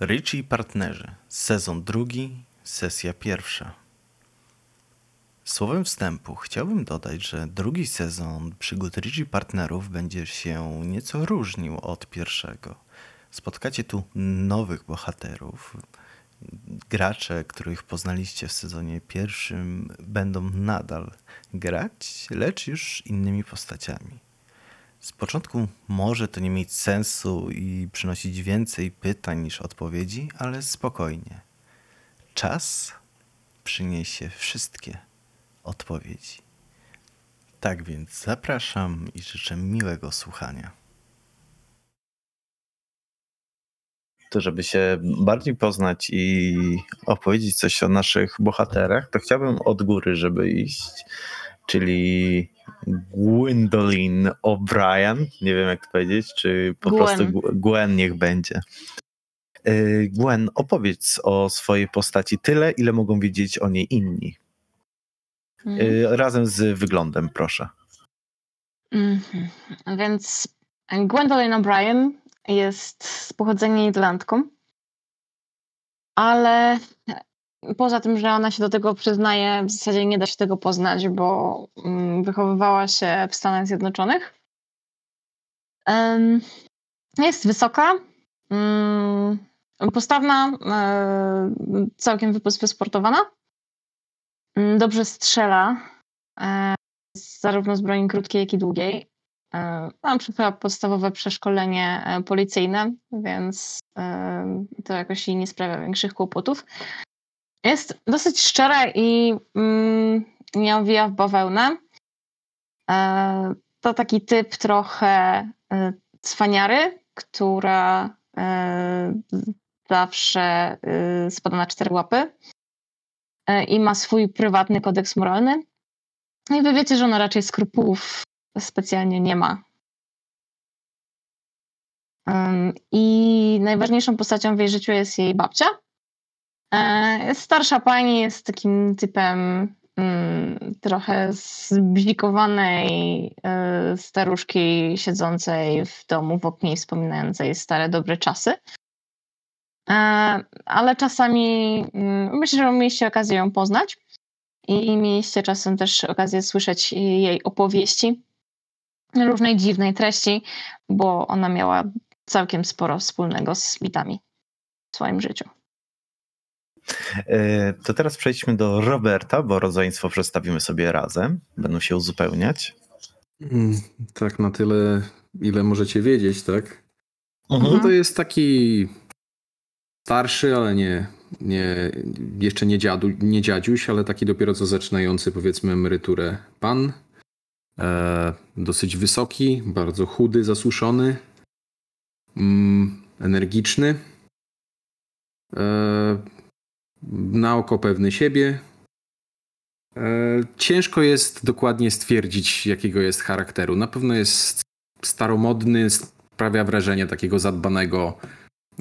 Richie i partnerzy, sezon drugi, sesja pierwsza. Słowem wstępu chciałbym dodać, że drugi sezon przygód Richie partnerów będzie się nieco różnił od pierwszego. Spotkacie tu nowych bohaterów. Gracze, których poznaliście w sezonie pierwszym, będą nadal grać, lecz już innymi postaciami. Z początku może to nie mieć sensu i przynosić więcej pytań niż odpowiedzi, ale spokojnie. Czas przyniesie wszystkie odpowiedzi. Tak więc zapraszam i życzę miłego słuchania. To, żeby się bardziej poznać i opowiedzieć coś o naszych bohaterach, to chciałbym od góry, żeby iść, czyli Gwendolyn O'Brien, nie wiem jak to powiedzieć, czy po Gwen. prostu Gwen niech będzie. Y, Gwen, opowiedz o swojej postaci tyle, ile mogą wiedzieć o niej inni. Mhm. Y, Razem z wyglądem, proszę. Mhm. Więc Gwendolyn O'Brien jest z pochodzenia Irlandką, ale poza tym, że ona się do tego przyznaje, w zasadzie nie da się tego poznać, bo mm, wychowywała się w Stanach Zjednoczonych. Jest wysoka, mm, postawna, e, całkiem wysportowana. Mm, Dobrze strzela, e, zarówno z broni krótkiej, jak i długiej. E, Mam chyba podstawowe przeszkolenie policyjne, więc to jakoś jej nie sprawia większych kłopotów. Jest dosyć szczera i mm, nie owija w bawełnę. E, To taki typ trochę e, cwaniary, która e, zawsze e, spada na cztery łapy e, i ma swój prywatny kodeks moralny. No i wy wiecie, że ona raczej skrupułów specjalnie nie ma. I najważniejszą postacią w jej życiu jest jej babcia. E, starsza pani, jest takim typem mm, trochę zbzikowanej e, staruszki siedzącej w domu w oknie wspominającej stare, dobre czasy. E, Ale czasami mm, myślę, że mieliście okazję ją poznać i mieliście czasem też okazję słyszeć jej opowieści różnej dziwnej treści, bo ona miała całkiem sporo wspólnego z mitami w swoim życiu. Y, To teraz przejdźmy do Roberta, bo rodzeństwo przedstawimy sobie razem. Będą się uzupełniać. Mm, Tak, na tyle, ile możecie wiedzieć, tak? Mhm. No to jest taki starszy, ale nie, nie jeszcze nie, dziadu, nie dziadziuś, ale taki dopiero co zaczynający, powiedzmy, emeryturę pan. E, dosyć wysoki, bardzo chudy, zasuszony, mm, energiczny. E, na oko pewny siebie. E, ciężko jest dokładnie stwierdzić, jakiego jest charakteru. Na pewno jest staromodny, sprawia wrażenie takiego zadbanego.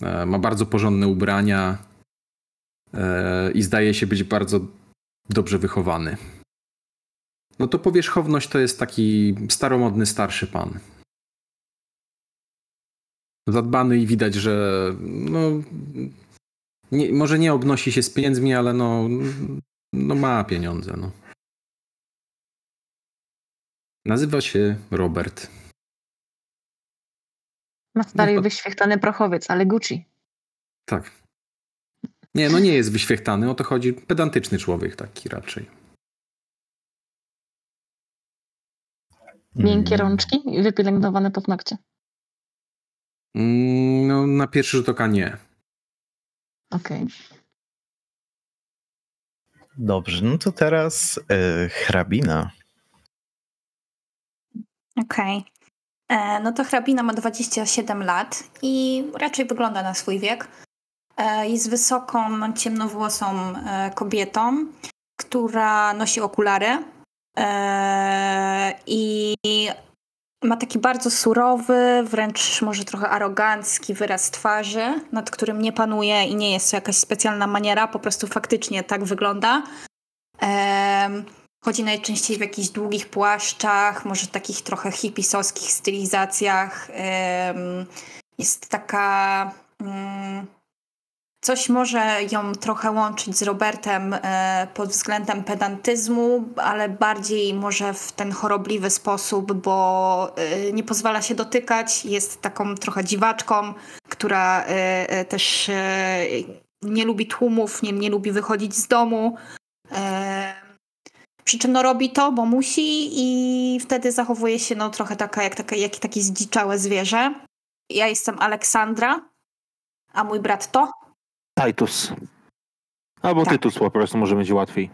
E, ma bardzo porządne ubrania e, i zdaje się być bardzo dobrze wychowany. No to powierzchowność to jest taki staromodny, starszy pan. Zadbany i widać, że no, nie, może nie obnosi się z pieniędzmi, ale no, no ma pieniądze. No. Nazywa się Robert. Ma stary No wyświechtany prochowiec, ale Gucci. Tak. Nie, no nie jest wyświechtany, o to chodzi. Pedantyczny człowiek taki raczej. Miękkie Mm. rączki i wypielęgnowane paznokcie. Mm, No, na pierwszy rzut oka nie. Okej. Dobrze, no to teraz y, hrabina. Okej. E, No to hrabina ma 27 lat i raczej wygląda na swój wiek. E, Jest wysoką, ciemnowłosą e, kobietą, która nosi okulary i ma taki bardzo surowy, wręcz może trochę arogancki wyraz twarzy, nad którym nie panuje i nie jest to jakaś specjalna maniera, po prostu faktycznie tak wygląda. Em, Chodzi najczęściej w jakichś długich płaszczach, może takich trochę hipisowskich stylizacjach. Em, Jest taka mm, Coś może ją trochę łączyć z Robertem e, pod względem pedantyzmu, ale bardziej może w ten chorobliwy sposób, bo e, nie pozwala się dotykać, jest taką trochę dziwaczką, która e, też nie lubi tłumów, nie, nie lubi wychodzić z domu. Przy czym no, robi to, bo musi i wtedy zachowuje się no, trochę taka jak, taka, jak takie zdziczałe zwierzę. Ja jestem Aleksandra, a mój brat to? Titus. Albo tak. Tytus po prostu może będzie łatwiej.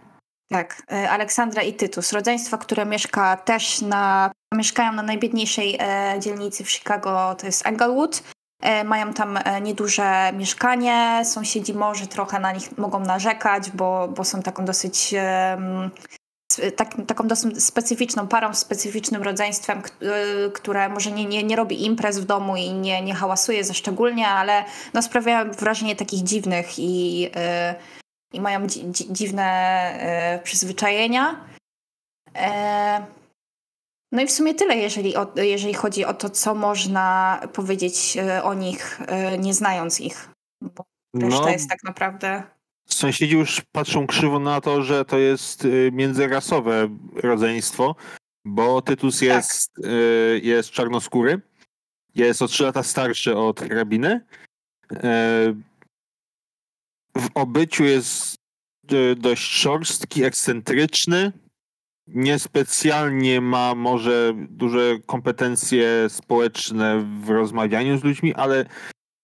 Tak, e, Aleksandra i Tytus. Rodzeństwo, które mieszka też na, mieszkają na najbiedniejszej e, dzielnicy w Chicago, to jest Englewood. E, mają tam nieduże mieszkanie, sąsiedzi może trochę na nich mogą narzekać, bo, bo są taką dosyć tak, taką dosyć specyficzną parą, specyficznym rodzeństwem, y, które może nie, nie, nie robi imprez w domu i nie, nie hałasuje za szczególnie, ale no, sprawiają wrażenie takich dziwnych i, yy, i mają dzi, dzi, dziwne yy, przyzwyczajenia. Yy, no i w sumie tyle, jeżeli, o, jeżeli chodzi o to, co można powiedzieć o nich, nie znając ich. Bo reszta no. jest tak naprawdę Sąsiedzi już patrzą krzywo na to, że to jest y, międzyrasowe rodzeństwo, bo Tytus tak. jest, tak. jest czarnoskóry, jest o 3 lata starszy od hrabiny. Y, w obyciu jest dość szorstki, ekscentryczny. Niespecjalnie ma może duże kompetencje społeczne w rozmawianiu z ludźmi, ale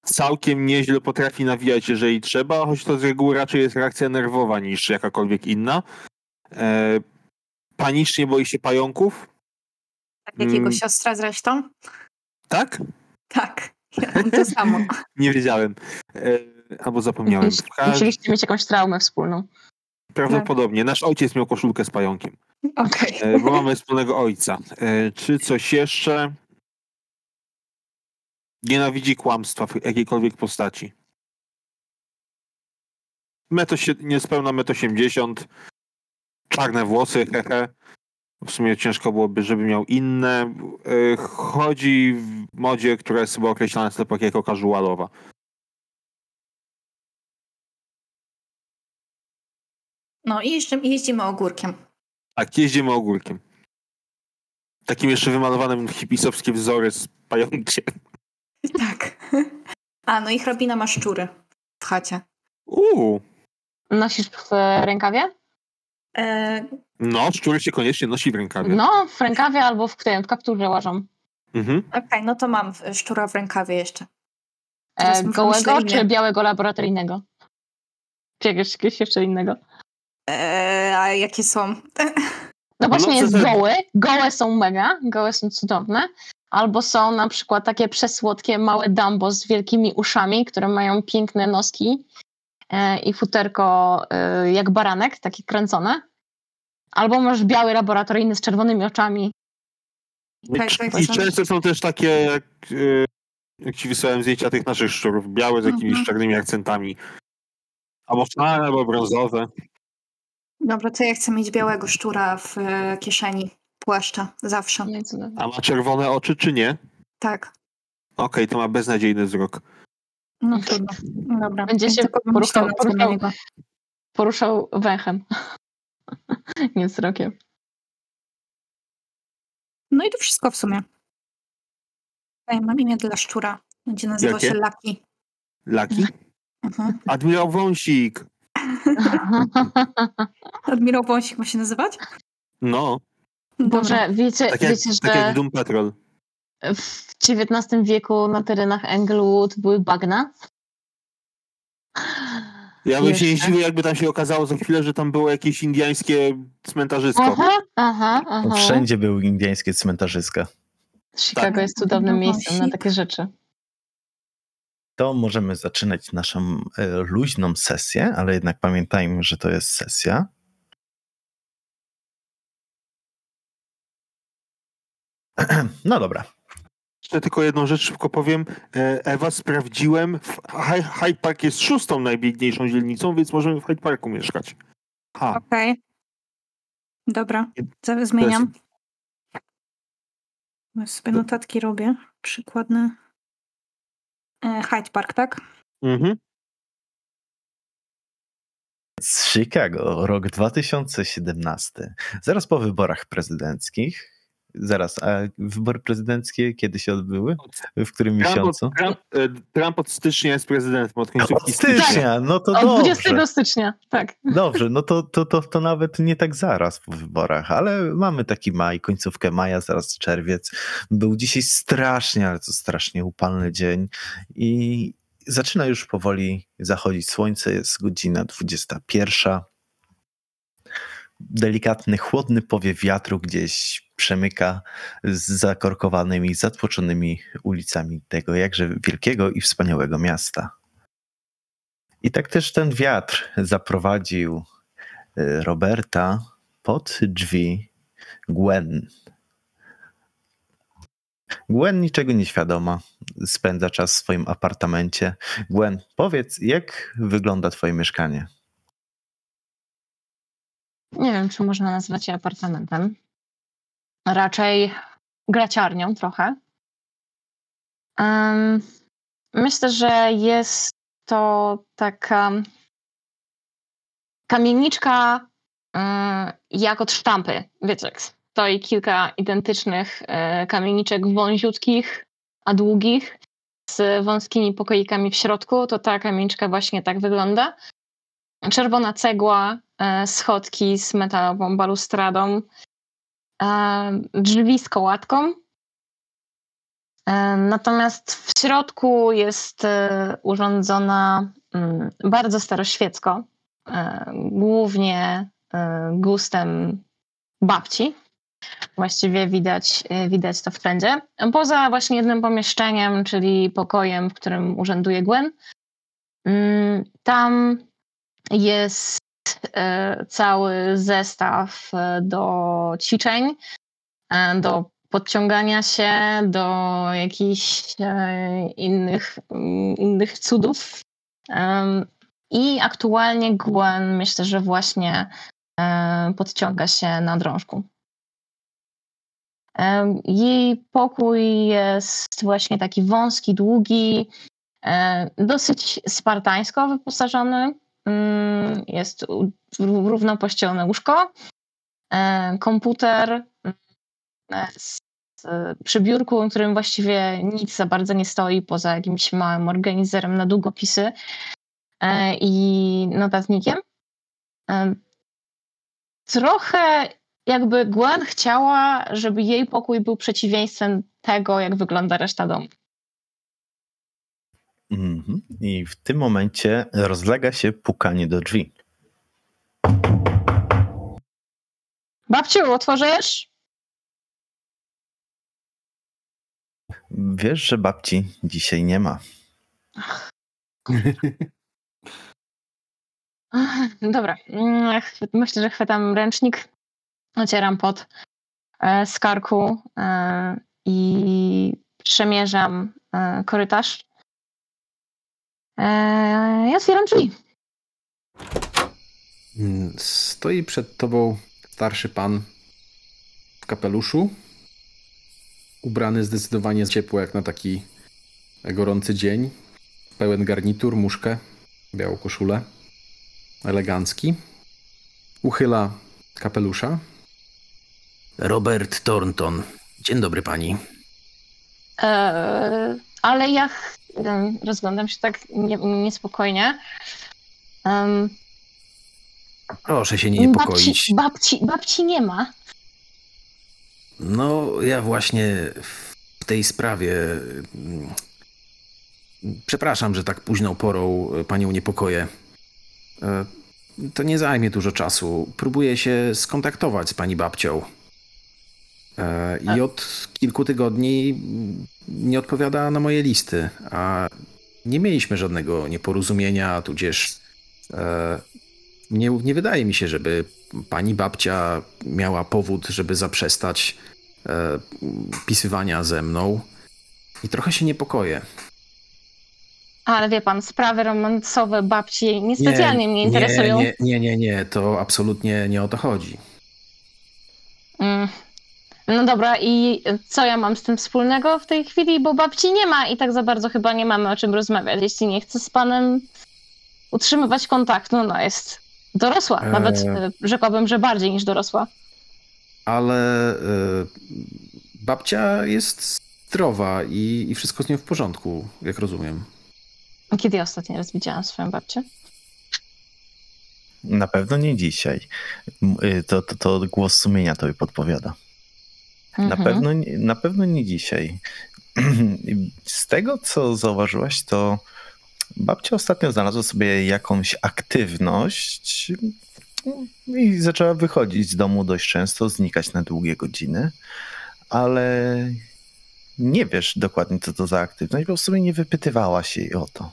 całkiem nieźle potrafi nawijać, jeżeli trzeba, choć to z reguły raczej jest reakcja nerwowa niż jakakolwiek inna. E, panicznie boi się pająków. Tak jak jego mm. siostra zresztą. Tak? Tak, to samo. Nie wiedziałem. E, albo zapomniałem. Musieliście mieć jakąś traumę wspólną. Prawdopodobnie. Nasz ojciec miał koszulkę z pająkiem. Okej. Okay. Bo mamy wspólnego ojca. E, czy coś jeszcze? Nienawidzi kłamstwa w jakiejkolwiek postaci. Metr, niespełna 1,80 m, czarne włosy, hehe. W sumie ciężko byłoby, żeby miał inne. E, chodzi w modzie, która jest chyba określana sklepach jako casualowa. No i jeszcze jeździmy ogórkiem. Tak, jeździmy ogórkiem. Takim jeszcze wymalowanym hipisowskim wzory z pająkiem. Tak. A, no i hrabina ma szczury w chacie. Uuu. Nosisz w rękawie? E... No, szczury się koniecznie nosi w rękawie. No, w rękawie albo w tym, w kapturze łażą. Mhm. Okej, okay, no to mam szczura w rękawie jeszcze. E, gołego czy białego laboratoryjnego? Czy jakiegoś, jakiegoś jeszcze innego? E, a jakie są? No właśnie no, jest goły. Gołe są mega, gołe są cudowne. Albo są na przykład takie przesłodkie małe Dumbo z wielkimi uszami, które mają piękne noski e, i futerko e, jak baranek, takie kręcone. Albo masz biały laboratoryjny z czerwonymi oczami. Tak, tak, I często są też takie, jak, e, jak ci wysłałem zdjęcia tych naszych szczurów, białe z jakimiś mhm. czarnymi akcentami. Albo czarne, albo brązowe. Dobra, to ja chcę mieć białego szczura w kieszeni płaszcza, zawsze. A ma czerwone oczy, czy nie? Tak. Okej, okay, to ma beznadziejny wzrok. No trudno. Dobra. Będzie się poruszał, poruszał, poruszał węchem. nie wzrokiem. No i to wszystko w sumie. Ja mam imię dla szczura. Będzie nazywał Jakie? się Laki. Laki? Mhm. Admirał Wąsik. Admirał Wąsik ma się nazywać? No. Boże, wiecie, tak jak, wiecie że tak jak Doom Patrol. w XIX wieku na terenach Englewood były bagna? Ja bym się nie zdziwił, jakby tam się okazało za chwilę, że tam było jakieś indyjskie cmentarzysko. Aha, aha, aha. Wszędzie były indyjskie cmentarzyska. Chicago tak. jest cudownym miejscem na takie rzeczy. To możemy zaczynać naszą e, luźną sesję, ale jednak pamiętajmy, że to jest sesja. No dobra. Jeszcze tylko jedną rzecz szybko powiem. E, Ewa, sprawdziłem. Hyde Park jest szóstą najbiedniejszą dzielnicą, więc możemy w Hyde Parku mieszkać. Okej. Okay. Dobra, zmieniam. Ja sobie notatki robię. Przykładne. E, Hyde Park, tak? Mhm. Z Chicago, rok 2017, zaraz po wyborach prezydenckich, Zaraz, a wybory prezydenckie kiedy się odbyły? W którym Trump miesiącu? od, Trump, e, Trump od stycznia jest prezydentem, od stycznia, no to Od dobrze. 20 stycznia, tak. Dobrze, no to, to, to, to nawet nie tak zaraz po wyborach, ale mamy taki maj, końcówkę maja, zaraz czerwiec. Był dzisiaj strasznie, ale to strasznie upalny dzień i zaczyna już powoli zachodzić słońce, jest godzina 21. Delikatny, chłodny powiew wiatru gdzieś przemyka z zakorkowanymi, zatłoczonymi ulicami tego jakże wielkiego i wspaniałego miasta. I tak też ten wiatr zaprowadził y, Roberta pod drzwi Gwen. Gwen niczego nie świadoma, spędza czas w swoim apartamencie. Gwen, powiedz, jak wygląda twoje mieszkanie? Nie wiem, czy można nazwać je apartamentem. Raczej graciarnią trochę. Myślę, że jest to taka kamieniczka e, jak od sztampy. Wiecie, stoi kilka identycznych e, kamieniczek wąziutkich, a długich, z wąskimi pokoikami w środku, to ta kamieniczka właśnie tak wygląda. Czerwona cegła, e, schodki z metalową balustradą, drzwi z kołatką. E, Natomiast w środku jest e, urządzona mm, bardzo staroświecko, e, głównie e, gustem babci. Właściwie widać, e, widać to wszędzie. Poza właśnie jednym pomieszczeniem, czyli pokojem, w którym urzęduje Gwen. mm, Tam jest e, cały zestaw e, do ćwiczeń, e, do podciągania się, do jakichś innych, mm, innych cudów. I aktualnie Gwen myślę, że właśnie podciąga się na drążku. Jej pokój jest właśnie taki wąski, długi, dosyć spartańsko wyposażony. Mm, Jest u- równo pościelone łóżko, e, komputer e, przy biurku, na którym właściwie nic za bardzo nie stoi, poza jakimś małym organizerem na długopisy e, i notatnikiem. E, Trochę jakby Gwen chciała, żeby jej pokój był przeciwieństwem tego, jak wygląda reszta domu. Mhm. I w tym momencie rozlega się pukanie do drzwi. Babciu, otworzysz? Wiesz, że babci dzisiaj nie ma. Ach, Dobra, Mm, myślę, że chwytam ręcznik, ocieram pot e, z karku e, i przemierzam e, korytarz. E, I otwieram drzwi. Mm, Stoi przed tobą starszy pan w kapeluszu, ubrany zdecydowanie ciepło jak na taki gorący dzień. Pełen garnitur, muszkę, białą koszulę, elegancki. Uchyla kapelusza. Robert Thornton. Dzień dobry pani. E, ale ja rozglądam się tak nie, niespokojnie. Em, Proszę się nie niepokoić. babci, babci, babci nie ma. No, ja właśnie w tej sprawie. mm, Przepraszam, że tak późną porą panią niepokoję. E, To nie zajmie dużo czasu. Próbuję się skontaktować z pani babcią. E, I od kilku tygodni nie odpowiada na moje listy, a nie mieliśmy żadnego nieporozumienia, tudzież e, nie, nie wydaje mi się, żeby pani babcia miała powód, żeby zaprzestać e, pisywania ze mną. I trochę się niepokoję. Ale wie pan, sprawy romansowe babci niespecjalnie mnie interesują. Nie, nie, nie, nie, to absolutnie nie o to chodzi. No dobra, i co ja mam z tym wspólnego w tej chwili? Bo babci nie ma i tak za bardzo chyba nie mamy o czym rozmawiać. Jeśli nie chcę z panem utrzymywać kontaktu, no jest Dorosła, nawet Eee. e, rzekłabym, że bardziej niż dorosła. Ale e, babcia jest zdrowa i, i wszystko z nią w porządku, jak rozumiem. Kiedy ja ostatni raz widziałam swoją babcię? Na pewno nie dzisiaj. Y, To, to, to głos sumienia tobie podpowiada. Na, Mhm. pewno, nie- na pewno nie dzisiaj. Z tego, co zauważyłaś, to babcia ostatnio znalazła sobie jakąś aktywność i zaczęła wychodzić z domu dość często, znikać na długie godziny, ale nie wiesz dokładnie, co to za aktywność, bo w sumie nie wypytywała się jej o to.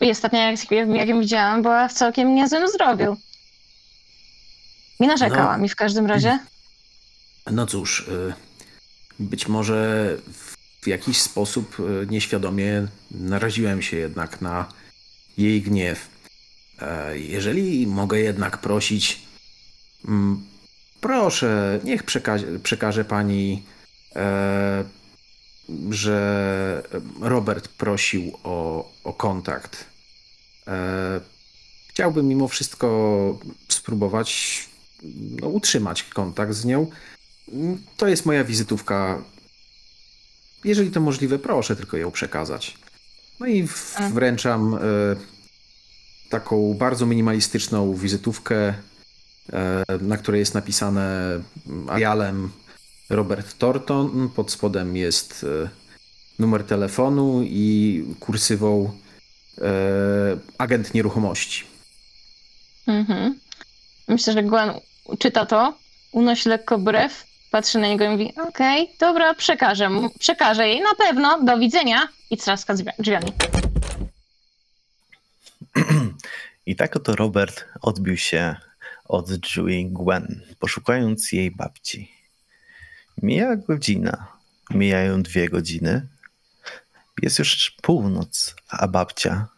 I ostatnio, jak, jak ją widziałam, była w całkiem niezłym zdrowiu. Nie narzekała No. mi w każdym razie. No cóż, y, być może w jakiś sposób y, nieświadomie naraziłem się jednak na jej gniew. E, Jeżeli mogę jednak prosić, mm, proszę, niech przekaże, przekaże pani, e, że Robert prosił o, o kontakt. E, Chciałbym mimo wszystko spróbować no, utrzymać kontakt z nią. To jest moja wizytówka. Jeżeli to możliwe, proszę tylko ją przekazać. No i wręczam e, taką bardzo minimalistyczną wizytówkę, e, na której jest napisane Arialem Robert Thornton. Pod spodem jest e, numer telefonu i kursywą agent nieruchomości. Mhm. Myślę, że Gwen czyta to, unosi lekko brew, patrzy na niego i mówi: Okej, dobra, przekażę, mu- przekażę jej na pewno, do widzenia i trzaska drzwi- drzwiami. I tak oto Robert odbił się od drzwi Gwen, poszukując jej babci. Mija godzina, mijają dwie godziny. Jest już północ, a babcia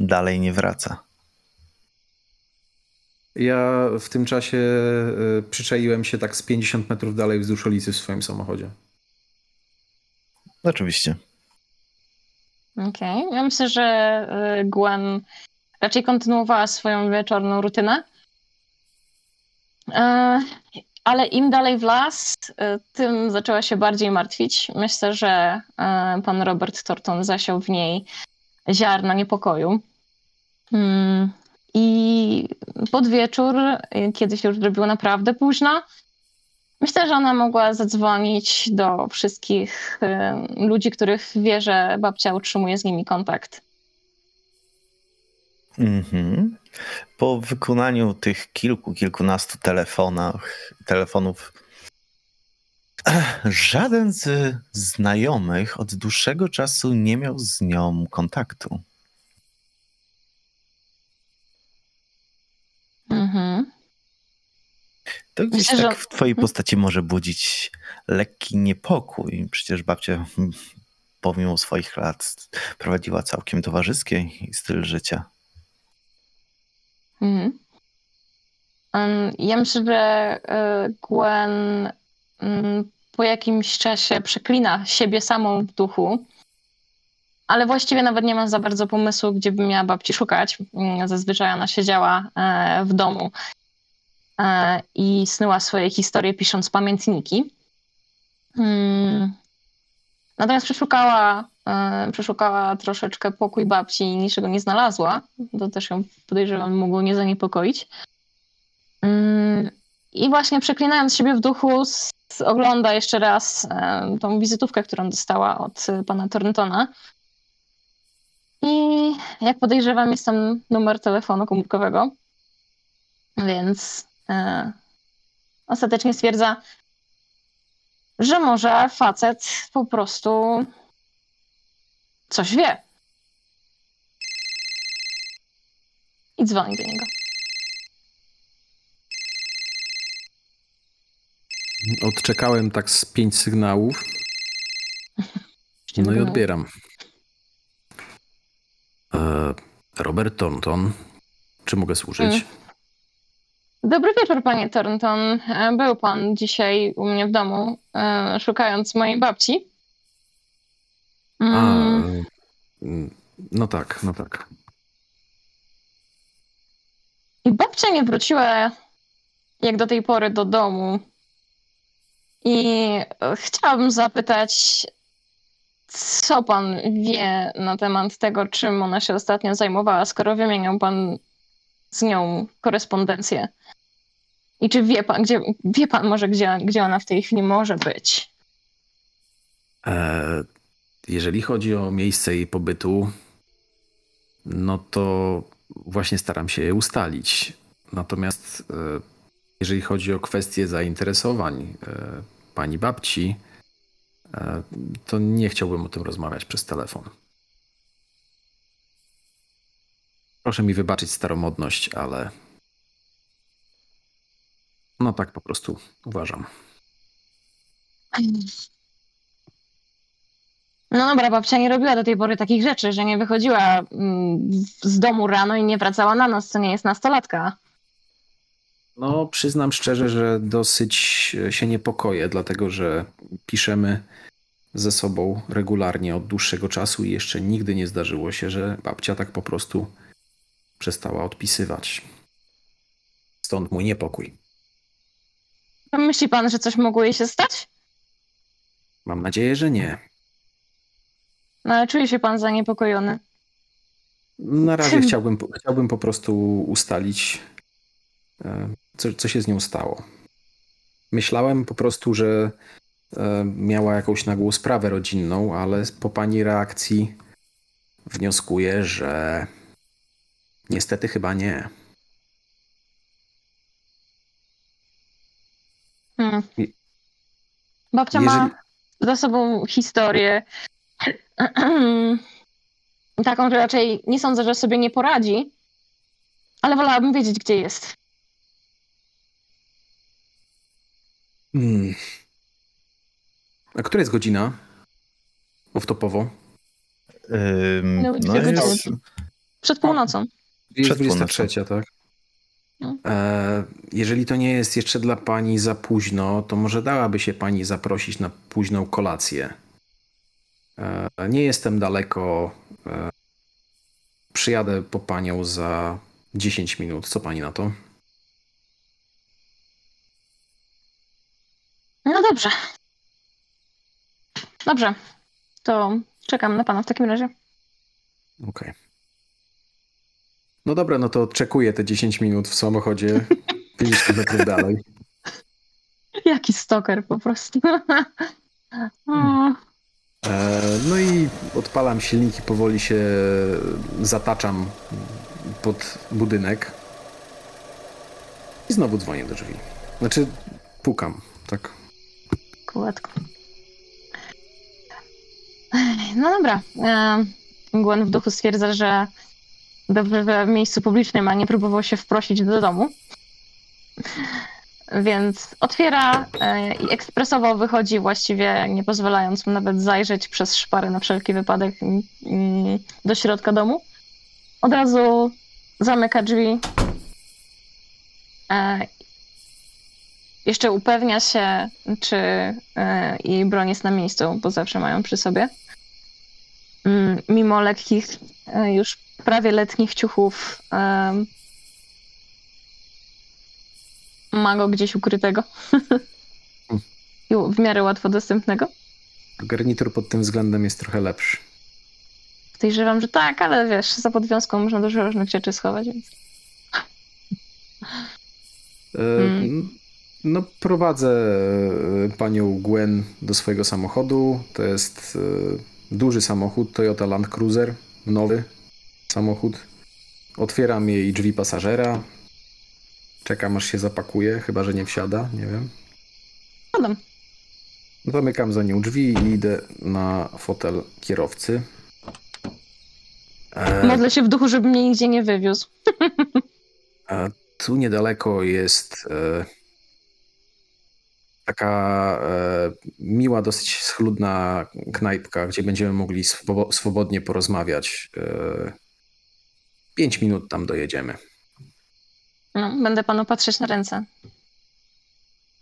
dalej nie wraca. Ja w tym czasie y, przyczaiłem się tak z 50 metrów dalej wzdłuż ulicy w swoim samochodzie. Oczywiście. Okej, ja myślę, że y, Gwen raczej kontynuowała swoją wieczorną rutynę. E, Ale im dalej w las, y, tym zaczęła się bardziej martwić. Myślę, że e, pan Robert Thornton zasiał w niej ziarno niepokoju. I pod wieczór, y, kiedy się już zrobiło naprawdę późno, myślę, że ona mogła zadzwonić do wszystkich y, ludzi, których wie, że babcia utrzymuje z nimi kontakt. Mhm. Po wykonaniu tych kilku, kilkunastu telefonach, telefonów, żaden z znajomych od dłuższego czasu nie miał z nią kontaktu. Mhm. To gdzieś Myślę, tak że- w twojej postaci może budzić lekki niepokój. Przecież babcia hmm, pomimo swoich lat prowadziła całkiem towarzyski styl życia. Mhm. Ja myślę, że e, Gwen mm, po jakimś czasie przeklina siebie samą w duchu, ale właściwie nawet nie ma za bardzo pomysłu, gdzie by miała babci szukać. Mm, Zazwyczaj ona siedziała e, w domu e, i snyła swoje historie, pisząc pamiętniki. Mm. Natomiast przeszukała, e, przeszukała troszeczkę pokój babci i niczego nie znalazła. To też ją podejrzewam mogło nie zaniepokoić. Mm, I właśnie przeklinając siebie w duchu, ogląda jeszcze raz tą wizytówkę, którą dostała od pana Thorntona. I jak podejrzewam, jest tam numer telefonu komórkowego. Więc e, ostatecznie stwierdza, że może facet po prostu coś wie. I dzwoni do niego. Odczekałem tak z pięć sygnałów. No i odbieram. E, Robert Thornton, czy mogę służyć? Mm. Dobry wieczór, panie Thornton. E, Był pan dzisiaj u mnie w domu, e, szukając mojej babci. A, Mm, mm, no tak, no tak. I babcia nie wróciła jak do tej pory do domu. I chciałabym zapytać, co pan wie na temat tego, czym ona się ostatnio zajmowała, skoro wymieniał pan z nią korespondencję? I czy wie pan, gdzie, wie pan może, gdzie, gdzie ona w tej chwili może być? E, jeżeli chodzi o miejsce jej pobytu, no to właśnie staram się je ustalić. Natomiast e, jeżeli chodzi o kwestie zainteresowań e, pani babci, to nie chciałbym o tym rozmawiać przez telefon. Proszę mi wybaczyć staromodność, ale no tak po prostu uważam. No dobra, babcia nie robiła do tej pory takich rzeczy, że nie wychodziła mm, z domu rano i nie wracała na noc, co nie jest nastolatka. No, przyznam szczerze, że dosyć się niepokoję, dlatego że piszemy ze sobą regularnie od dłuższego czasu i jeszcze nigdy nie zdarzyło się, że babcia tak po prostu przestała odpisywać. Stąd mój niepokój. Myśli pan, że coś mogło jej się stać? Mam nadzieję, że nie. No ale czuje się pan zaniepokojony. Na razie chciałbym, chciałbym po prostu ustalić, e, co, co się z nią stało. Myślałem po prostu, że e, miała jakąś nagłą sprawę rodzinną, ale po pani reakcji wnioskuję, że niestety chyba nie. Hmm. Babcia Jeżeli... ma za sobą historię taką, że raczej nie sądzę, że sobie nie poradzi, ale wolałabym wiedzieć, gdzie jest. Hmm. A która jest godzina? Off-topowo? Ym, no, no jest... Przed północą. Jest 23, tak? No. E, jeżeli to nie jest jeszcze dla pani za późno, to może dałaby się pani zaprosić na późną kolację. E, nie jestem daleko. E, przyjadę po panią za 10 minut. Co pani na to? No dobrze. Dobrze. To czekam na pana w takim razie. Okej. Okay. No dobra, no to oczekuję te 10 minut w samochodzie 50 metrów dalej. Jaki stoker po prostu. Hmm. E, no i odpalam silnik i powoli się zataczam pod budynek. I znowu dzwonię do drzwi. Znaczy, pukam, tak. Kółatko. No dobra. E, Gwen w duchu stwierdza, że dobrze w miejscu publicznym, a nie próbował się wprosić do domu. Więc otwiera e, i ekspresowo wychodzi, właściwie nie pozwalając mu nawet zajrzeć przez szparę na wszelki wypadek do środka domu. Od razu zamyka drzwi. E, jeszcze upewnia się, czy e, jej broń jest na miejscu, bo zawsze mają przy sobie. Mm, mimo lekkich, już prawie letnich ciuchów, ma go gdzieś ukrytego. W miarę łatwo dostępnego. Garnitur pod tym względem jest trochę lepszy. Podejrzewam, że tak, ale wiesz, za podwiązką można dużo różnych rzeczy schować, więc... E, hmm. No, prowadzę e, panią Gwen do swojego samochodu. To jest e, duży samochód, Toyota Land Cruiser, nowy samochód. Otwieram jej drzwi pasażera, Czekam aż się zapakuje, chyba że nie wsiada, nie wiem. Adam. Zamykam za nią drzwi i idę na fotel kierowcy. E... Modlę się w duchu, żeby mnie nigdzie nie wywiózł. A tu niedaleko jest e, taka e, miła, dosyć schludna knajpka, gdzie będziemy mogli swobodnie porozmawiać. E, pięć minut tam dojedziemy. No, będę panu patrzeć na ręce.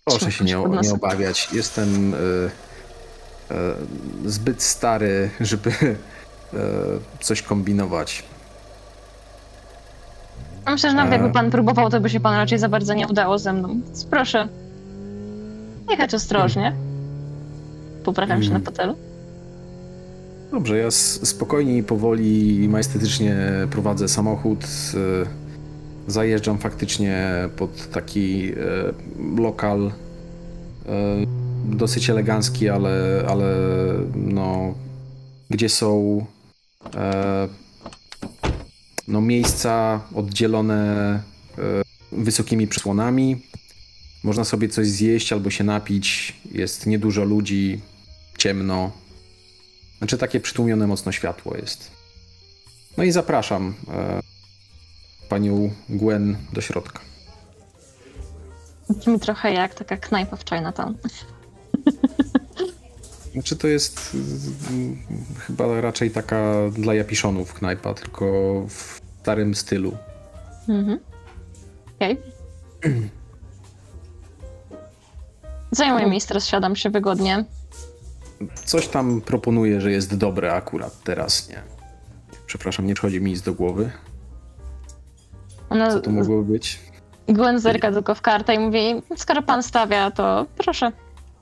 Proszę się nie, nie obawiać. Jestem y, zbyt stary, żeby coś kombinować. Myślę, że nawet jakby pan próbował, to by się pan raczej za bardzo nie udało ze mną. Więc proszę, jechać ostrożnie. Poprawiam się na fotelu. Dobrze, ja spokojnie i powoli i majestetycznie prowadzę samochód. E, zajeżdżam faktycznie pod taki e, lokal e, dosyć elegancki, ale, ale no, gdzie są no, miejsca oddzielone wysokimi przysłonami. Można sobie coś zjeść albo się napić. Jest niedużo ludzi, ciemno. Znaczy takie przytłumione mocno światło jest. No i zapraszam e, panią Gwen do środka. Brzmi trochę jak taka knajpa w Chinatown. Znaczy to jest mm, chyba raczej taka dla japiszonów knajpa, tylko w starym stylu. Mhm. Okej. Okay. Zajmuję miejsce, rozsiadam się wygodnie. Coś tam proponuję, że jest dobre akurat teraz, nie? Przepraszam, nie przychodzi mi nic do głowy. Ona... Co to mogło być? Gwen zerka tylko w kartę i mówi, skoro pan stawia, to proszę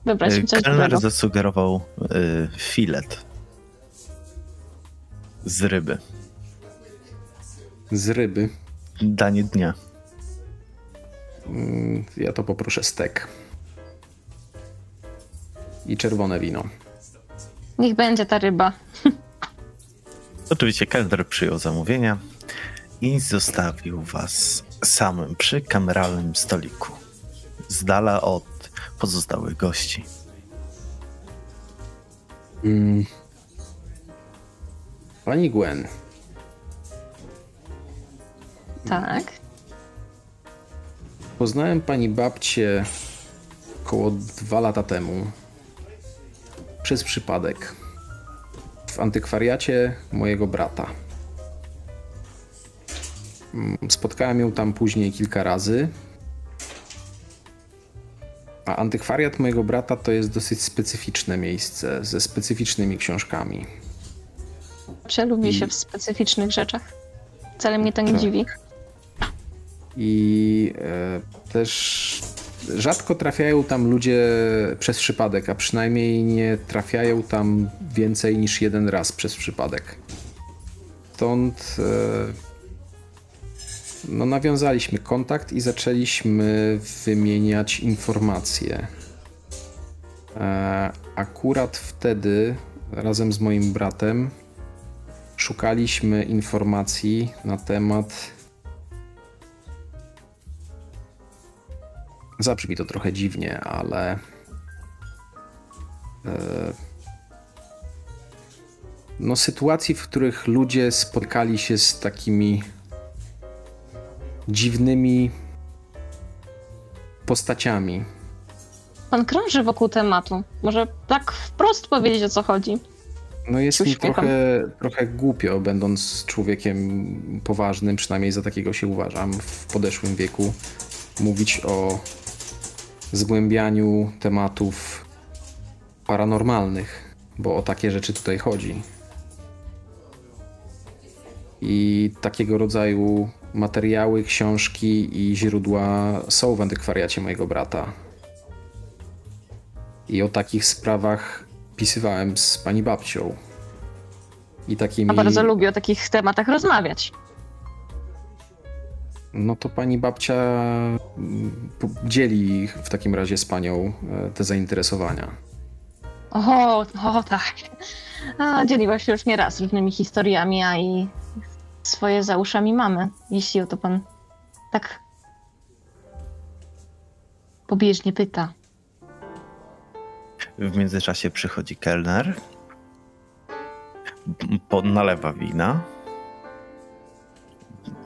wybrać mi coś Kelner zasugerował y, filet z ryby. Z ryby? Danie dnia. Mm, ja to poproszę stek. I czerwone wino. Niech będzie ta ryba. Oczywiście kelner przyjął zamówienia i zostawił was samym przy kameralnym stoliku. Z dala od pozostałych gości. Mm. Pani Gwen. Tak. Poznałem pani babcię około dwa lata temu przez przypadek w antykwariacie mojego brata. Mm, spotkałem ją tam później kilka razy. A antykwariat mojego brata to jest dosyć specyficzne miejsce ze specyficznymi książkami. Czy I... się w specyficznych rzeczach? Wcale mnie to nie tak. dziwi. I e, też rzadko trafiają tam ludzie przez przypadek, a przynajmniej nie trafiają tam więcej niż jeden raz przez przypadek. Stąd e, no, nawiązaliśmy kontakt i zaczęliśmy wymieniać informacje. E, akurat wtedy razem z moim bratem szukaliśmy informacji na temat Zabrzmi to trochę dziwnie, ale. E, no, sytuacji, w których ludzie spotkali się z takimi dziwnymi postaciami. Pan krąży wokół tematu. Może tak wprost powiedzieć, o co chodzi. No jest mi trochę, trochę głupio, będąc człowiekiem poważnym, przynajmniej za takiego się uważam, w podeszłym wieku, mówić o zgłębianiu tematów paranormalnych, bo o takie rzeczy tutaj chodzi. I takiego rodzaju materiały, książki i źródła są w antykwariacie mojego brata. I o takich sprawach pisywałem z pani babcią. I takimi... Bardzo lubię o takich tematach rozmawiać. No to pani babcia mm, dzieli w takim razie z panią e, te zainteresowania. O, o tak. A, dzieliła się już nieraz różnymi historiami, a i swoje za uszami mamy, jeśli o to pan tak pobieżnie pyta. W międzyczasie przychodzi kelner, nalewa wina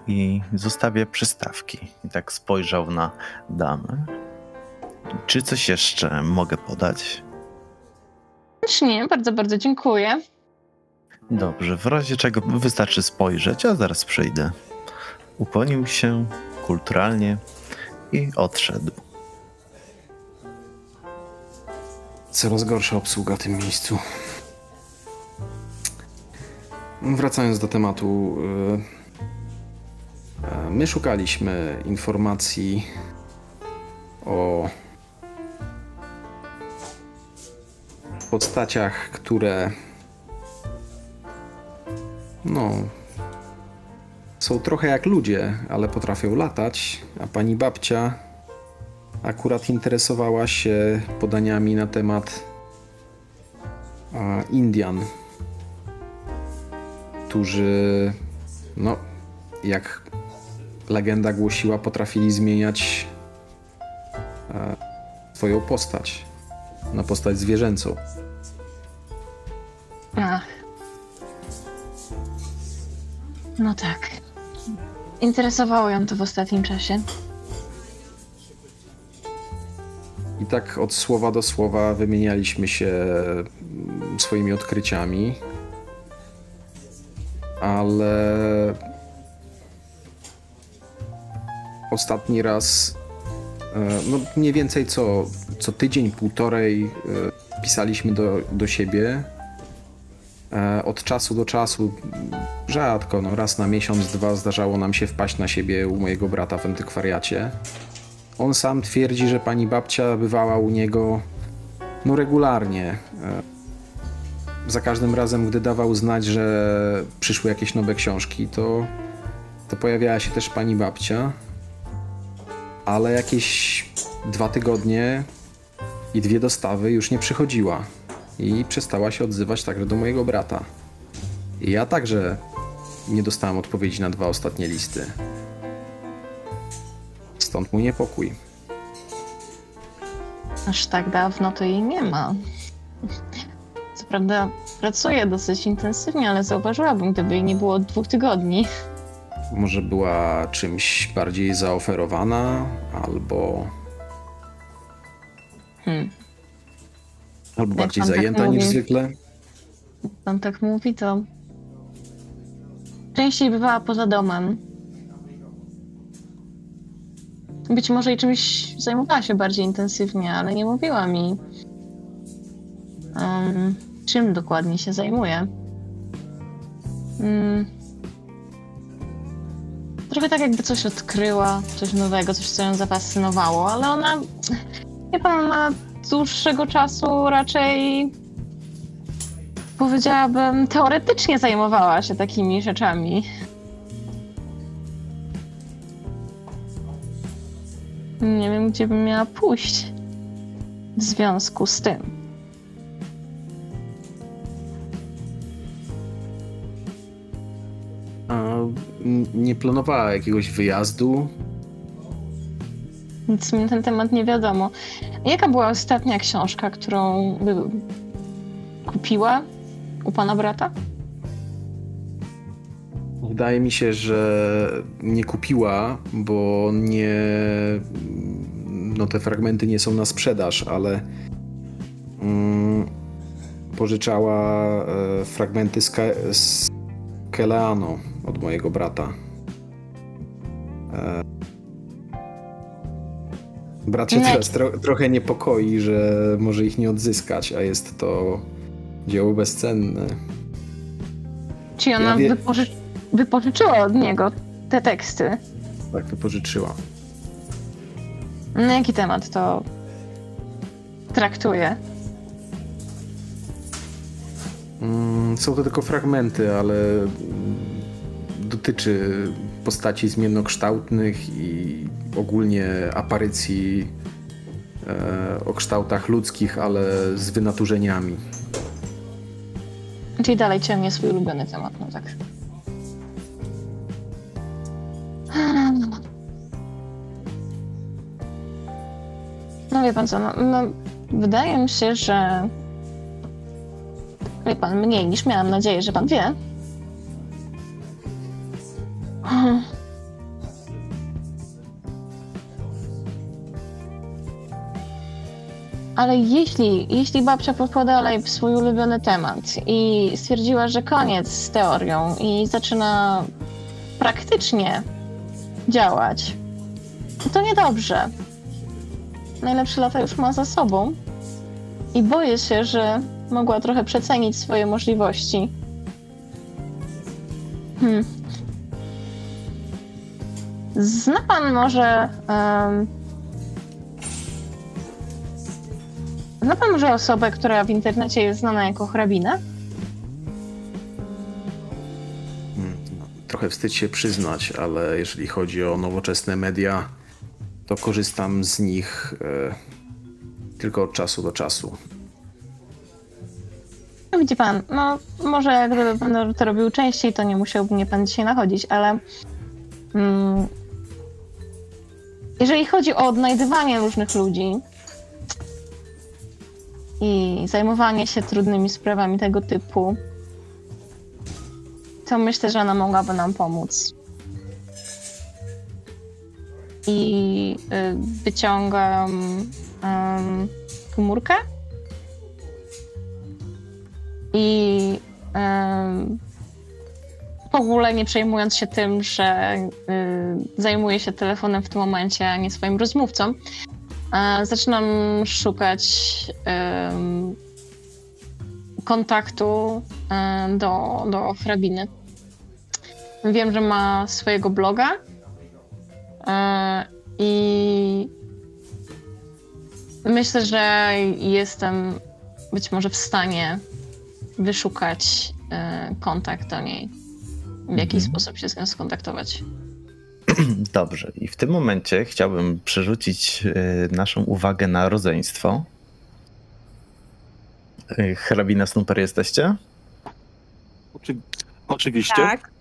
i zostawię przystawki. I tak spojrzał na damę. Czy coś jeszcze mogę podać? Nie, bardzo, bardzo dziękuję. Dobrze, w razie czego wystarczy spojrzeć, a zaraz przyjdę. Ukłonił się kulturalnie i odszedł. Coraz gorsza obsługa w tym miejscu. wracając do tematu, e, my szukaliśmy informacji o postaciach, które no są trochę jak ludzie, ale potrafią latać, a pani babcia akurat interesowała się podaniami na temat Indian, którzy, no, jak legenda głosiła, potrafili zmieniać e, swoją postać na postać zwierzęcą. Ach. No tak. Interesowało ją to w ostatnim czasie. I tak od słowa do słowa wymienialiśmy się mm, swoimi odkryciami. Ale ostatni raz, e, no mniej więcej co, co tydzień, półtorej e, pisaliśmy do, do siebie. E, od czasu do czasu, rzadko, no raz na miesiąc, dwa zdarzało nam się wpaść na siebie u mojego brata w antykwariacie. On sam twierdzi, że pani babcia bywała u niego no regularnie. Za każdym razem, gdy dawał znać, że przyszły jakieś nowe książki, to, to pojawiała się też pani babcia. Ale jakieś dwa tygodnie i dwie dostawy już nie przychodziła. I przestała się odzywać także do mojego brata. I ja także nie dostałem odpowiedzi na dwa ostatnie listy. Stąd mój niepokój. Aż tak dawno to jej nie ma. Co prawda pracuje dosyć intensywnie, ale zauważyłabym, gdyby jej nie było od dwóch tygodni. Może była czymś bardziej zaoferowana, albo. Hmm. Albo Jak bardziej tak zajęta tak niż mówi, zwykle. Pan tak mówi, to częściej bywała poza domem. Być może i czymś zajmowała się bardziej intensywnie, ale nie mówiła mi, um, czym dokładnie się zajmuje. Um, trochę tak, jakby coś odkryła, coś nowego, coś, co ją zafascynowało, ale ona, wie pan, ma dłuższego czasu raczej powiedziałabym, teoretycznie zajmowała się takimi rzeczami. Nie wiem, gdzie bym miała pójść w związku z tym. Nie planowała jakiegoś wyjazdu? Nic mi na ten temat nie wiadomo. Jaka była ostatnia książka, którą kupiła u pana brata? Wydaje mi się, że nie kupiła, bo nie. No, te fragmenty nie są na sprzedaż, ale mm, pożyczała e, fragmenty z, Ke z Keleano od mojego brata. E, brat się teraz tro trochę niepokoi, że może ich nie odzyskać, a jest to dzieło bezcenne. Czy ona ja wie... wypożyczyła od niego te teksty? Tak, wypożyczyła. Na jaki temat to traktuje? Mm, są to tylko fragmenty, ale dotyczy postaci zmiennokształtnych i ogólnie aparycji e, o kształtach ludzkich, ale z wynaturzeniami. Czyli dalej ciągnie swój ulubiony temat, no tak. No wie pan co, no, no wydaje mi się, że wie pan mniej niż miałam nadzieję, że pan wie. Ale jeśli, jeśli babcia poszła dalej w swój ulubiony temat i stwierdziła, że koniec z teorią i zaczyna praktycznie działać, to niedobrze. Najlepsze lata już ma za sobą i boję się, że mogła trochę przecenić swoje możliwości. Hmm. Zna pan może. Um, zna pan może osobę, która w internecie jest znana jako hrabina? Hmm, Trochę wstyd się przyznać, ale jeżeli chodzi o nowoczesne media, to korzystam z nich e, tylko od czasu do czasu. No widzi pan, no może gdyby pan to robił częściej, to nie musiałby mnie pan dzisiaj nachodzić, ale mm, jeżeli chodzi o odnajdywanie różnych ludzi i zajmowanie się trudnymi sprawami tego typu, to myślę, że ona mogłaby nam pomóc. I y, wyciągam um, komórkę i em, w ogóle nie przejmując się tym, że y, zajmuję się telefonem w tym momencie, a nie swoim rozmówcą, zaczynam szukać kontaktu e, do, do hrabiny. Wiem, że ma swojego bloga e, i myślę, że jestem być może w stanie wyszukać e, kontakt do niej. W jaki Mhm. sposób się z nią skontaktować. Dobrze. I w tym momencie chciałbym przerzucić e, naszą uwagę na rodzeństwo. E, Hrabina Snooper jesteście? Oczy... Oczywiście. Tak.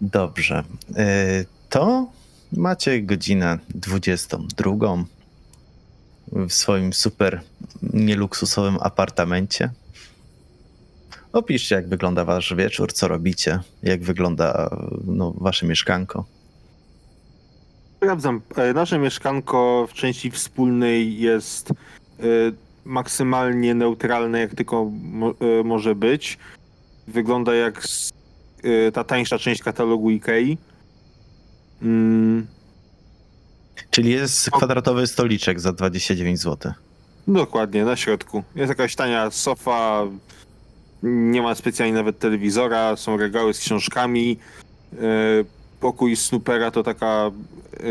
Dobrze. E, To macie godzinę 22 w swoim super nieluksusowym apartamencie. Opiszcie, jak wygląda wasz wieczór, co robicie, jak wygląda no, wasze mieszkanko. Sprawdzam. E, Nasze mieszkanko w części wspólnej jest e, maksymalnie neutralne, jak tylko mo e, może być. Wygląda jak ta tańsza część katalogu Ikei. Mm, Czyli jest kwadratowy stoliczek za 29 zł. dokładnie, na środku. Jest jakaś tania sofa, nie ma specjalnie nawet telewizora, są regały z książkami. E, Pokój Snoopera to taka e,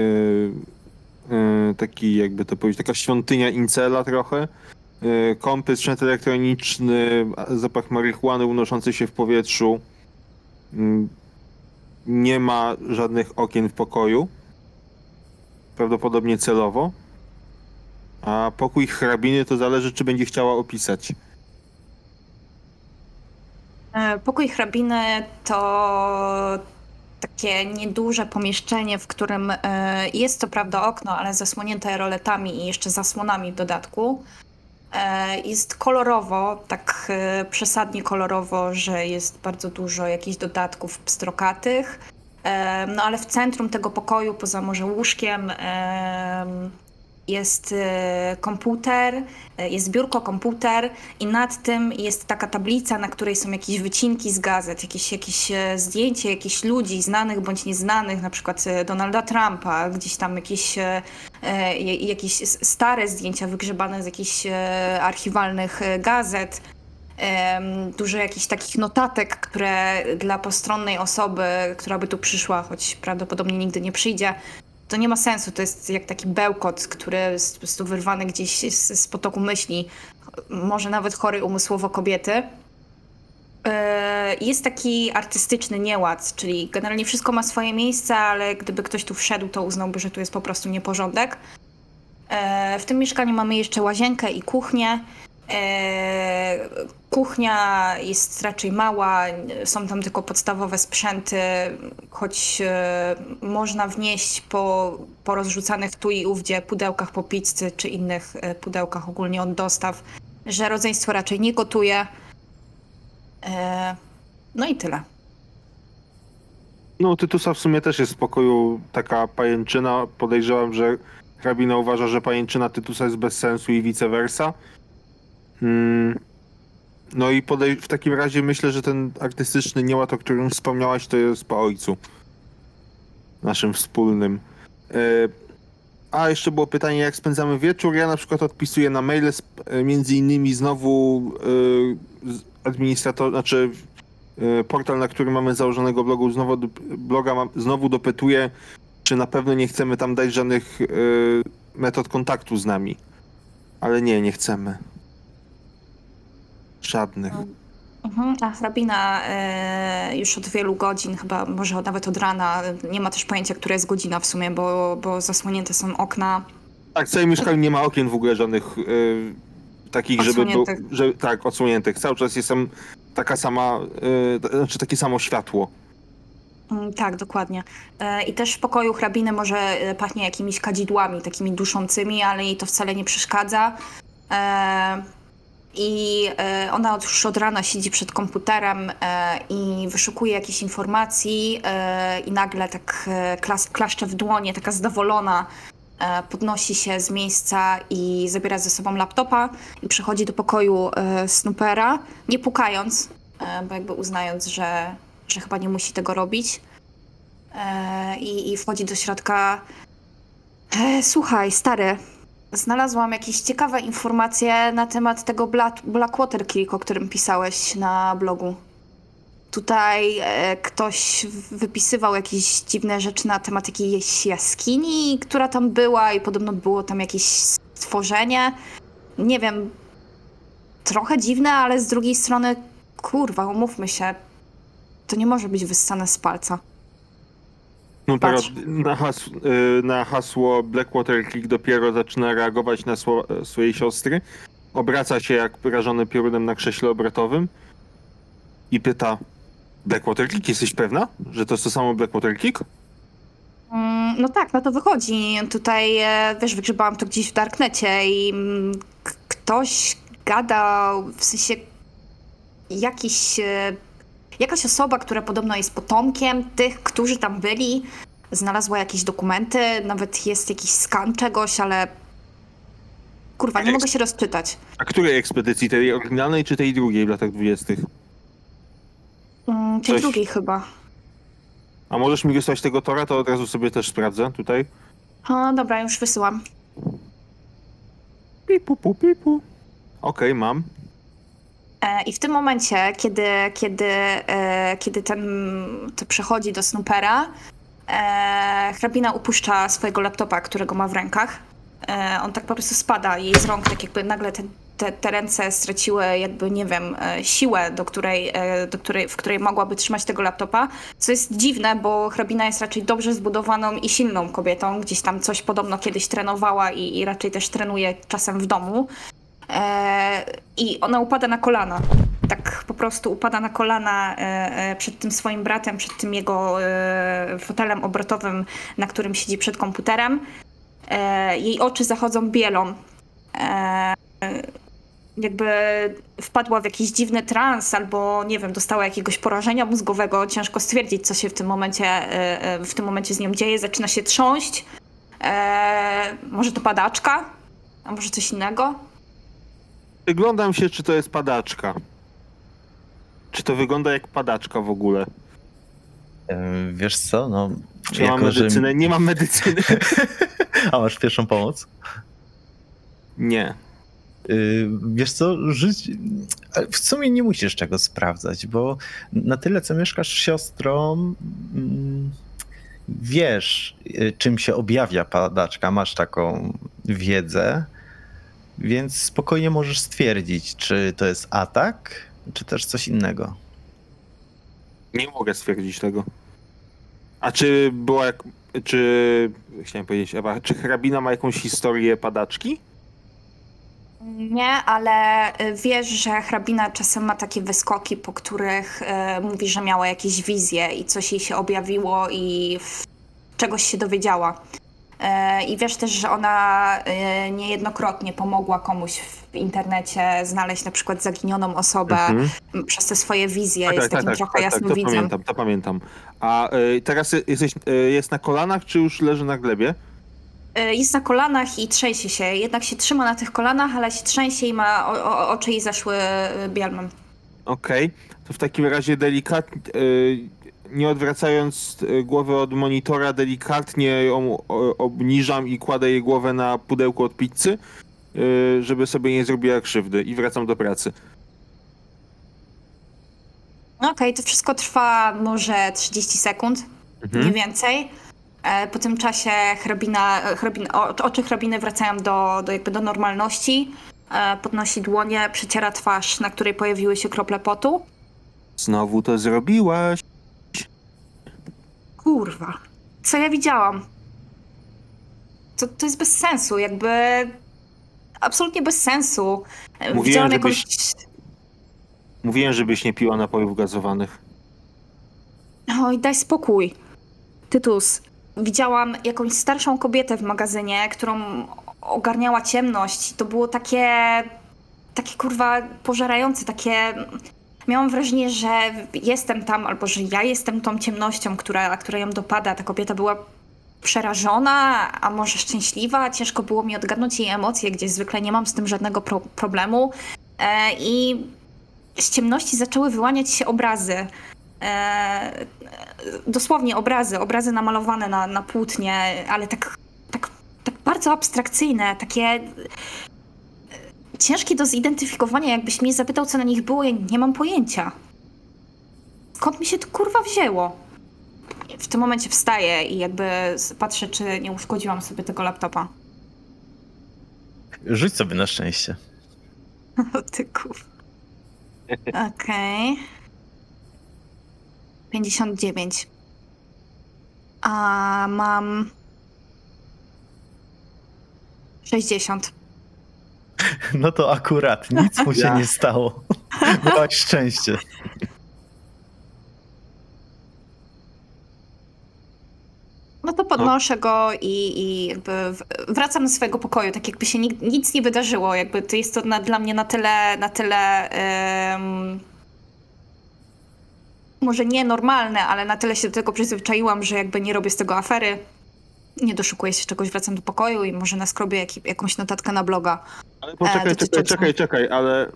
e, taki jakby to powiedzieć, taka świątynia incela trochę. E, Kąpy, sprzęt elektroniczny, zapach marihuany unoszący się w powietrzu. Mm, Nie ma żadnych okien w pokoju. Prawdopodobnie celowo. A pokój hrabiny to zależy, czy będzie chciała opisać. Pokój hrabiny to takie nieduże pomieszczenie, w którym e, jest to prawda okno, ale zasłonięte roletami i jeszcze zasłonami w dodatku. E, Jest kolorowo, tak e, przesadnie kolorowo, że jest bardzo dużo jakichś dodatków pstrokatych. No ale w centrum tego pokoju, poza może łóżkiem, em, jest e, komputer, e, jest biurko, komputer i nad tym jest taka tablica, na której są jakieś wycinki z gazet, jakieś, jakieś e, zdjęcie jakichś ludzi znanych bądź nieznanych, na przykład Donalda Trumpa, gdzieś tam jakieś, jakieś stare zdjęcia wygrzebane z jakichś archiwalnych gazet. Dużo jakichś takich notatek, które dla postronnej osoby, która by tu przyszła, choć prawdopodobnie nigdy nie przyjdzie, to nie ma sensu. To jest jak taki bełkot, który jest po prostu wyrwany gdzieś z, z potoku myśli, może nawet chorej umysłowo kobiety. E, Jest taki artystyczny nieład, czyli generalnie wszystko ma swoje miejsce, ale gdyby ktoś tu wszedł, to uznałby, że tu jest po prostu nieporządek. E, W tym mieszkaniu mamy jeszcze łazienkę i kuchnię. E, Kuchnia jest raczej mała, są tam tylko podstawowe sprzęty, choć e, można wnieść po, po rozrzucanych tu i ówdzie pudełkach po pizzy czy innych e, pudełkach ogólnie od dostaw, że rodzeństwo raczej nie gotuje. No i tyle. No, Tytusa w sumie też jest w pokoju taka pajęczyna. Podejrzewam, że hrabina uważa, że pajęczyna Tytusa jest bez sensu i vice versa. Mm. No i podej- w takim razie myślę, że ten artystyczny nieład, o którym wspomniałaś, to jest po ojcu. Naszym wspólnym. E, A jeszcze było pytanie, jak spędzamy wieczór. Ja na przykład odpisuję na maile, e, między innymi znowu e, administrator, znaczy portal, na którym mamy założonego blogu, znowu, bloga znowu dopytuje, czy na pewno nie chcemy tam dać żadnych metod kontaktu z nami. Ale nie, nie chcemy. Żadnych. Mhm. A hrabina e, już od wielu godzin, chyba może nawet od rana, nie ma też pojęcia, która jest godzina w sumie, bo, bo zasłonięte są okna. Tak, w całym mieszkaniu nie ma okien w ogóle żadnych y, takich, żeby był, tak, odsłoniętych. Cały czas jest tam taka sama, to znaczy takie samo światło. Mm, Tak, dokładnie. E, I też w pokoju hrabiny może e, pachnie jakimiś kadzidłami, takimi duszącymi, ale jej to wcale nie przeszkadza. I e, ona już od rana siedzi przed komputerem e, i wyszukuje jakichś informacji e, i nagle tak klas, klaszcze w dłonie, taka zadowolona, podnosi się z miejsca i zabiera ze sobą laptopa i przychodzi do pokoju Snoopera, nie pukając, bo jakby uznając, że, że chyba nie musi tego robić. I, I wchodzi do środka. Słuchaj, stary, znalazłam jakieś ciekawe informacje na temat tego Black, Blackwater Creek, o którym pisałeś na blogu. Tutaj e, ktoś wypisywał jakieś dziwne rzeczy na temat jakiejś jaskini, która tam była, i podobno było tam jakieś stworzenie. Nie wiem, trochę dziwne, ale z drugiej strony, kurwa, umówmy się, to nie może być wyssane z palca. No teraz na, has, y, na hasło Blackwater Click dopiero zaczyna reagować na sło, swojej siostry. Obraca się jak rażony piorunem na krześle obrotowym i pyta Blackwater Click, jesteś pewna, że to jest to samo Blackwater Click? Mm, No tak, no to wychodzi. Tutaj, e, wiesz, wygrzebałam to gdzieś w Darknecie i ktoś gadał, w sensie jakiś, e, jakaś osoba, która podobno jest potomkiem tych, którzy tam byli, znalazła jakieś dokumenty, nawet jest jakiś skan czegoś, ale kurwa, nie mogę się rozczytać. A której ekspedycji? Tej oryginalnej czy tej drugiej w latach dwudziestych? Mm, Tej Coś- drugiej chyba. A możesz mi wysłać tego tora, to od razu sobie też sprawdzę tutaj. O, dobra, już wysyłam. Pipu, pu, pipu. Okej, mam. E, I w tym momencie, kiedy, kiedy, e, kiedy ten to przechodzi do Snoopera, e, hrabina upuszcza swojego laptopa, którego ma w rękach. On tak po prostu spada jej z rąk, tak jakby nagle te, te, ręce straciły jakby, nie wiem, siłę, do której, do której, w której mogłaby trzymać tego laptopa. Co jest dziwne, bo hrabina jest raczej dobrze zbudowaną i silną kobietą. Gdzieś tam coś podobno kiedyś trenowała i, i raczej też trenuje czasem w domu. E, I ona upada na kolana. Tak po prostu upada na kolana e, e, przed tym swoim bratem, przed tym jego fotelem obrotowym, na którym siedzi przed komputerem. Jej oczy zachodzą bielą. Jakby wpadła w jakiś dziwny trans, albo nie wiem, dostała jakiegoś porażenia mózgowego. Ciężko stwierdzić, co się w tym momencie, w tym momencie z nią dzieje. Zaczyna się trząść. Może to padaczka? A może coś innego? Wyglądam się, czy to jest padaczka. Czy to wygląda jak padaczka w ogóle? Wiesz co, no... Czy mam jako, że- medycynę? Nie mam medycyny. A masz pierwszą pomoc? Nie. Y, Wiesz co, żyć... ale W sumie nie musisz czego sprawdzać, bo na tyle, co mieszkasz z siostrą, mm, wiesz, y, czym się objawia padaczka, masz taką wiedzę, więc spokojnie możesz stwierdzić, czy to jest atak, czy też coś innego. Nie mogę stwierdzić tego. A czy była jak... Czy... Chciałem powiedzieć, Ewa, czy hrabina ma jakąś historię padaczki? Nie, ale y, wiesz, że hrabina czasem ma takie wyskoki, po których y, mówi, że miała jakieś wizje i coś jej się objawiło i w, czegoś się dowiedziała. Y, I wiesz też, że ona y, niejednokrotnie pomogła komuś w internecie znaleźć na przykład zaginioną osobę Mhm. przez te swoje wizje. jest takim trochę to jasnowidzem. pamiętam, to pamiętam. A y, teraz jesteś, jest na kolanach, czy już leży na glebie? Jest na kolanach i trzęsie się. Jednak się trzyma na tych kolanach, ale się trzęsie i ma o, o, oczy jej zaszły bielmem. Okej, to w takim razie delikatnie, y, nie odwracając y, głowy od monitora, delikatnie ją obniżam i kładę jej głowę na pudełku od pizzy, y, żeby sobie nie zrobiła krzywdy i wracam do pracy. No okej, to wszystko trwa może 30 sekund, Mhm. nie więcej. E, Po tym czasie hrabina, o- oczy hrabiny wracają do, do, jakby do normalności. E, Podnosi dłonie, przeciera twarz, na której pojawiły się krople potu. Znowu to zrobiłaś. Kurwa, co ja widziałam? To, to jest bez sensu, jakby. Absolutnie bez sensu. Mówiłem, Widziałam żebyś- jakąś. Mówiłem, żebyś nie piła napojów gazowanych. Oj, daj spokój. Tytus, widziałam jakąś starszą kobietę w magazynie, którą ogarniała ciemność. To było takie. takie kurwa pożerające, takie. Miałam wrażenie, że jestem tam, albo że ja jestem tą ciemnością, która, która ją dopada. Ta kobieta była przerażona, a może szczęśliwa. Ciężko było mi odgadnąć jej emocje, gdzie zwykle nie mam z tym żadnego pro- problemu. E, I z ciemności zaczęły wyłaniać się obrazy. E, dosłownie obrazy, obrazy namalowane na, na płótnie, ale tak, tak, tak bardzo abstrakcyjne, takie ciężkie do zidentyfikowania. Jakbyś mnie zapytał, co na nich było, ja nie mam pojęcia. Skąd mi się to kurwa wzięło? W tym momencie wstaję i jakby patrzę, czy nie uszkodziłam sobie tego laptopa. Rzuć sobie na szczęście. O ty kurwa. Okej. 59. A mam 60. No to akurat, nic mu się Ja. nie stało. Miałaś szczęście. No to podnoszę go i, i jakby wracam do swojego pokoju, tak jakby się nic nie wydarzyło. Jakby to jest to na, dla mnie na tyle, na tyle em, może nie normalne, ale na tyle się do tego przyzwyczaiłam, że jakby nie robię z tego afery. Nie doszukuję się czegoś, wracam do pokoju i może naskrobię jak, jakąś notatkę na bloga. Ale poczekaj, czekaj, dotyczącą- czekaj, czekaj, ale y,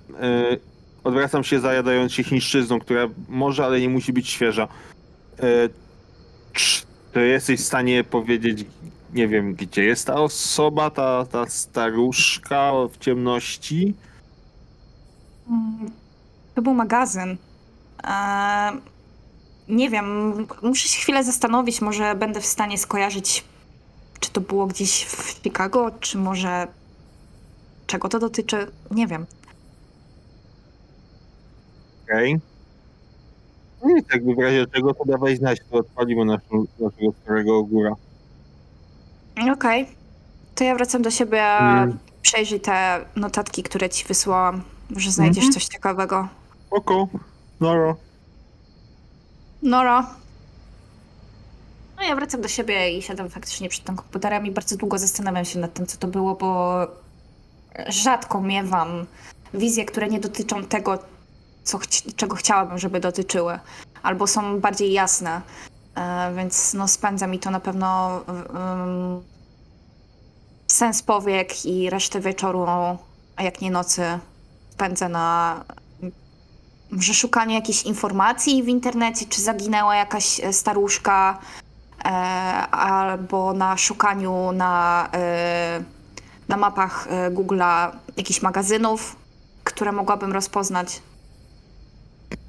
odwracam się zajadając się chińszczyzną, która może, ale nie musi być świeża. Y, czy jesteś w stanie powiedzieć, nie wiem, gdzie jest ta osoba, ta, ta staruszka w ciemności? Mm, To był magazyn. Eee, nie wiem, muszę się chwilę zastanowić, może będę w stanie skojarzyć, czy to było gdzieś w Chicago, czy może czego to dotyczy, nie wiem. Okej. No i tak w razie czego to dawaj znać, to odpalimy naszą, naszego starego ogóra. Okej, to ja wracam do siebie, Mm. przejrzyj te notatki, które ci wysłałam, może znajdziesz Mhm. coś ciekawego. Oko, Noro. Nora. No ja wracam do siebie i siadam faktycznie przed tym komputerem i bardzo długo zastanawiam się nad tym, co to było, bo rzadko miewam wizje, które nie dotyczą tego, co chci- czego chciałabym, żeby dotyczyły, albo są bardziej jasne. E, więc no, spędza mi to na pewno um, sens powiek i resztę wieczoru, a jak nie nocy, spędzę na może szukanie jakichś informacji w internecie, czy zaginęła jakaś e, staruszka, albo na szukaniu na, e, na mapach e, Google'a jakichś magazynów, które mogłabym rozpoznać.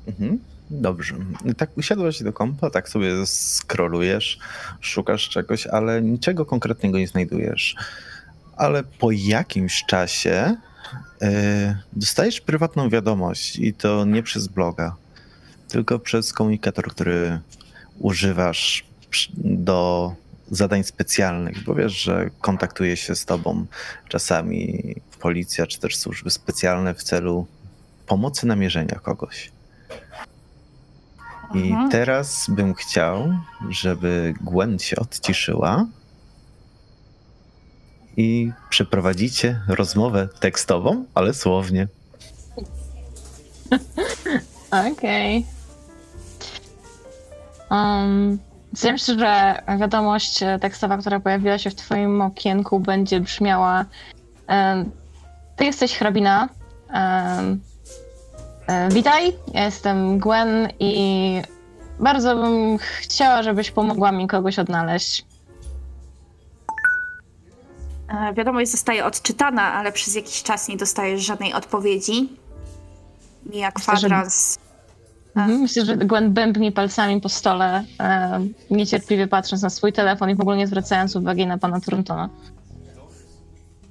Mhm. Dobrze. Tak usiadłaś do kompa, tak sobie scrollujesz, szukasz czegoś, ale niczego konkretnego nie znajdujesz. Ale po jakimś czasie e, dostajesz prywatną wiadomość i to nie przez bloga, tylko przez komunikator, który używasz do zadań specjalnych, bo wiesz, że kontaktuje się z tobą czasami policja czy też służby specjalne w celu pomocy namierzenia kogoś. I Mhm. teraz bym chciał, żeby Gwen się odciszyła i przeprowadzicie rozmowę tekstową, ale słownie. Okej. Um, Wiem, że wiadomość tekstowa, która pojawiła się w twoim okienku będzie brzmiała em, Ty jesteś hrabina. e, witaj, ja jestem Gwen i bardzo bym chciała, żebyś pomogła mi kogoś odnaleźć. E, Wiadomość zostaje odczytana, ale przez jakiś czas nie dostajesz żadnej odpowiedzi. Mija kwadrans. Mhm, myślę, że Gwen bębni palcami po stole, e, niecierpliwie patrząc na swój telefon i w ogóle nie zwracając uwagi na pana Torontona.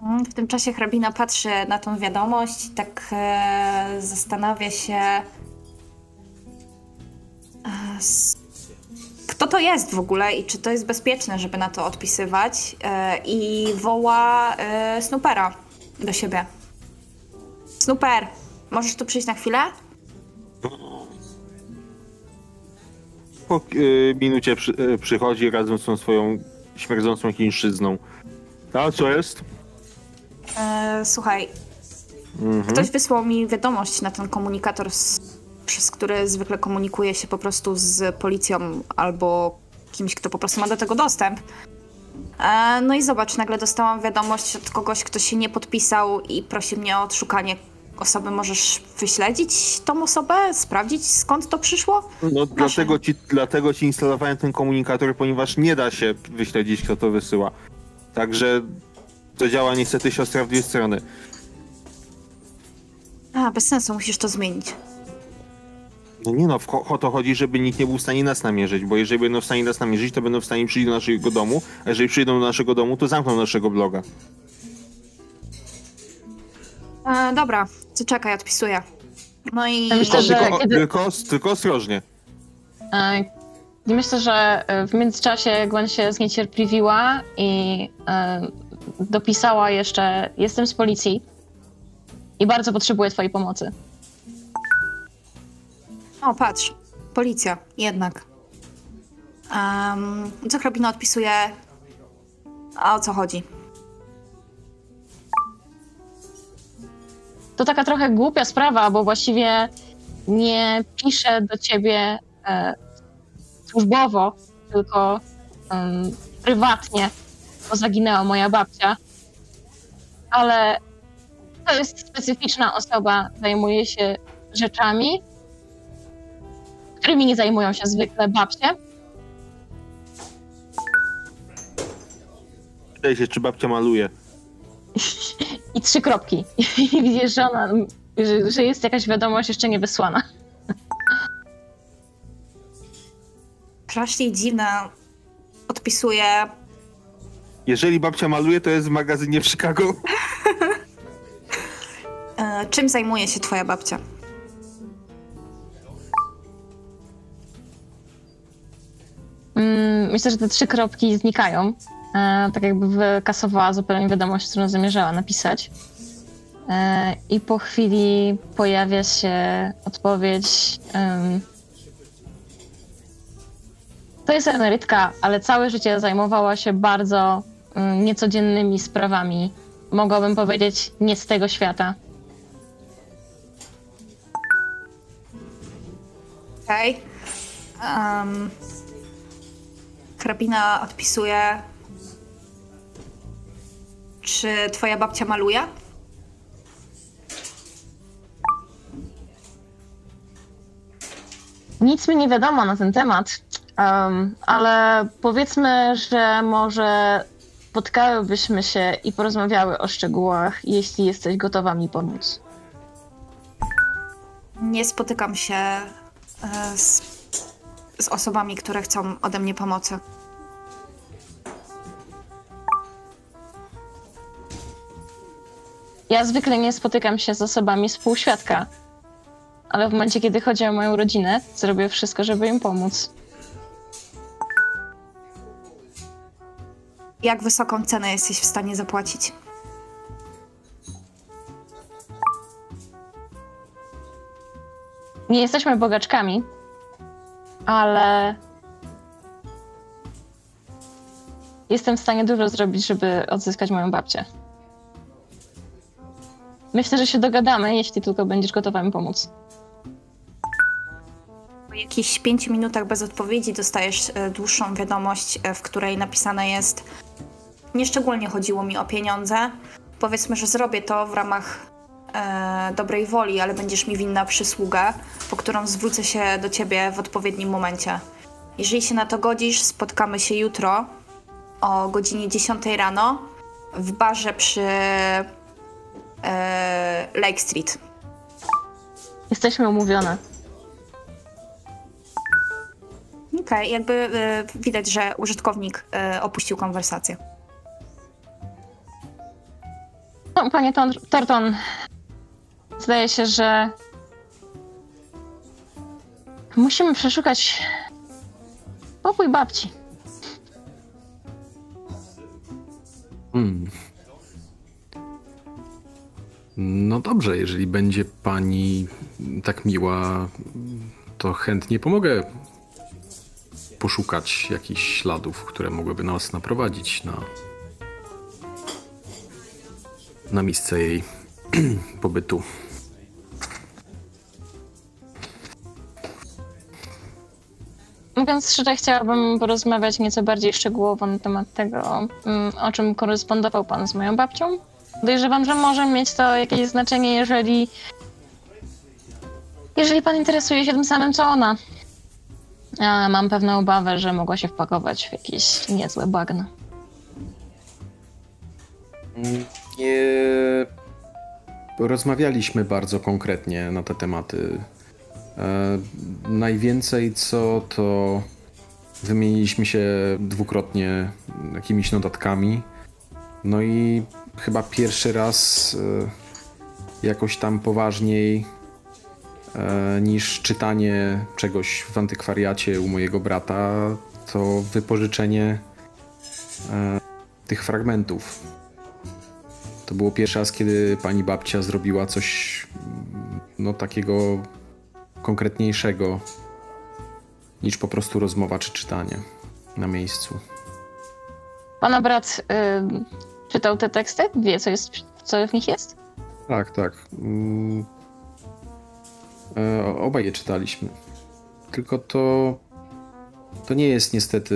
Mm, W tym czasie hrabina patrzy na tą wiadomość i tak e, zastanawia się. E, kto to jest w ogóle i czy to jest bezpieczne, żeby na to odpisywać? E, I woła e, Snoopera do siebie. Snooper, możesz tu przyjść na chwilę? Po y, minucie przy, y, przychodzi razem z tą swoją śmierdzącą chińszczyzną. A co jest? E, słuchaj, Mhm. Ktoś wysłał mi wiadomość na ten komunikator, z, przez który zwykle komunikuje się po prostu z policją albo kimś, kto po prostu ma do tego dostęp. E, no i zobacz, nagle dostałam wiadomość od kogoś, kto się nie podpisał i prosi mnie o odszukanie osoby. Możesz wyśledzić tą osobę, sprawdzić skąd to przyszło? No, dlatego, ci, dlatego ci instalowałem ten komunikator, ponieważ nie da się wyśledzić, kto to wysyła. Także to działa niestety siostra w dwie strony. A, bez sensu, musisz to zmienić. No nie no, o to chodzi, żeby nikt nie był w stanie nas namierzyć, bo jeżeli będą w stanie nas namierzyć, to będą w stanie przyjść do naszego domu, a jeżeli przyjdą do naszego domu, to zamkną naszego bloga. E, dobra, to czekaj, odpisuję. No i... Ja myślę, że- tylko, kiedy- tylko, tylko ostrożnie. E, I myślę, że e, w międzyczasie Gwen się zniecierpliwiła i e, dopisała jeszcze jestem z policji i bardzo potrzebuję twojej pomocy. O, patrz. Policja, jednak. Um, co odpisuje? A o co chodzi? To taka trochę głupia sprawa, bo właściwie nie piszę do ciebie e, służbowo, tylko prywatnie, bo zaginęła moja babcia. Ale to jest specyficzna osoba, zajmuje się rzeczami, którymi nie zajmują się zwykle babcie. Pytaj się, czy babcia maluje. I trzy kropki. I widzisz, że, ona, że, że jest jakaś wiadomość jeszcze nie wysłana. Strasznie dziwne. Odpisuje. Jeżeli babcia maluje, to jest w magazynie w Chicago. E, czym zajmuje się twoja babcia? Mm, myślę, że te trzy kropki znikają. E, tak jakby wykasowała zupełnie wiadomość, którą zamierzała napisać. E, I po chwili pojawia się odpowiedź. to jest emerytka, ale całe życie zajmowała się bardzo niecodziennymi sprawami. Mogłabym powiedzieć, nie z tego świata. Okej. Um, hrabina odpisuje. Czy twoja babcia maluje? Nic mi nie wiadomo na ten temat, em, ale powiedzmy, że może spotkałybyśmy się i porozmawiały o szczegółach, jeśli jesteś gotowa mi pomóc. Nie spotykam się e, z, z osobami, które chcą ode mnie pomocy. Ja zwykle nie spotykam się z osobami z półświadka, ale w momencie, kiedy chodzi o moją rodzinę, zrobię wszystko, żeby im pomóc. Jak wysoką cenę jesteś w stanie zapłacić? Nie jesteśmy bogaczkami, ale jestem w stanie dużo zrobić, żeby odzyskać moją babcię. Myślę, że się dogadamy, jeśli tylko będziesz gotowa mi pomóc. Po jakichś pięciu minutach bez odpowiedzi dostajesz e, dłuższą wiadomość, e, w której napisane jest: Nieszczególnie chodziło mi o pieniądze. Powiedzmy, że zrobię to w ramach e, dobrej woli, ale będziesz mi winna przysługę, po którą zwrócę się do ciebie w odpowiednim momencie. Jeżeli się na to godzisz, spotkamy się jutro o godzinie 10 rano w barze przy e, Lake Street. Jesteśmy umówione. Okej, okay, jakby y, widać, że użytkownik y, opuścił konwersację. No, panie Torton, zdaje się, że musimy przeszukać pokój babci. Hmm. No dobrze, jeżeli będzie pani tak miła, to chętnie pomogę poszukać jakichś śladów, które mogłyby nas naprowadzić na, na miejsce jej pobytu. Mówiąc szczerze, chciałabym porozmawiać nieco bardziej szczegółowo na temat tego, mm, o czym korespondował pan z moją babcią. Podejrzewam, że może mieć to jakieś znaczenie, jeżeli. Jeżeli pan interesuje się tym samym, co ona. A mam pewną obawę, że mogła się wpakować w jakieś niezłe bagno. Nie rozmawialiśmy bardzo konkretnie na te tematy. E, najwięcej co to wymieniliśmy się dwukrotnie jakimiś notatkami. No i chyba pierwszy raz e, jakoś tam poważniej e, niż czytanie czegoś w antykwariacie u mojego brata, to wypożyczenie e, tych fragmentów. To było pierwszy raz, kiedy pani babcia zrobiła coś no takiego konkretniejszego niż po prostu rozmowa czy czytanie na miejscu. Pana brat czytał te teksty? Wie, co, jest, co w nich jest? Tak, tak. Mm. E, obaj je czytaliśmy. Tylko to. To nie jest niestety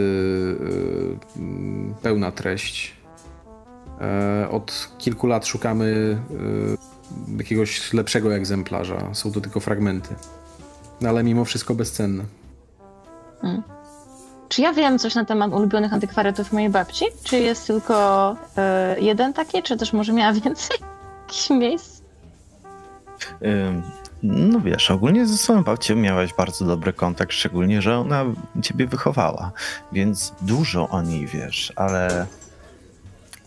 e, pełna treść. E, od kilku lat szukamy e, jakiegoś lepszego egzemplarza. Są to tylko fragmenty. No, ale mimo wszystko bezcenne. Hmm. Czy ja wiem coś na temat ulubionych antykwariatów mojej babci? Czy jest tylko y, jeden taki, czy też może miała więcej jakichś miejsc? No wiesz, ogólnie ze swoją babcią miałaś bardzo dobry kontakt, szczególnie, że ona ciebie wychowała, więc dużo o niej wiesz, ale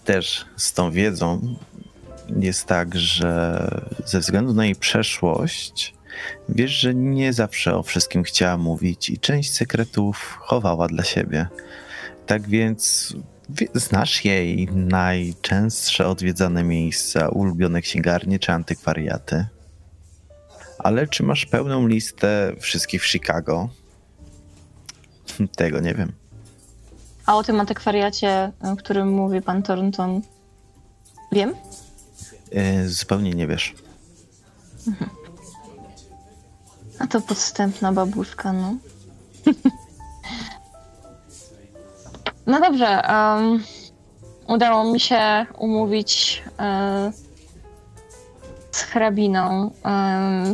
też z tą wiedzą jest tak, że ze względu na jej przeszłość Wiesz, że nie zawsze o wszystkim chciała mówić i część sekretów chowała dla siebie. Tak więc znasz jej najczęstsze odwiedzane miejsca, ulubione księgarnie czy antykwariaty. Ale czy masz pełną listę wszystkich w Chicago? Tego nie wiem. A o tym antykwariacie, o którym mówi pan Thornton, wiem? Yy, zupełnie nie wiesz. Mhm. A to podstępna babuszka, no. no dobrze. Um, udało mi się umówić um, z hrabiną.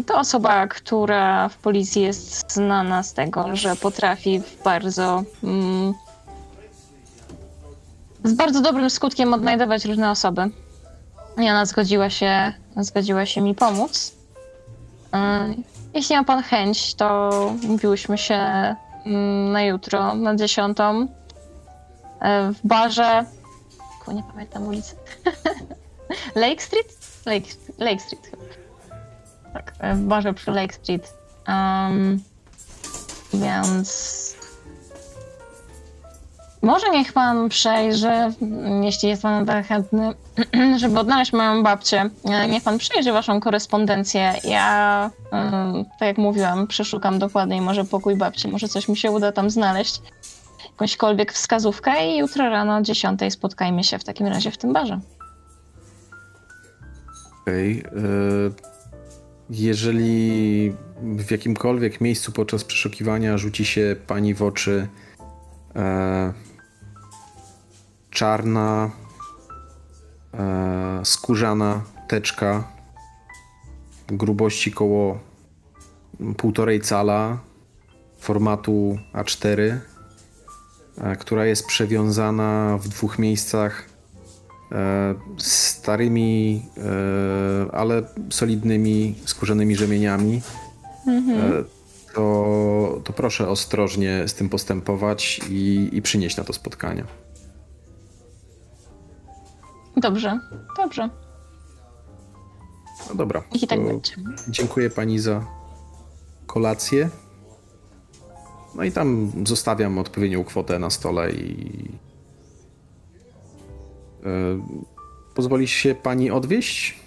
To osoba, która w policji jest znana z tego, że potrafi w bardzo. Um, z bardzo dobrym skutkiem odnajdować różne osoby. I ona zgodziła się, zgodziła się mi pomóc. Jeśli ma pan chęć, to mówiłyśmy się mm, na jutro, na dziesiątą e, w barze. nie pamiętam ulicy. Lake Street? Lake, Lake Street chyba. Tak, e, w barze przy Lake Street. Um, więc może niech pan przejrzy, jeśli jest pan tak chętny, żeby odnaleźć moją babcię. Niech pan przejrzy waszą korespondencję. Ja, tak jak mówiłam, przeszukam dokładniej może pokój babci, może coś mi się uda tam znaleźć. Jakąśkolwiek wskazówkę i jutro rano o 10 spotkajmy się w takim razie w tym barze. Okej. Okay. E, jeżeli w jakimkolwiek miejscu podczas przeszukiwania rzuci się pani w oczy e, czarna, e, skórzana teczka grubości koło półtorej cala formatu A4, e, która jest przewiązana w dwóch miejscach e, starymi, e, ale solidnymi skórzanymi rzemieniami. Mhm. to, to proszę ostrożnie z tym postępować i, i przynieść na to spotkanie. Dobrze, dobrze. No dobra. I tak będzie. Dziękuję pani za kolację. No i tam zostawiam odpowiednią kwotę na stole i. Yy, pozwoli się pani odwieźć?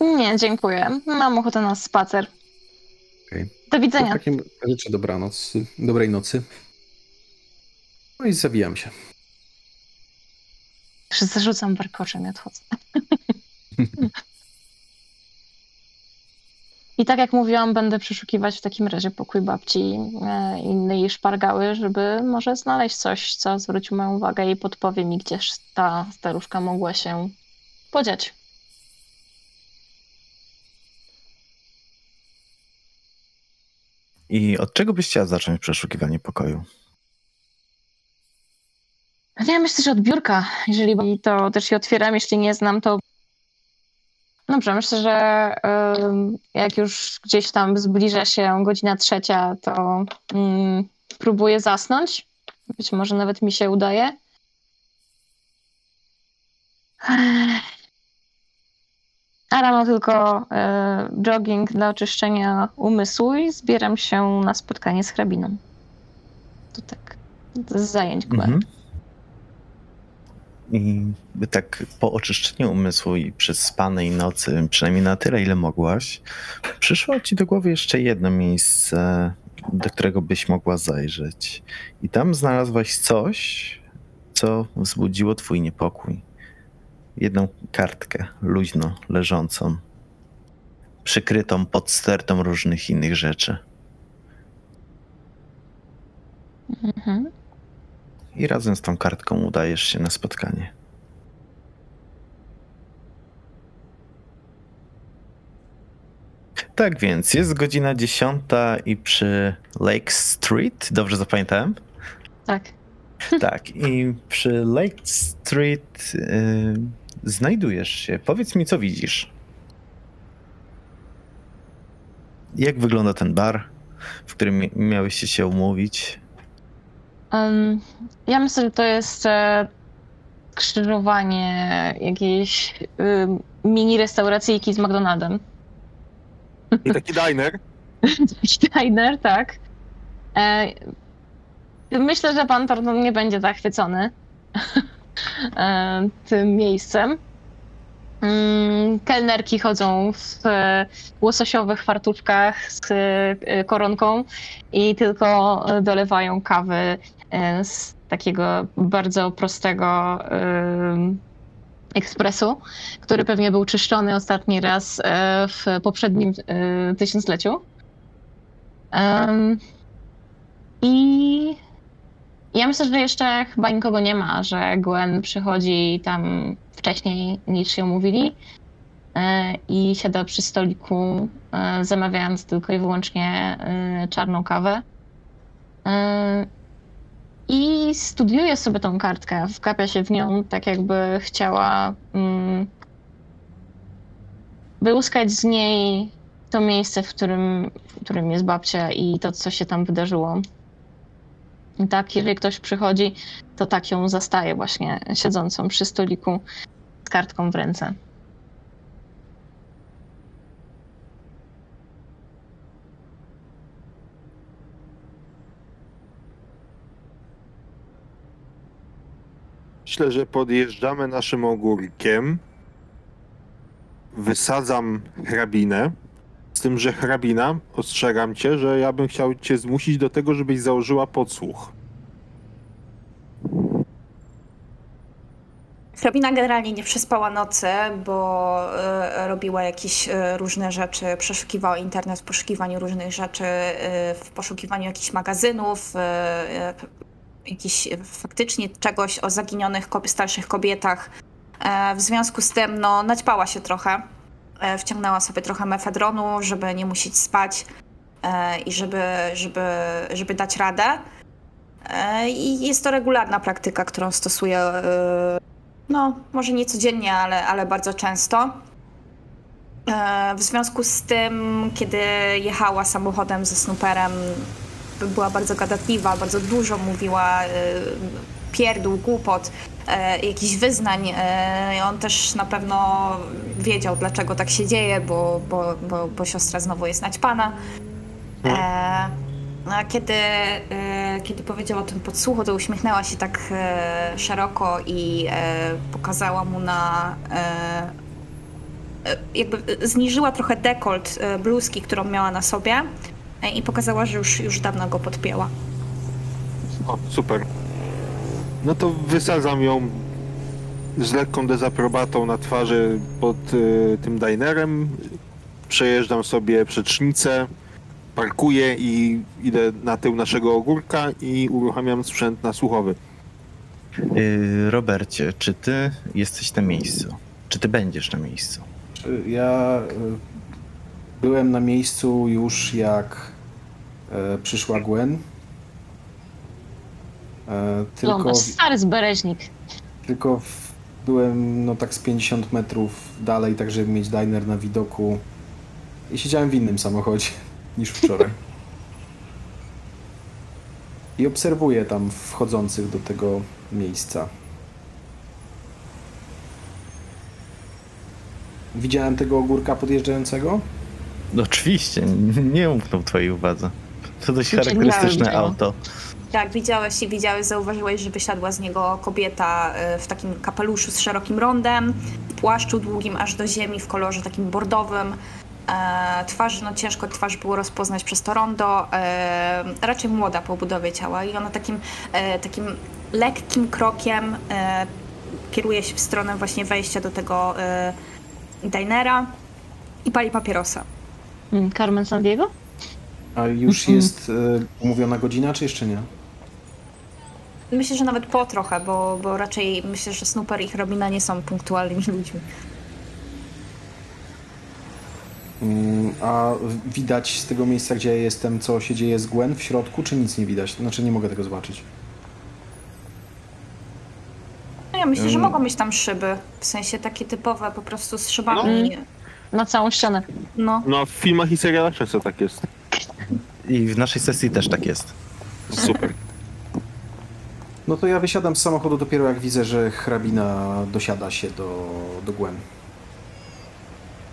Nie, dziękuję. Mam ochotę na spacer. Okay. Do widzenia. W takim życzę dobranoc, dobrej nocy. No i zawijam się. Zarzucam warkoczem i odchodzę. I tak jak mówiłam, będę przeszukiwać w takim razie pokój babci e, innej szpargały, żeby może znaleźć coś, co zwrócił moją uwagę i podpowie mi, gdzież ta staruszka mogła się podziać. I od czego byś chciała zacząć przeszukiwanie pokoju? Ja myślę, że od biurka. Jeżeli to też się otwieram, jeśli nie znam, to Dobrze, myślę, że jak już gdzieś tam zbliża się godzina trzecia, to mm, próbuję zasnąć. Być może nawet mi się udaje. A rano tylko e, jogging dla oczyszczenia umysłu i zbieram się na spotkanie z hrabiną. To tak, z zajęć mhm. I tak po oczyszczeniu umysłu i przez spanej nocy, przynajmniej na tyle, ile mogłaś, przyszło ci do głowy jeszcze jedno miejsce, do którego byś mogła zajrzeć. I tam znalazłaś coś, co wzbudziło twój niepokój. Jedną kartkę, luźno leżącą, przykrytą pod stertą różnych innych rzeczy. Mhm i razem z tą kartką udajesz się na spotkanie. Tak więc jest godzina dziesiąta i przy Lake Street, dobrze zapamiętałem? Tak. Tak, i przy Lake Street yy, znajdujesz się. Powiedz mi, co widzisz. Jak wygląda ten bar, w którym miałeś się umówić? Um, ja myślę, że to jest e, skrzyżowanie jakiejś y, mini restauracyjki z McDonaldem. I taki diner? taki diner, tak. E, myślę, że pan Thornton nie będzie zachwycony e, tym miejscem. Mm, kelnerki chodzą w łososiowych fartuszkach z e, koronką i tylko dolewają kawy E, z takiego bardzo prostego ekspresu, który pewnie był czyszczony ostatni raz e, w poprzednim e, tysiącleciu. I ja myślę, że jeszcze chyba nikogo nie ma, że Gwen przychodzi tam wcześniej niż się mówili i siada przy stoliku, zamawiając tylko i wyłącznie czarną kawę. I studiuje sobie tą kartkę, wkapia się w nią, tak jakby chciała mm, wyłuskać z niej to miejsce, w którym, w którym jest babcia i to, co się tam wydarzyło. I tak, jeżeli ktoś przychodzi, to tak ją zastaje właśnie siedzącą przy stoliku z kartką w ręce. Myślę, że podjeżdżamy naszym ogórkiem. Wysadzam hrabinę. Z tym, że hrabina, ostrzegam cię, że ja bym chciał cię zmusić do tego, żebyś założyła podsłuch. Hrabina generalnie nie przespała nocy, bo y, robiła jakieś y, różne rzeczy, przeszukiwała internet w poszukiwaniu różnych rzeczy, y, w poszukiwaniu jakichś magazynów, jakiś faktycznie czegoś o zaginionych starszych kobietach. E, w związku z tym no, naćpała się trochę. E, wciągnęła sobie trochę mefedronu, żeby nie musieć spać e, i żeby, żeby, żeby dać radę. I jest to regularna praktyka, którą stosuję, no może nie codziennie, ale, ale bardzo często. E, w związku z tym, kiedy jechała samochodem ze Snooperem, była bardzo gadatliwa, bardzo dużo mówiła, e, pierdół, głupot, e, jakichś wyznań. On też na pewno wiedział, dlaczego tak się dzieje, bo, bo, bo, bo siostra znowu jest naćpana. A kiedy, kiedy powiedział o tym podsłuchu, to uśmiechnęła się tak szeroko i pokazała mu na E, jakby zniżyła trochę dekolt e, bluzki, którą miała na sobie e, i pokazała, że już, już dawno go podpięła. O, super. No to wysadzam ją z lekką dezaprobatą na twarzy pod y, tym dinerem. Przejeżdżam sobie przecznicę, parkuję i idę na tył naszego ogórka i uruchamiam sprzęt nasłuchowy. Yy, Robercie, czy ty jesteś na miejscu? Czy ty będziesz na miejscu? Ja y, byłem na miejscu już jak e, przyszła Gwen. E, tylko, stary zbereźnik. Tylko w, byłem no tak z 50 metrów dalej, tak żeby mieć diner na widoku. I siedziałem w innym samochodzie niż wczoraj. I obserwuję tam wchodzących do tego miejsca. Widziałem tego ogórka podjeżdżającego? No oczywiście, nie umknął twojej uwadze. To dość charakterystyczne auto. Tak, widziałeś i widziałeś, zauważyłeś, że wysiadła z niego kobieta e, w takim kapeluszu z szerokim rondem, płaszczu długim aż do ziemi w kolorze takim bordowym. E, twarz, no ciężko twarz było rozpoznać przez to rondo. E, raczej młoda po budowie ciała i ona takim, e, takim lekkim krokiem e, kieruje się w stronę właśnie wejścia do tego e, dinera i pali papierosa. Mm, Carmen Sandiego? A już mm. jest y, umówiona godzina, czy jeszcze nie? Myślę, że nawet po trochę, bo, bo raczej myślę, że Snooper i Robina nie są punktualnymi ludźmi. Mm, a widać z tego miejsca, gdzie ja jestem, co się dzieje z Gwen w środku, czy nic nie widać? Znaczy nie mogę tego zobaczyć. No ja myślę, że mogą mieć tam szyby. W sensie takie typowe, po prostu z szybami. No. Na całą ścianę. No. No, w filmach i serialach często tak jest. I w naszej sesji też tak jest. Super. No to ja wysiadam z samochodu dopiero jak widzę, że hrabina dosiada się do, do Gwen.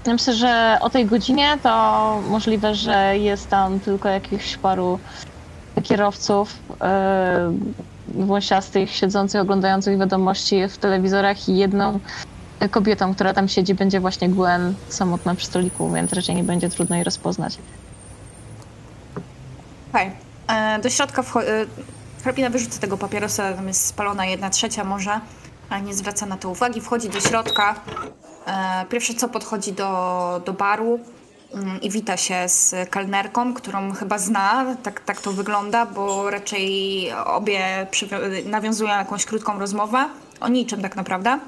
Ja myślę, że o tej godzinie to możliwe, że jest tam tylko jakichś paru kierowców. Yy włosiastych, siedzących, oglądających wiadomości w telewizorach i jedną kobietą, która tam siedzi, będzie właśnie Gwen samotna przy stoliku, więc raczej nie będzie trudno jej rozpoznać. E, do środka wchodzi... E, hrabina wyrzuca tego papierosa, tam jest spalona jedna trzecia może, ale nie zwraca na to uwagi. Wchodzi do środka. E, pierwsze co podchodzi do, do baru, Mm, i wita się z kelnerką, którą chyba zna, tak, tak to wygląda, bo raczej obie nawiązują jakąś krótką rozmowę o niczym tak naprawdę.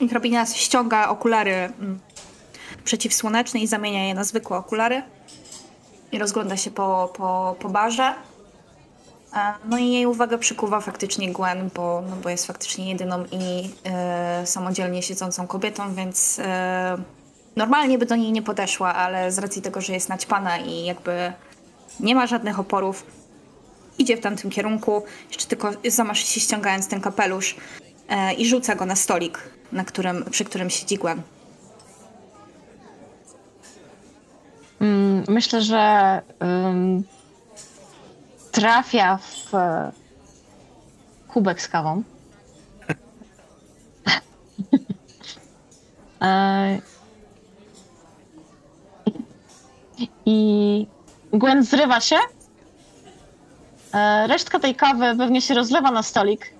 I hrabina ściąga okulary mm, przeciwsłoneczne i zamienia je na zwykłe okulary i rozgląda się po, po, po barze. E, no i jej uwagę przykuwa faktycznie Gwen, bo, no bo jest faktycznie jedyną i y, samodzielnie siedzącą kobietą, więc y, Normalnie by do niej nie podeszła, ale z racji tego, że jest naćpana i jakby nie ma żadnych oporów, idzie w tamtym kierunku, jeszcze tylko zamasz się ściągając ten kapelusz e, i rzuca go na stolik, na którym, przy którym siedzi Gwen. Myślę, że trafia w kubek z kawą. I Gwen zrywa się. E, resztka tej kawy pewnie się rozlewa na stolik.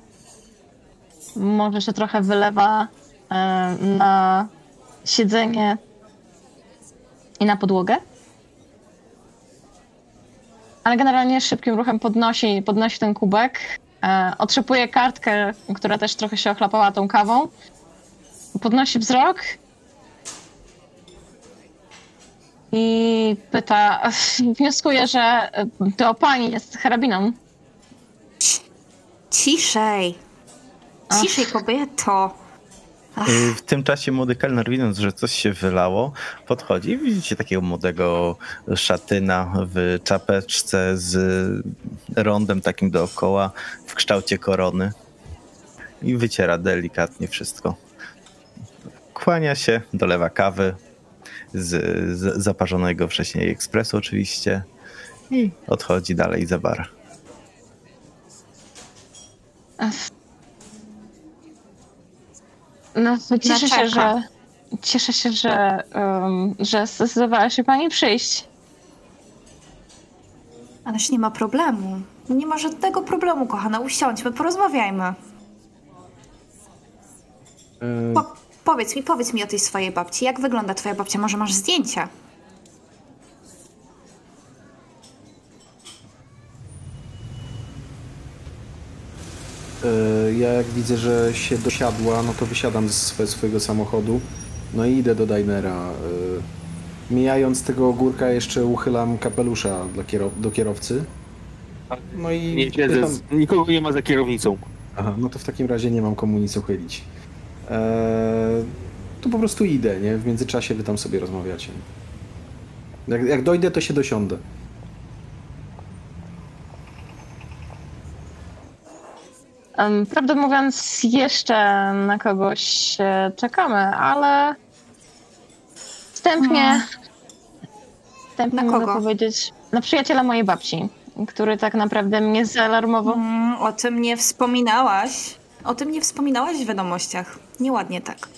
Może się trochę wylewa e, na siedzenie i na podłogę. Ale generalnie szybkim ruchem podnosi, podnosi ten kubek. E, otrzepuje kartkę, która też trochę się ochlapała tą kawą. Podnosi wzrok i pyta, wnioskuję, że to pani jest hrabiną. Ciszej. Ciszej, kobieto. Y, w tym czasie młody kelner, widząc, że coś się wylało, podchodzi i widzicie takiego młodego szatyna w czapeczce z rondem takim dookoła w kształcie korony i wyciera delikatnie wszystko. Kłania się, dolewa kawy z, z zaparzonego wcześniej ekspresu oczywiście i odchodzi dalej za bar. No, cieszę się, że cieszę się, że, um, że zdecydowała się pani przyjść. Ależ nie ma problemu. Nie ma żadnego problemu, kochana. Usiądźmy, porozmawiajmy. E, Po, powiedz mi, powiedz mi o tej swojej babci. Jak wygląda twoja babcia? Może masz zdjęcia? Ja jak widzę, że się dosiadła, no to wysiadam ze swojego samochodu, no i idę do dinera. E, Mijając tego ogórka jeszcze uchylam kapelusza dla kiero- do kierowcy. No i Nie siedzę, pytam, nikogo nie ma za kierownicą. aha, no to w takim razie nie mam komu nic uchylić. E, to po prostu idę, nie? W międzyczasie wy tam sobie rozmawiacie. Jak, jak dojdę, to się dosiądę. Prawdę mówiąc, jeszcze na kogoś e, czekamy, ale wstępnie, Hmm. wstępnie Na mogę kogo? powiedzieć na przyjaciela mojej babci, który tak naprawdę mnie zaalarmował. Mm, o tym nie wspominałaś. O tym nie wspominałaś w wiadomościach. Nieładnie tak.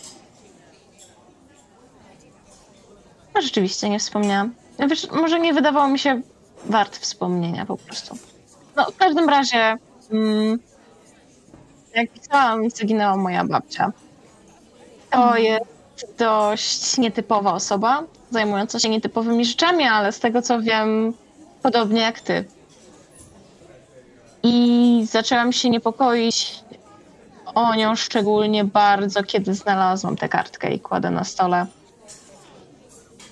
No, rzeczywiście nie wspomniałam. Wiesz, może nie wydawało mi się wart wspomnienia po prostu. No, w każdym razie, mm, jak pisałam, zaginęła moja babcia. To jest dość nietypowa osoba, zajmująca się nietypowymi rzeczami, ale z tego co wiem, podobnie jak ty. I zaczęłam się niepokoić o nią szczególnie bardzo, kiedy znalazłam tę kartkę i kładę na stole.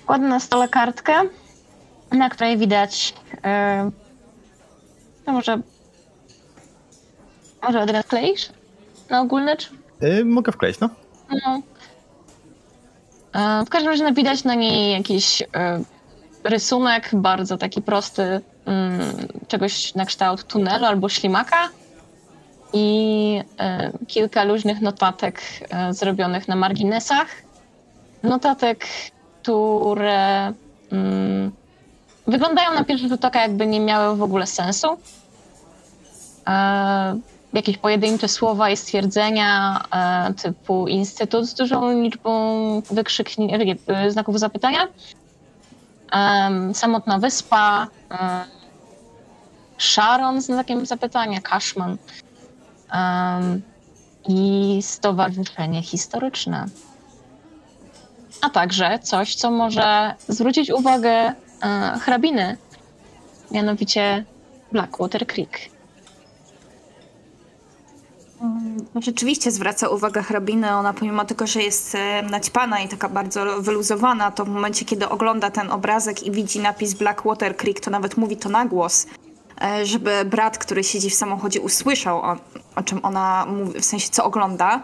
Kładę na stole kartkę, na której widać. Yy, no może. Może Adrian kleisz? Na ogólny? Czy... Y, mogę wkleić, no. No. E, W każdym razie no, widać na niej jakiś e, rysunek, bardzo taki prosty, mm, czegoś na kształt tunelu albo ślimaka i e, kilka luźnych notatek zrobionych na marginesach. Notatek, które mm, wyglądają na pierwszy rzut oka, jakby nie miały w ogóle sensu. E, jakieś pojedyncze słowa i stwierdzenia e, typu instytut z dużą liczbą wykrzykni- e, znaków zapytania, samotna wyspa, e, Sharon z znakiem zapytania, Cashman i stowarzyszenie historyczne. A także coś, co może zwrócić uwagę e, hrabiny, mianowicie Blackwater Creek. Mm, Rzeczywiście zwraca uwagę hrabiny. Ona pomimo tego, że jest e, naćpana i taka bardzo wyluzowana, to w momencie, kiedy ogląda ten obrazek i widzi napis Blackwater Creek, to nawet mówi to na głos, e, żeby brat, który siedzi w samochodzie, usłyszał o, o czym ona mówi, w sensie co ogląda.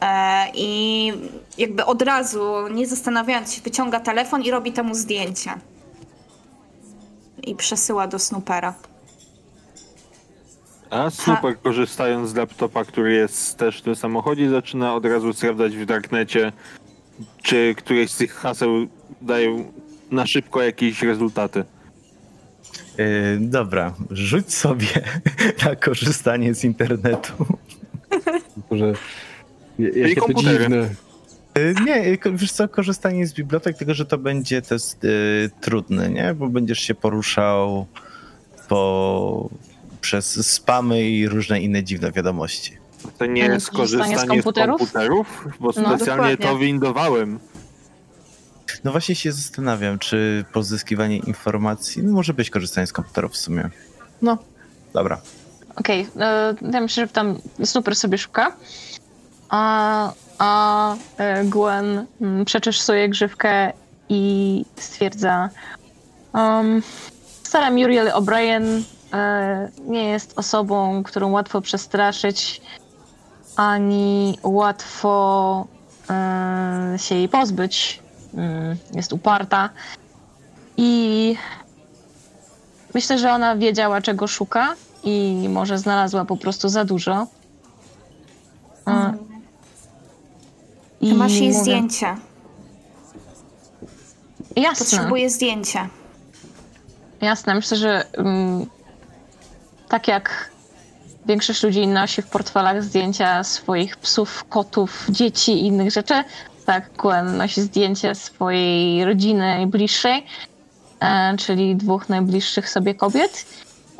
E, I jakby od razu, nie zastanawiając się, wyciąga telefon i robi temu zdjęcie. I przesyła do Snoopera. A super, korzystając z laptopa, który jest też w tym samochodzie, zaczyna od razu sprawdzać w darknecie, czy któreś z tych haseł dają na szybko jakieś rezultaty. Y, dobra, rzuć sobie na korzystanie z internetu. Że jakie to dziwne. Y, Nie, y, ko- wiesz co, korzystanie z bibliotek, tylko że to będzie test y, trudny, nie? Bo będziesz się poruszał po, przez spamy i różne inne dziwne wiadomości. To nie Ale jest korzystanie z korzystanie z komputerów? komputerów, bo No, specjalnie dokładnie. to windowałem. No właśnie się zastanawiam, czy pozyskiwanie informacji, no może być korzystanie z komputerów w sumie. No, dobra. Okej, okay, ja myślę, że tam super sobie szuka. A, a e, Gwen mm, przeczesuje grzywkę i stwierdza um, stara Muriel O'Brien e, nie jest osobą, którą łatwo przestraszyć. ani łatwo e, się jej pozbyć. Mm, jest uparta i myślę, że ona wiedziała, czego szuka i może znalazła po prostu za dużo. E, Ty i masz jej mówię- zdjęcie. Jasne. Potrzebuję zdjęcie. Jasne, myślę, że mm, tak jak większość ludzi nosi w portfelach zdjęcia swoich psów, kotów, dzieci i innych rzeczy, tak Gwen nosi zdjęcie swojej rodziny najbliższej, e, czyli dwóch najbliższych sobie kobiet.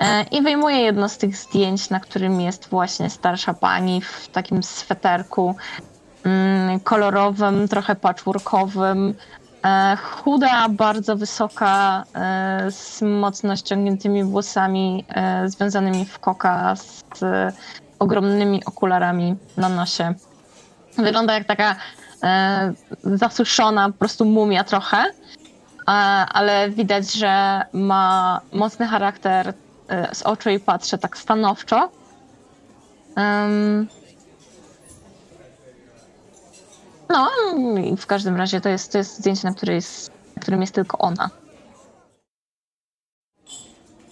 E, I wyjmuje jedno z tych zdjęć, na którym jest właśnie starsza pani w takim sweterku mm, kolorowym, trochę patchworkowym, chuda, bardzo wysoka, e, z mocno ściągniętymi włosami e, związanymi w koka, z e, ogromnymi okularami na nosie. Wygląda jak taka e, zasuszona po prostu mumia trochę, e, ale widać, że ma mocny charakter, e, z oczu jej patrzę tak stanowczo. No, i w każdym razie to jest, to jest zdjęcie, na, które jest, na którym jest tylko ona.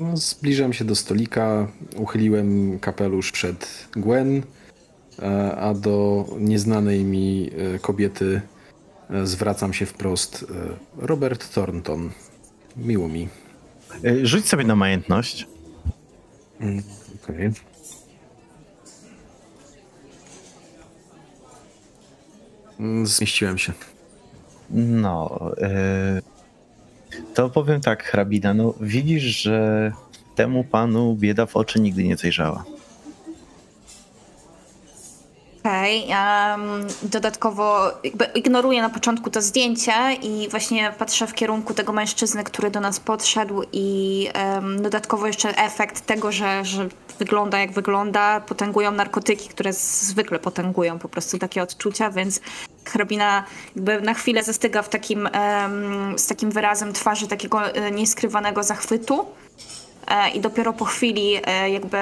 No, Zbliżam się do stolika, uchyliłem kapelusz przed Gwen, e, a do nieznanej mi e, kobiety e, zwracam się wprost. Robert Thornton. Miło mi. Rzuć sobie na majętność. Mm, Okej. Mm, Zmieściłem się. No, y, to powiem tak, hrabina, no widzisz, że temu panu bieda w oczy nigdy nie zajrzała. Okej. em, dodatkowo jakby ignoruję na początku to zdjęcie i właśnie patrzę w kierunku tego mężczyzny, który do nas podszedł i em, dodatkowo jeszcze efekt tego, że, że wygląda jak wygląda, potęgują narkotyki, które zwykle potęgują po prostu takie odczucia, więc hrabina jakby na chwilę zastyga w takim, em, z takim wyrazem twarzy takiego e, nieskrywanego zachwytu e, i dopiero po chwili e, jakby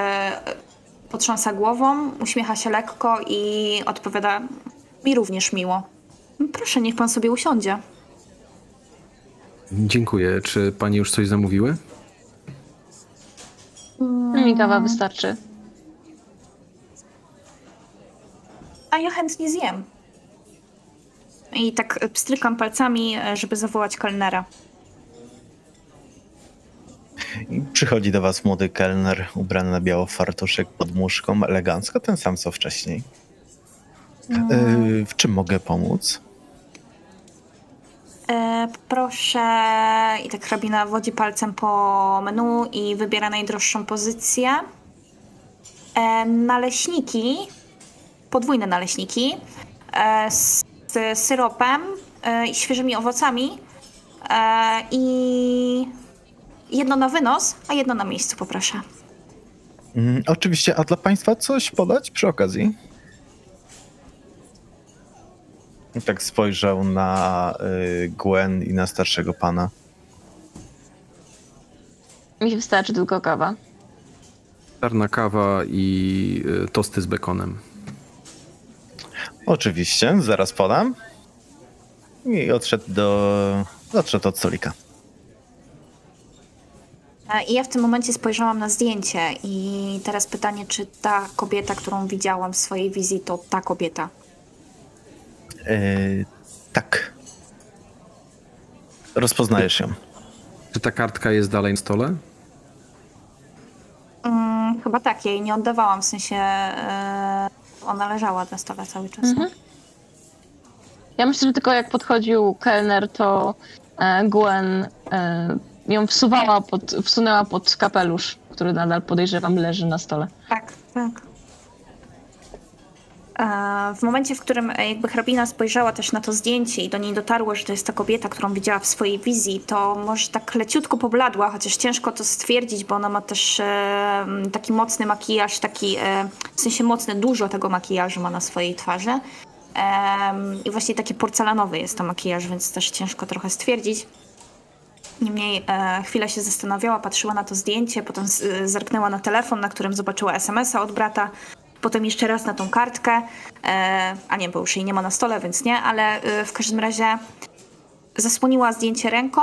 potrząsa głową, uśmiecha się lekko i odpowiada: Mi również miło. Proszę, niech pan sobie usiądzie. Dziękuję. Czy pani już coś zamówiły? Mi kawa wystarczy. A ja chętnie zjem. I tak pstrykam palcami, żeby zawołać kelnera. Przychodzi do was młody kelner ubrany na biało fartuszek pod muszką, elegancko, ten sam co wcześniej. Y, w czym mogę pomóc? E, proszę. I tak hrabina wodzi palcem po menu i wybiera najdroższą pozycję. E, naleśniki, podwójne naleśniki e, z, z syropem e, i świeżymi owocami. E, I jedno na wynos, a jedno na miejscu, poproszę. Mm, oczywiście, a dla państwa coś podać przy okazji? I Tak spojrzał na y, Gwen i na starszego pana. Mi wystarczy tylko kawa. Czarna kawa i y, tosty z bekonem. Oczywiście, zaraz podam. I odszedł do... odszedł od stolika. E, I ja w tym momencie spojrzałam na zdjęcie i teraz pytanie, czy ta kobieta, którą widziałam w swojej wizji, to ta kobieta. Y, tak. Rozpoznajesz ją. Czy ta kartka jest dalej na stole? Mm, chyba tak, jej nie oddawałam, w sensie e, ona leżała na stole cały czas. Mhm. Ja myślę, że tylko jak podchodził kelner, to e, Gwen e, ją wsuwała pod, wsunęła pod kapelusz, który nadal podejrzewam leży na stole. Tak, tak. E, W momencie, w którym e, jakby hrabina spojrzała też na to zdjęcie i do niej dotarło, że to jest ta kobieta, którą widziała w swojej wizji, to może tak leciutko pobladła, chociaż ciężko to stwierdzić, bo ona ma też e, taki mocny makijaż, taki w sensie mocny, dużo tego makijażu ma na swojej twarzy. I właśnie taki porcelanowy jest to makijaż, więc też ciężko trochę stwierdzić. Niemniej e, chwilę się zastanawiała, patrzyła na to zdjęcie, potem z, e, zerknęła na telefon, na którym zobaczyła SMS-a od brata potem jeszcze raz na tą kartkę, e, a nie, bo już jej nie ma na stole, więc nie, ale e, w każdym razie zasłoniła zdjęcie ręką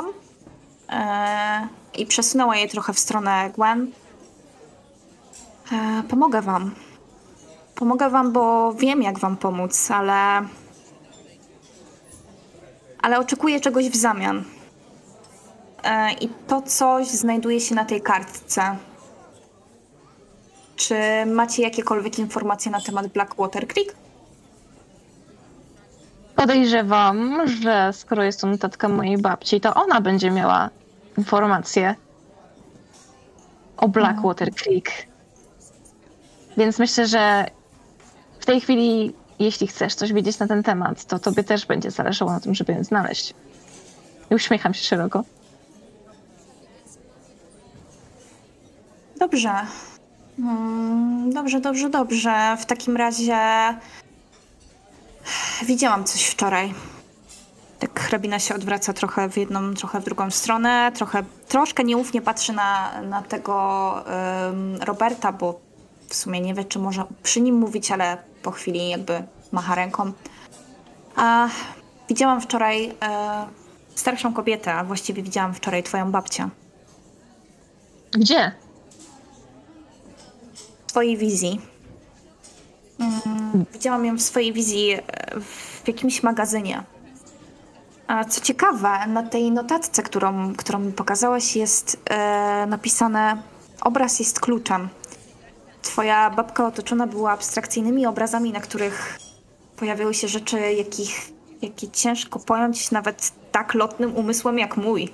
e, i przesunęła je trochę w stronę Gwen. E, pomogę wam. Pomogę wam, bo wiem, jak wam pomóc, ale. Ale oczekuję czegoś w zamian. E, I to coś znajduje się na tej kartce. Czy macie jakiekolwiek informacje na temat Blackwater Creek? Podejrzewam, że skoro jest to notatka mojej babci, to ona będzie miała informacje o Blackwater Creek. Więc myślę, że w tej chwili, jeśli chcesz coś wiedzieć na ten temat, to tobie też będzie zależało na tym, żeby ją znaleźć. I uśmiecham się szeroko. Dobrze. Mm, Dobrze, dobrze, dobrze. W takim razie widziałam coś wczoraj. Tak hrabina się odwraca trochę w jedną, trochę w drugą stronę, trochę, troszkę nieufnie patrzy na, na tego em, Roberta, bo w sumie nie wie, czy może przy nim mówić, ale po chwili jakby macha ręką. A widziałam wczoraj e, starszą kobietę, a właściwie widziałam wczoraj twoją babcię. Gdzie? Swojej wizji. Mm, Widziałam ją w swojej wizji e, w jakimś magazynie. A co ciekawe, na tej notatce, którą, którą mi pokazałaś, jest e, napisane: Obraz jest kluczem. Twoja babka otoczona była abstrakcyjnymi obrazami, na których pojawiały się rzeczy, jakich, jakie ciężko pojąć nawet tak lotnym umysłem jak mój.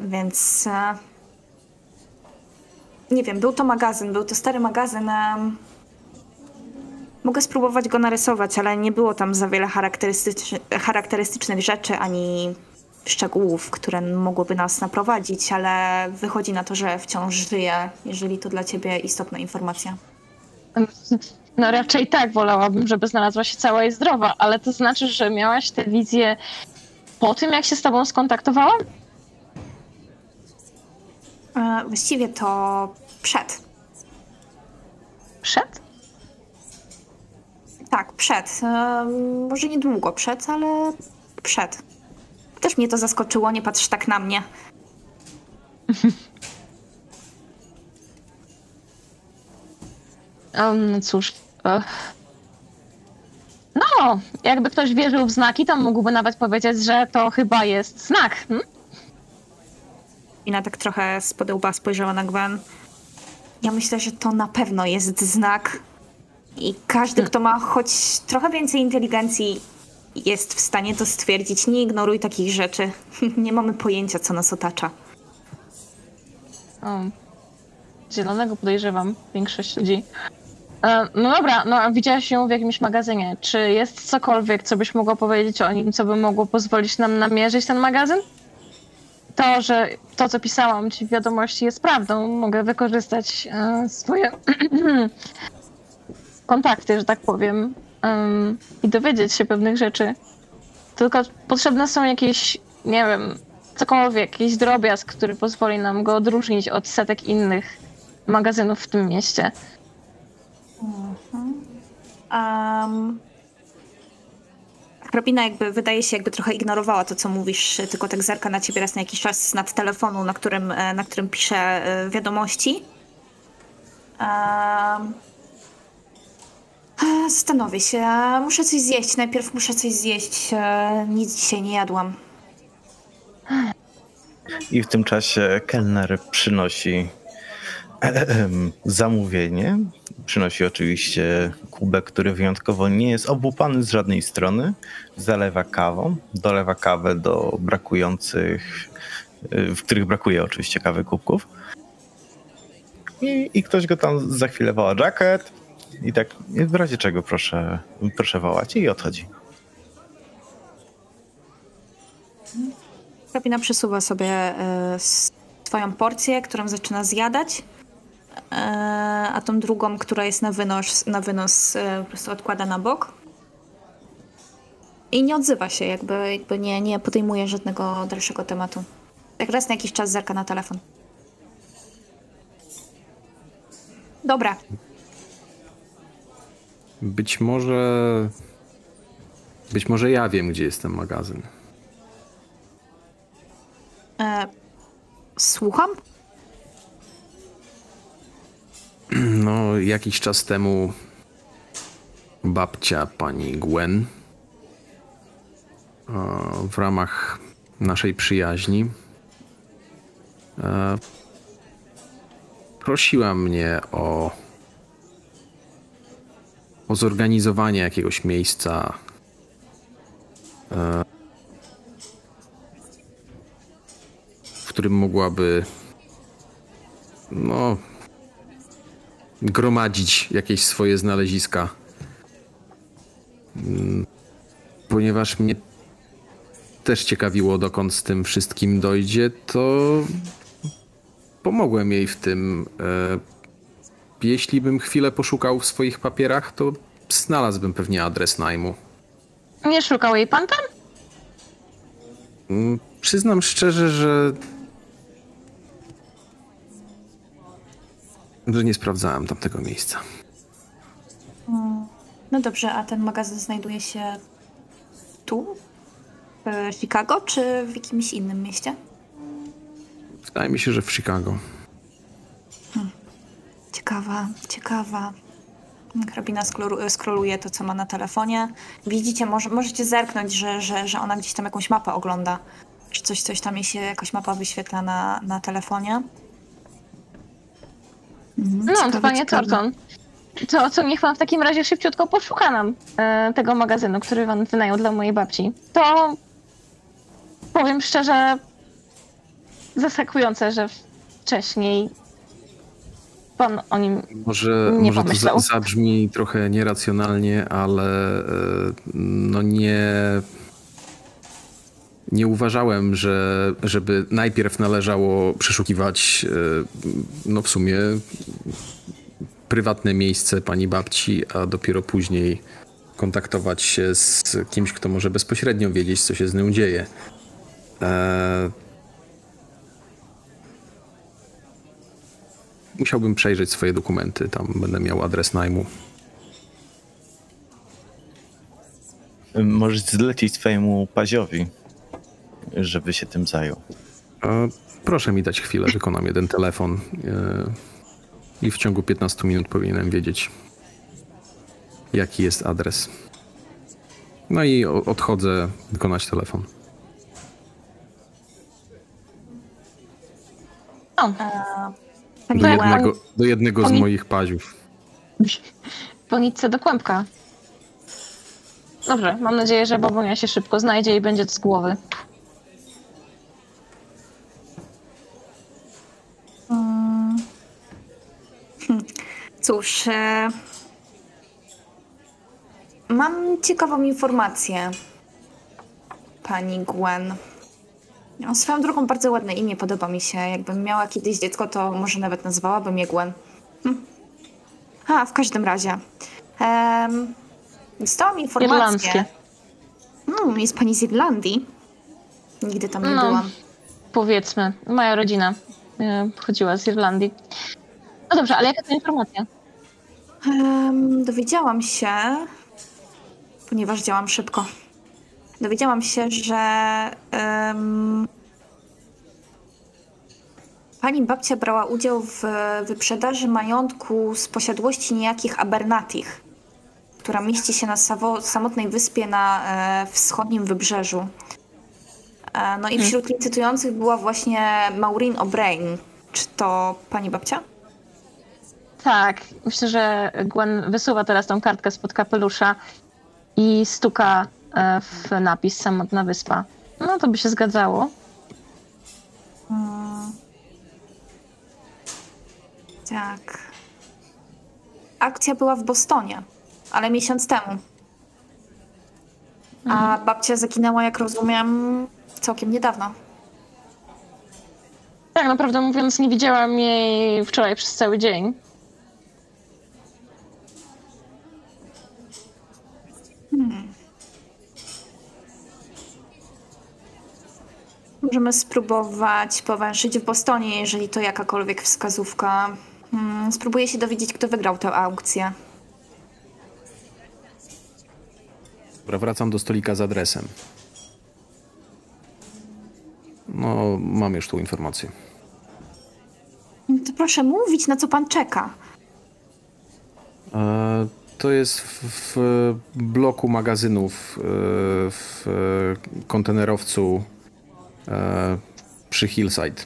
Więc e, nie wiem, był to magazyn, był to stary magazyn. Mogę spróbować go narysować, ale nie było tam za wiele charakterystycz- charakterystycznych rzeczy ani szczegółów, które mogłyby nas naprowadzić, ale wychodzi na to, że wciąż żyje, jeżeli to dla ciebie istotna informacja. No raczej tak, wolałabym, żeby znalazła się cała i zdrowa, ale to znaczy, że miałaś tę wizję po tym, jak się z tobą skontaktowałam? E, Właściwie to przed. Przed? Tak, przed. E, Może niedługo przed, ale przed. Też mnie to zaskoczyło, nie patrz tak na mnie. Um, no cóż. ech. No, jakby ktoś wierzył w znaki, to mógłby nawet powiedzieć, że to chyba jest znak. Hm? Ina tak trochę z podełba spojrzała na Gwen. Ja myślę, że to na pewno jest znak. I każdy, kto ma choć trochę więcej inteligencji, jest w stanie to stwierdzić. Nie ignoruj takich rzeczy. Nie mamy pojęcia, co nas otacza. O, zielonego podejrzewam większość ludzi. E, No dobra, no widziałaś ją w jakimś magazynie. Czy jest cokolwiek, co byś mogła powiedzieć o nim, co by mogło pozwolić nam namierzyć ten magazyn? To, że to, co pisałam ci w wiadomości jest prawdą, mogę wykorzystać e, swoje kontakty, że tak powiem, em, i dowiedzieć się pewnych rzeczy. Tylko potrzebne są jakieś, nie wiem, cokolwiek, jakiś drobiazg, który pozwoli nam go odróżnić od setek innych magazynów w tym mieście. Um, Hrabina jakby wydaje się, jakby trochę ignorowała to, co mówisz, tylko tak zerka na ciebie raz na jakiś czas nad telefonu, na którym, e, na którym pisze e, wiadomości. E, Zastanowię się. Muszę coś zjeść. Najpierw muszę coś zjeść. Nic dzisiaj nie jadłam. I w tym czasie kelner przynosi zamówienie. Przynosi oczywiście kubek, który wyjątkowo nie jest obłupany z żadnej strony. Zalewa kawą, dolewa kawę do brakujących, w których brakuje oczywiście kawy kubków. I, I ktoś go tam za chwilę woła jacket. I tak, w razie czego proszę, proszę wołać i odchodzi. Hrabina przesuwa sobie e, swoją porcję, którą zaczyna zjadać, a tą drugą, która jest na wynos, na wynos e, po prostu odkłada na bok. I nie odzywa się, jakby, jakby nie, nie podejmuje żadnego dalszego tematu. Tak raz na jakiś czas zerka na telefon. Dobra. Być może. Być może ja wiem, gdzie jest ten magazyn. E, słucham? No, jakiś czas temu babcia pani Gwen e, w ramach naszej przyjaźni e, prosiła mnie o, o zorganizowanie jakiegoś miejsca e, w którym mogłaby no gromadzić jakieś swoje znaleziska. Mm, ponieważ mnie też ciekawiło, dokąd z tym wszystkim dojdzie, to pomogłem jej w tym. E, jeśli bym chwilę poszukał w swoich papierach, to znalazłbym pewnie adres najmu. Nie szukał jej pan tam? Mm, przyznam szczerze, że. Że nie sprawdzałem tamtego miejsca. No dobrze, a ten magazyn znajduje się tu? W Chicago, czy w jakimś innym mieście? Wydaje mi się, że w Chicago. Ciekawa, ciekawa. Hrabina skroluje to, co ma na telefonie. Widzicie, może, możecie zerknąć, że, że, że ona gdzieś tam jakąś mapę ogląda. Czy coś, coś tam jej się, jakaś mapa wyświetla na, na telefonie. Mhm, No, ciekawe, to panie ciekawe. Thornton. To, co niech pan w takim razie szybciutko poszuka nam e, tego magazynu, który pan wynajął dla mojej babci. To powiem szczerze, zaskakujące, że wcześniej pan o nim Może, Nie może to pomyślał. zabrzmi trochę nieracjonalnie, ale e, no nie. Nie uważałem, że żeby najpierw należało przeszukiwać, e, no w sumie prywatne miejsce pani babci, a dopiero później kontaktować się z kimś, kto może bezpośrednio wiedzieć, co się z nią dzieje. E, Musiałbym przejrzeć swoje dokumenty, tam będę miał adres najmu. Możesz zlecić swojemu paziowi, żeby się tym zajął. E, Proszę mi dać chwilę, wykonam jeden telefon e, i w ciągu 15 minut powinienem wiedzieć, jaki jest adres. No i o- odchodzę wykonać telefon. Do jednego, do jednego z moich paziów. po nitce do kłębka. Dobrze, mam nadzieję, że babunia się szybko znajdzie i będzie to z głowy. Cóż, e... mam ciekawą informację, pani Gwen. No, swoją drogą bardzo ładne imię, podoba mi się. Jakbym miała kiedyś dziecko, to może nawet nazwałabym je Gwen. Hm. A, w każdym razie. Um, dostałam informację. Irlandzkie. Hmm, jest pani z Irlandii? Nigdy tam nie No. byłam. Powiedzmy, moja rodzina e, pochodziła z Irlandii. No dobrze, ale jaka to informacja? Em, dowiedziałam się, ponieważ działam szybko. Dowiedziałam się, że em, pani babcia brała udział w wyprzedaży majątku z posiadłości niejakich Abernatich, która mieści się na samotnej wyspie na e, wschodnim wybrzeżu. E, no i wśród licytujących była właśnie Maureen O'Brien. Czy to pani babcia? Tak, myślę, że Gwen wysuwa teraz tą kartkę spod kapelusza i stuka e, w napis Samotna Wyspa. No to by się zgadzało. Mm. Tak. Akcja była w Bostonie, ale miesiąc temu. A babcia zaginęła, jak rozumiem, całkiem niedawno. Tak, naprawdę mówiąc, nie widziałam jej wczoraj przez cały dzień. Możemy spróbować powęszyć w Bostonie, jeżeli to jakakolwiek wskazówka. Hmm, spróbuję się dowiedzieć, kto wygrał tę aukcję. Dobra, wracam do stolika z adresem. No, mam już tą informację. To proszę mówić, na co pan czeka. E, To jest w, bloku magazynów e, w e, kontenerowcu e, przy Hillside.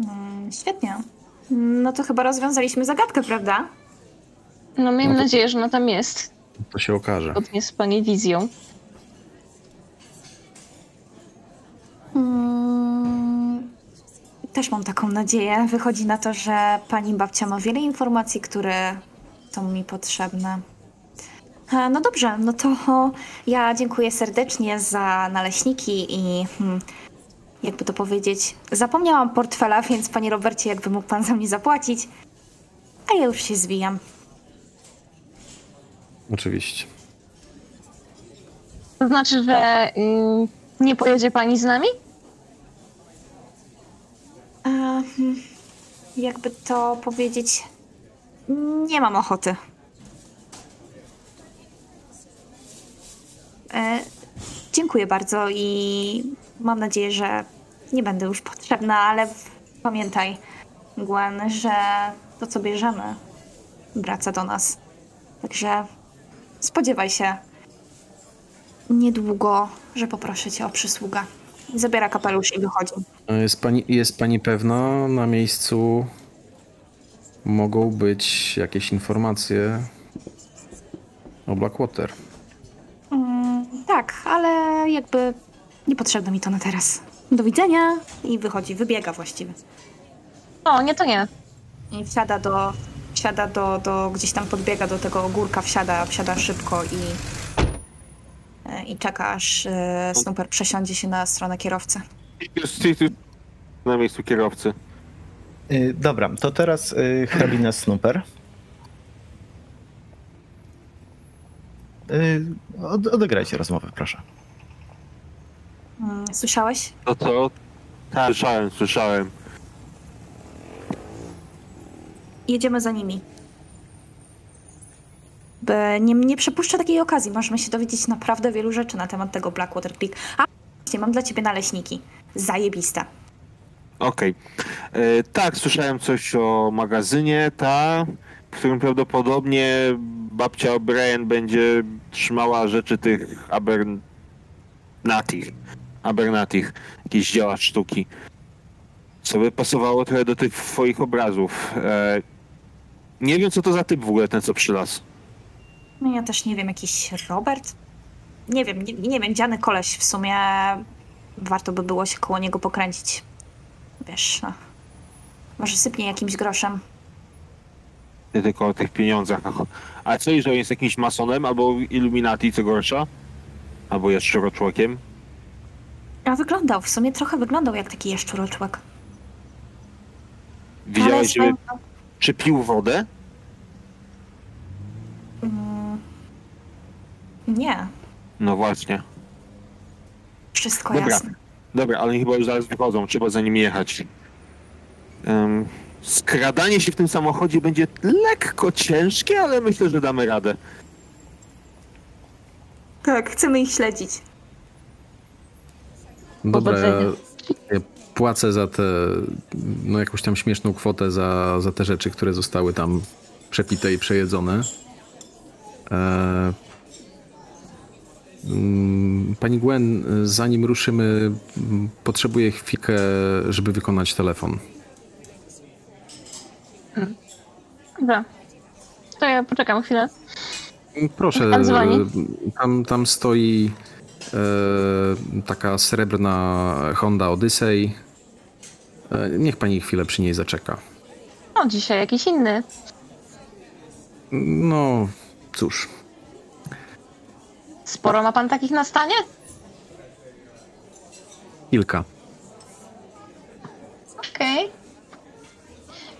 Mm, Świetnie. No to chyba rozwiązaliśmy zagadkę, prawda? No miejmy No to- nadzieję, że ona tam jest, To się okaże. zgodnie z pani wizją. Mm, Też mam taką nadzieję. Wychodzi na to, że pani babcia ma wiele informacji, które są mi potrzebne. E, No dobrze, no to ja dziękuję serdecznie za naleśniki i hmm, jakby to powiedzieć, zapomniałam portfela, więc panie Robercie, jakby mógł pan za mnie zapłacić, a ja już się zwijam. Oczywiście. To znaczy, że mm, nie pojedzie pani z nami? Jakby to powiedzieć, nie mam ochoty. E, dziękuję bardzo i mam nadzieję, że nie będę już potrzebna, ale pamiętaj, Gwen, że to, co bierzemy, wraca do nas. Także spodziewaj się niedługo, że poproszę cię o przysługę. Zabiera kapelusz i wychodzi. Jest pani, jest pani pewna, na miejscu mogą być jakieś informacje o Blackwater? Mm, tak, ale jakby niepotrzebne mi to na teraz. Do widzenia i wychodzi, wybiega właściwie. O, nie, to nie. I wsiada do, wsiada do, do gdzieś tam podbiega do tego ogórka, wsiada, wsiada szybko i, i czeka aż e, Snooper przesiądzie się na stronę kierowcy. Na miejscu kierowcy. Y, Dobra, to teraz hrabina Snooper. Od, odegrajcie rozmowę, proszę. Mm, Słyszałeś? To co? Tak, słyszałem, słyszałem. Jedziemy za nimi. By nie, nie przepuszczę takiej okazji. Możemy się dowiedzieć naprawdę wielu rzeczy na temat tego Blackwater Creek. A, właśnie, mam dla ciebie naleśniki. Zajebiste. Okej. E, Tak, słyszałem coś o magazynie, ta, w którym prawdopodobnie babcia O'Brien będzie trzymała rzeczy tych Abernatich. Abernatich, jakieś dzieła sztuki. Co by pasowało trochę do tych twoich obrazów. E, Nie wiem, co to za typ w ogóle ten, co przylazł. No ja też nie wiem, jakiś Robert? Nie wiem, nie, nie wiem, dziany koleś w sumie. Warto by było się koło niego pokręcić. Wiesz, no. Może sypnie jakimś groszem. Ty tylko o tych pieniądzach. A co jeżeli jest jakimś masonem albo Illuminati, co gorsza? Albo jest człowiekiem? A wyglądał, w sumie trochę wyglądał jak taki jaszczuroczłek. Widziałeś, żeby czy pił wodę? Mm, Nie, No właśnie. wszystko Dobra. jasne. Dobra, ale chyba już zaraz wychodzą, trzeba za nimi jechać. Um, skradanie się w tym samochodzie będzie lekko ciężkie, ale myślę, że damy radę. Tak, chcemy ich śledzić. Dobra, ja, Powodzenia. ja płacę za tę, no jakąś tam śmieszną kwotę za, za te rzeczy, które zostały tam przepite i przejedzone. E, mm, Pani Gwen, zanim ruszymy, potrzebuję chwilkę, żeby wykonać telefon. Dobra. To ja poczekam chwilę. Proszę, dzwoni? tam, tam stoi e, taka srebrna Honda Odyssey. E, niech pani chwilę przy niej zaczeka. O, dzisiaj jakiś inny. No, cóż, Sporo ma pan takich na stanie? kilka. Okej.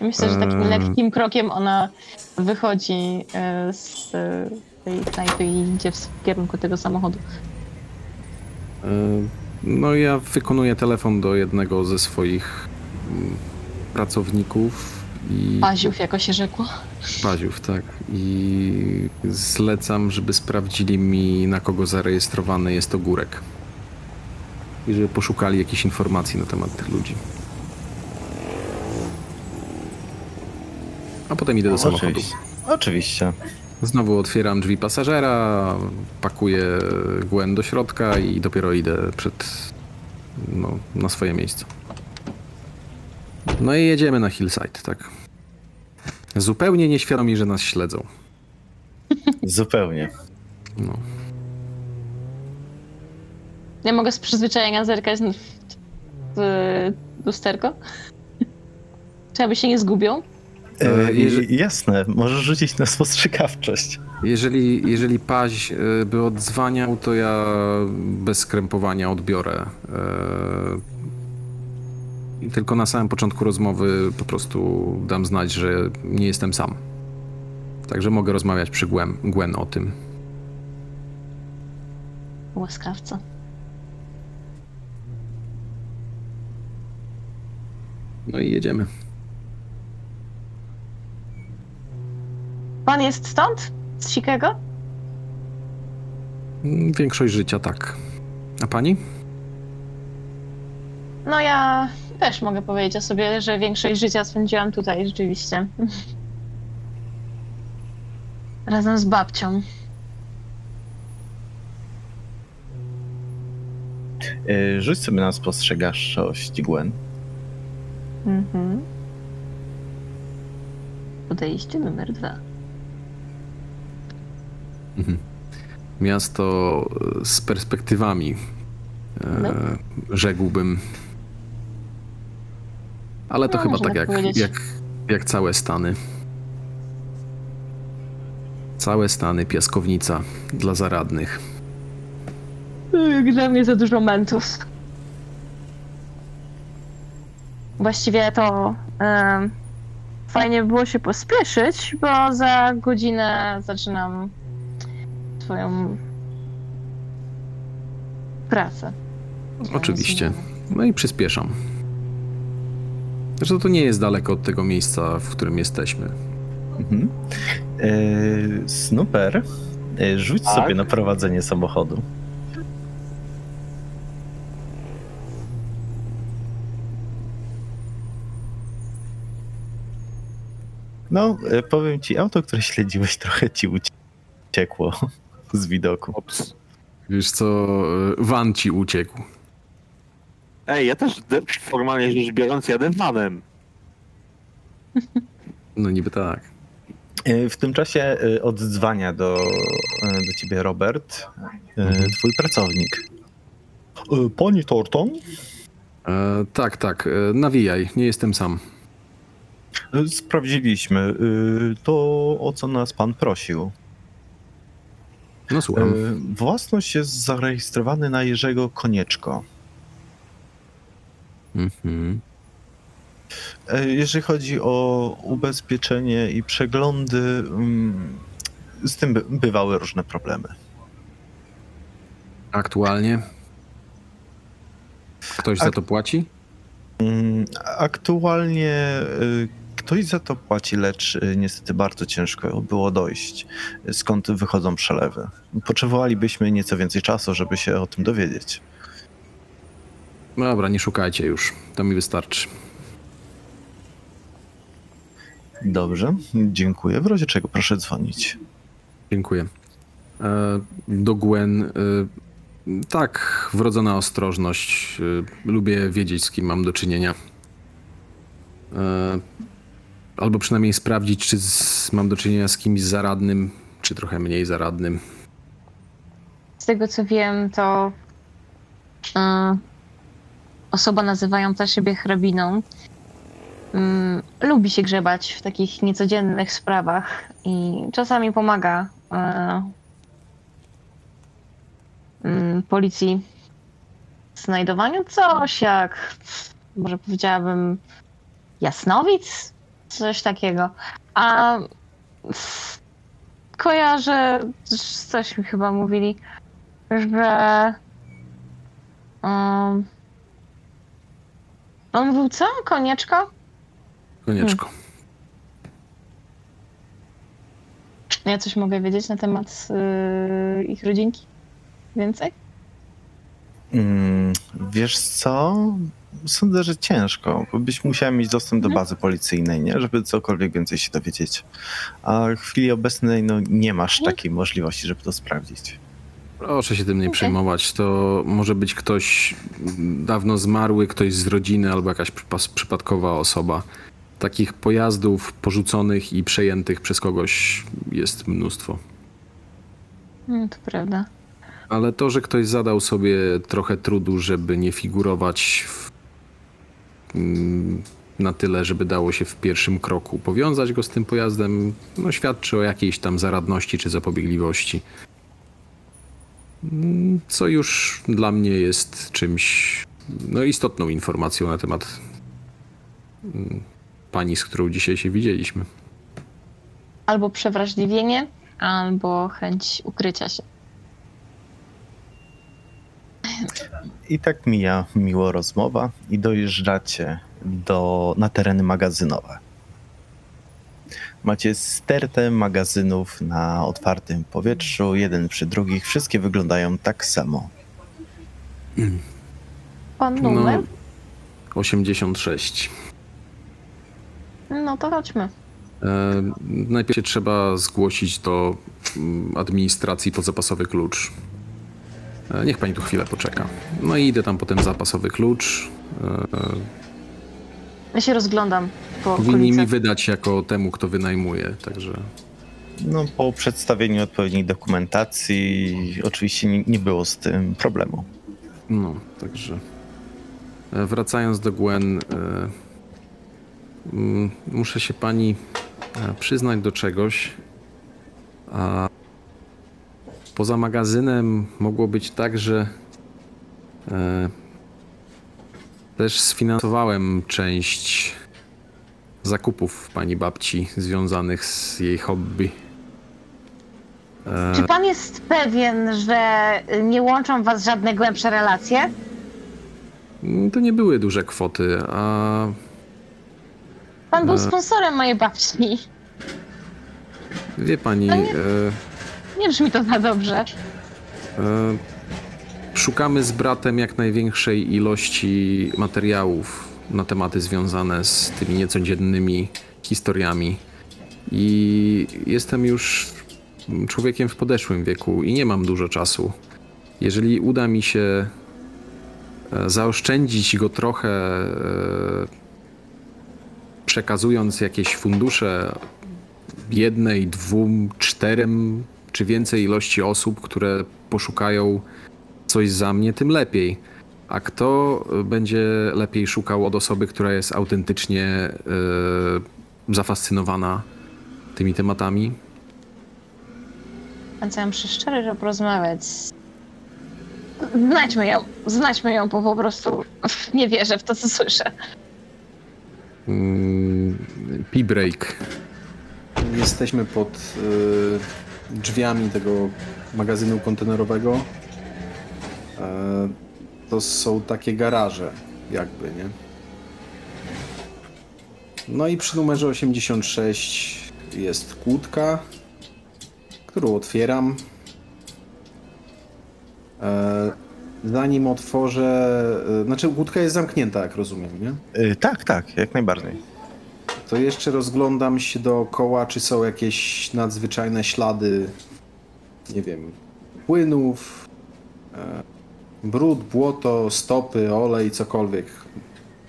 Myślę, że takim Eee. lekkim krokiem ona wychodzi e, z e, tej knajpy i idzie w kierunku tego samochodu. E, no, ja wykonuję telefon do jednego ze swoich mm, pracowników I Paziów, jako się rzekło. Paziów, tak. I zlecam, żeby sprawdzili mi, na kogo zarejestrowany jest ogórek. I żeby poszukali jakichś informacji na temat tych ludzi. A potem idę do samochodu. Oczywiście. Oczywiście. Znowu otwieram drzwi pasażera, pakuję Gwen do środka i dopiero idę przed, no, na swoje miejsce. No i jedziemy na Hillside, tak. Zupełnie nieświadomi, że nas śledzą. Zupełnie. No. Nie mogę z przyzwyczajenia zerkać w, w lusterko? Czy aby się nie zgubią? E, jeżeli- Jasne, możesz rzucić na spostrzegawczość. Jeżeli, jeżeli Paź y, by odzwaniał, to ja bez skrępowania odbiorę. Tylko na samym początku rozmowy po prostu dam znać, że nie jestem sam. Także mogę rozmawiać przy Gwen, Gwen o tym. Łaskawca. No i jedziemy. Pan jest stąd? Z Chicago? Większość życia tak. A pani? No ja też mogę powiedzieć o sobie, że większość życia spędziłam tutaj rzeczywiście. Razem z babcią. E, Rzuć sobie na spostrzegawczość, Gwen. Mhm. Podejście numer dwa. Mhm. Miasto e, z perspektywami, e, No. rzekłbym. Ale to No, chyba tak jak, powiedzieć. jak, jak całe Stany. Całe Stany, piaskownica dla zaradnych. Jak dla mnie za dużo mentów. Właściwie to em, fajnie by było się pospieszyć, bo za godzinę zaczynam swoją pracę. Oczywiście. No i przyspieszam. Zresztą to nie jest daleko od tego miejsca, w którym jesteśmy. Mhm. E, Snooper, e, rzuć Tak. sobie na prowadzenie samochodu. No, e, powiem ci, auto, które śledziłeś, trochę ci uciekło z widoku. Ops. Wiesz co, van ci uciekł. Ej, ja też formalnie rzecz biorąc jadę vanem. No niby tak. E, W tym czasie e, oddzwania do, e, do ciebie Robert, Mhm. twój pracownik. Pani Thornton? E, tak, tak, nawijaj, nie jestem sam. Sprawdziliśmy to, o co nas pan prosił. No słucham. Własność jest zarejestrowany na Jerzego Konieczko. Mhm. E, Jeżeli chodzi o ubezpieczenie i przeglądy, mm, z tym by- bywały różne problemy. Aktualnie? Ktoś za Ak- to płaci? Mm, Aktualnie y, ktoś za to płaci, lecz y, niestety bardzo ciężko było dojść, y, skąd wychodzą przelewy. Potrzebowalibyśmy nieco więcej czasu, żeby się o tym dowiedzieć. No Dobra, nie szukajcie już. To mi wystarczy. Dobrze, dziękuję. W razie czego proszę dzwonić. Dziękuję. E, do Gwen. E, tak, wrodzona ostrożność. E, lubię wiedzieć, z kim mam do czynienia. Albo przynajmniej sprawdzić, czy z, mam do czynienia z kimś zaradnym, czy trochę mniej zaradnym. Z tego co wiem, to osoba nazywająca siebie hrabiną mm, lubi się grzebać w takich niecodziennych sprawach i czasami pomaga e, mm, policji w znajdowaniu coś jak, może powiedziałabym, jasnowic, coś takiego. A kojarzę, coś mi chyba mówili, że um, on mówił, co? Konieczko? Konieczko. Hmm. Ja coś mogę wiedzieć na temat yy, ich rodzinki? Więcej? Mm, wiesz co? Sądzę, że ciężko, bo byś musiała mieć dostęp do mhm. bazy policyjnej, nie? Żeby cokolwiek więcej się dowiedzieć. A w chwili obecnej no, nie masz mhm. takiej możliwości, żeby to sprawdzić. Proszę się tym nie przejmować. To może być ktoś dawno zmarły, ktoś z rodziny albo jakaś przypadkowa osoba. Takich pojazdów porzuconych i przejętych przez kogoś jest mnóstwo. Mm, to prawda. Ale to, że ktoś zadał sobie trochę trudu, żeby nie figurować w, mm, na tyle, żeby dało się w pierwszym kroku powiązać go z tym pojazdem, no świadczy o jakiejś tam zaradności czy zapobiegliwości. Co już dla mnie jest czymś, no istotną informacją na temat mm, pani, z którą dzisiaj się widzieliśmy. Albo przewrażliwienie, albo chęć ukrycia się. I tak mija miło rozmowa i dojeżdżacie do, na tereny magazynowe. Macie stertę magazynów na otwartym powietrzu, jeden przy drugich. Wszystkie wyglądają tak samo. Pan No, numer? 86. No, to chodźmy. E, Najpierw się trzeba zgłosić do mm, administracji po zapasowy klucz. E, Niech pani tu chwilę poczeka. No i idę tam potem zapasowy klucz. E, Ja się rozglądam po Powinni mi wydać jako temu, kto wynajmuje, także No, po przedstawieniu odpowiedniej dokumentacji oczywiście nie, nie było z tym problemu. no, także e, wracając do Gwen, e, muszę się pani e, przyznać do czegoś. A poza magazynem mogło być tak, że też sfinansowałem część zakupów pani babci związanych z jej hobby. Czy pan jest pewien, że nie łączą was żadne głębsze relacje? Mm, To nie były duże kwoty, a Pan był E. sponsorem mojej babci. wie pani, No nie- e, Nie brzmi to za dobrze. e, szukamy z bratem jak największej ilości materiałów na tematy związane z tymi niecodziennymi historiami. I jestem już człowiekiem w podeszłym wieku i nie mam dużo czasu. Jeżeli uda mi się e, zaoszczędzić go trochę, e, przekazując jakieś fundusze jednej, dwóm, czterem czy więcej ilości osób, które poszukają coś za mnie, tym lepiej. A kto y, będzie lepiej szukał od osoby, która jest autentycznie y, zafascynowana tymi tematami? Więc ja muszę szczerze porozmawiać. Znajdźmy ją, znajdźmy ją, bo po prostu nie wierzę w to, co słyszę. Mm, P-break. Jesteśmy pod y, drzwiami tego magazynu kontenerowego. E, to są takie garaże, jakby, nie? No i przy numerze 86 jest kłódka, którą otwieram. E, zanim otworzę. E, znaczy, kłódka jest zamknięta, jak rozumiem, nie? Tak, tak, jak najbardziej. To jeszcze rozglądam się dookoła, czy są jakieś nadzwyczajne ślady, nie wiem, płynów, brud, błoto, stopy, olej, cokolwiek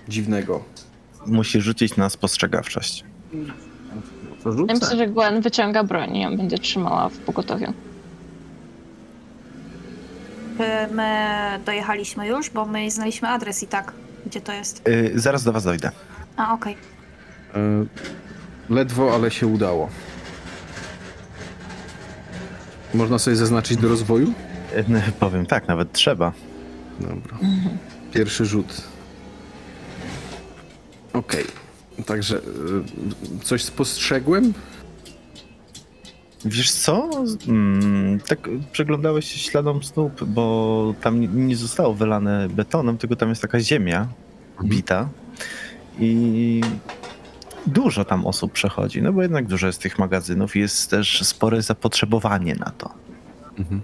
dziwnego. Musisz rzucić na spostrzegawczość. To Ja myślę, że Gwen wyciąga broń i ją będzie trzymała w pogotowiu. Czy my dojechaliśmy już, bo my znaliśmy adres i tak, gdzie to jest. Y, zaraz do was dojdę. A, okej. E, Ledwo, ale się udało. Można sobie zaznaczyć do rozwoju? Powiem tak, nawet trzeba. Dobra. Pierwszy rzut. Okej. Także y, coś spostrzegłem? Wiesz co? Mm, tak przeglądałeś się śladom stóp, bo tam nie- nie zostało wylane betonem, tylko tam jest taka ziemia bita. I dużo tam osób przechodzi, no bo jednak dużo jest tych magazynów i jest też spore zapotrzebowanie na to. Mhm.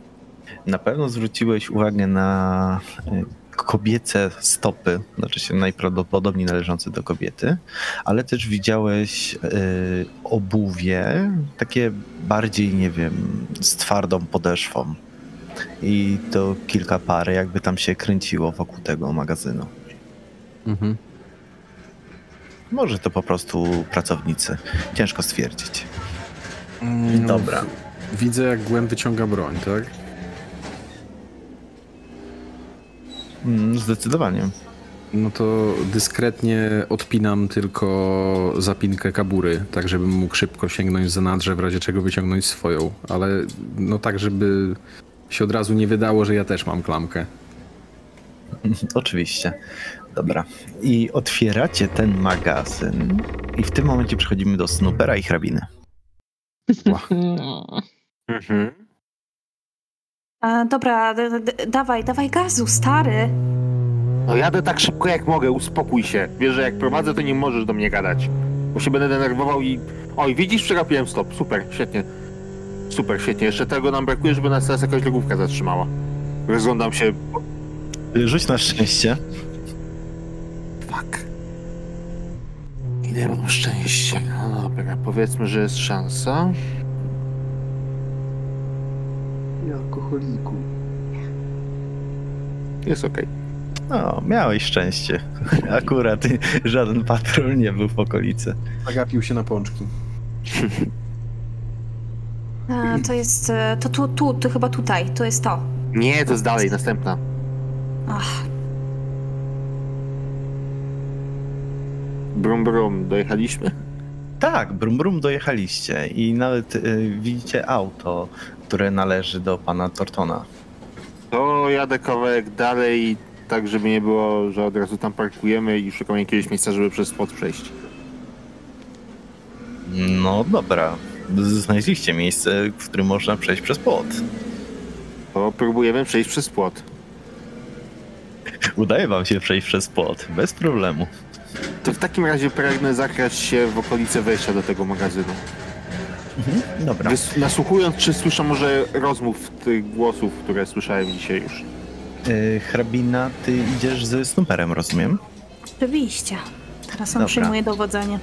Na pewno zwróciłeś uwagę na y, kobiece stopy, znaczy się najprawdopodobniej należące do kobiety, ale też widziałeś y, obuwie, takie bardziej, nie wiem, z twardą podeszwą. I to kilka par, jakby tam się kręciło wokół tego magazynu. Mhm. Może to po prostu pracownicy. Ciężko stwierdzić. No, Dobra. Widzę, jak Gwen wyciąga broń, tak? Mm, Zdecydowanie. No to dyskretnie odpinam tylko zapinkę kabury, tak żebym mógł szybko sięgnąć za nadrze, w razie czego wyciągnąć swoją, ale no tak, żeby się od razu nie wydało, że ja też mam klamkę. Oczywiście. Dobra. I otwieracie ten magazyn i w tym momencie przechodzimy do Snoopera i hrabiny. Mhm. E, dobra, d- d- dawaj, dawaj gazu, stary. No jadę tak szybko jak mogę, uspokój się. Wiesz, że jak prowadzę, to nie możesz do mnie gadać. Bo się będę denerwował i... Oj, widzisz, przegapiłem stop. Super, świetnie. Super, świetnie. Jeszcze tego nam brakuje, żeby nas teraz jakaś drogówka zatrzymała. Rozglądam się... Rzuć na szczęście. Fuck. Ile mam szczęścia? No dobra, powiedzmy, że jest szansa. Alkoholiku. Jest okej. O, miałeś szczęście. Akurat żaden patrol nie był w okolicy. Zagapił się na pączki. E, to jest, e, to tu, tu, to chyba tutaj, to jest to. Nie, to jest dalej, następna. Ach, Brum, brum, dojechaliśmy? Tak, brum brum dojechaliście i nawet y, widzicie auto, które należy do pana Tortona. To jadę kawałek dalej, tak żeby nie było, że od razu tam parkujemy i szukamy jakiegoś miejsca, żeby przez spot przejść. No dobra. Znaleźliście miejsce, w którym można przejść przez płot. To próbujemy przejść przez płot. Udaje wam się przejść przez płot, bez problemu. To w takim razie pragnę zakrać się w okolice wejścia do tego magazynu. Dobra. Wys- nasłuchując, czy słyszę może rozmów tych głosów, które słyszałem dzisiaj już. Y, hrabina, ty idziesz ze Snooperem, rozumiem? oczywiście. Teraz on Dobra. przyjmuje dowodzenie.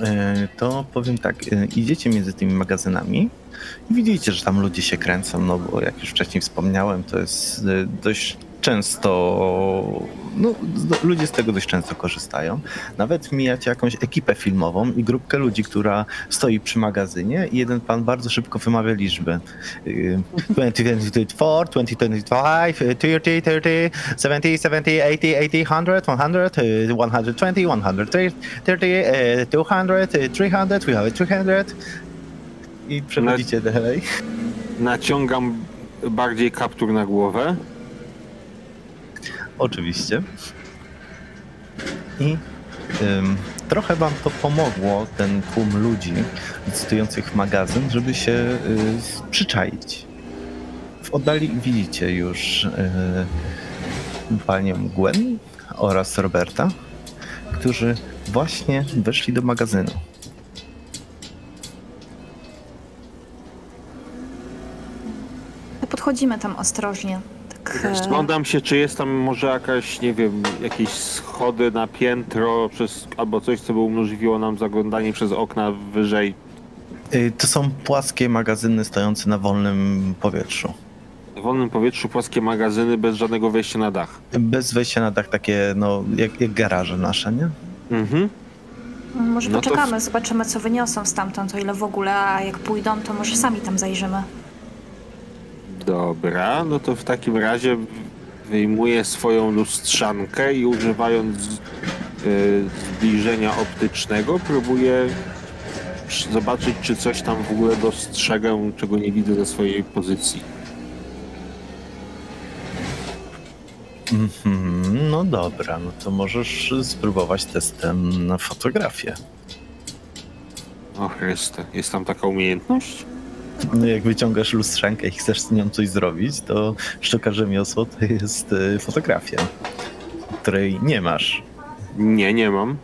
E, to powiem tak, e, idziecie między tymi magazynami i widzicie, że tam ludzie się kręcą, no bo jak już wcześniej wspomniałem, to jest e, dość często, no ludzie z tego dość często korzystają. Nawet mijacie jakąś ekipę filmową i grupkę ludzi, która stoi przy magazynie i jeden pan bardzo szybko wymawia liczby. E, 2024, 2025, 30, 30, 70, 70, 80, 80, 100, 100, e, 120, 130, 30, e, 200, e, 300, we have 300 i przechodzicie dalej. Naciągam bardziej kaptur na głowę. Oczywiście. I ym, trochę wam to pomogło, ten tłum ludzi licytujących magazyn, żeby się y, przyczaić. W oddali widzicie już y, panią Gwen oraz Roberta, którzy właśnie weszli do magazynu. Podchodzimy tam ostrożnie. Tak, Rozglądam się, czy jest tam może jakaś, nie wiem, jakieś schody na piętro, przez, albo coś, co by umożliwiło nam zaglądanie przez okna wyżej. Y, to są płaskie magazyny stojące na wolnym powietrzu. W wolnym powietrzu płaskie magazyny bez żadnego wejścia na dach. Bez wejścia na dach takie, no, jak, jak garaże nasze, nie? Mhm. może no to poczekamy, zobaczymy co wyniosą stamtąd, o ile w ogóle, a jak pójdą, to może sami tam zajrzymy. Dobra, no to w takim razie wyjmuję swoją lustrzankę i używając y, zbliżenia optycznego próbuję zobaczyć, czy coś tam w ogóle dostrzegę, czego nie widzę ze swojej pozycji. Mhm, no dobra, no to możesz spróbować testem na fotografię. O Chryste, jest tam taka umiejętność? No jak wyciągasz lustrzankę i chcesz z nią coś zrobić, to sztuka rzemiosło to jest y, fotografia, której nie masz. Nie, nie mam.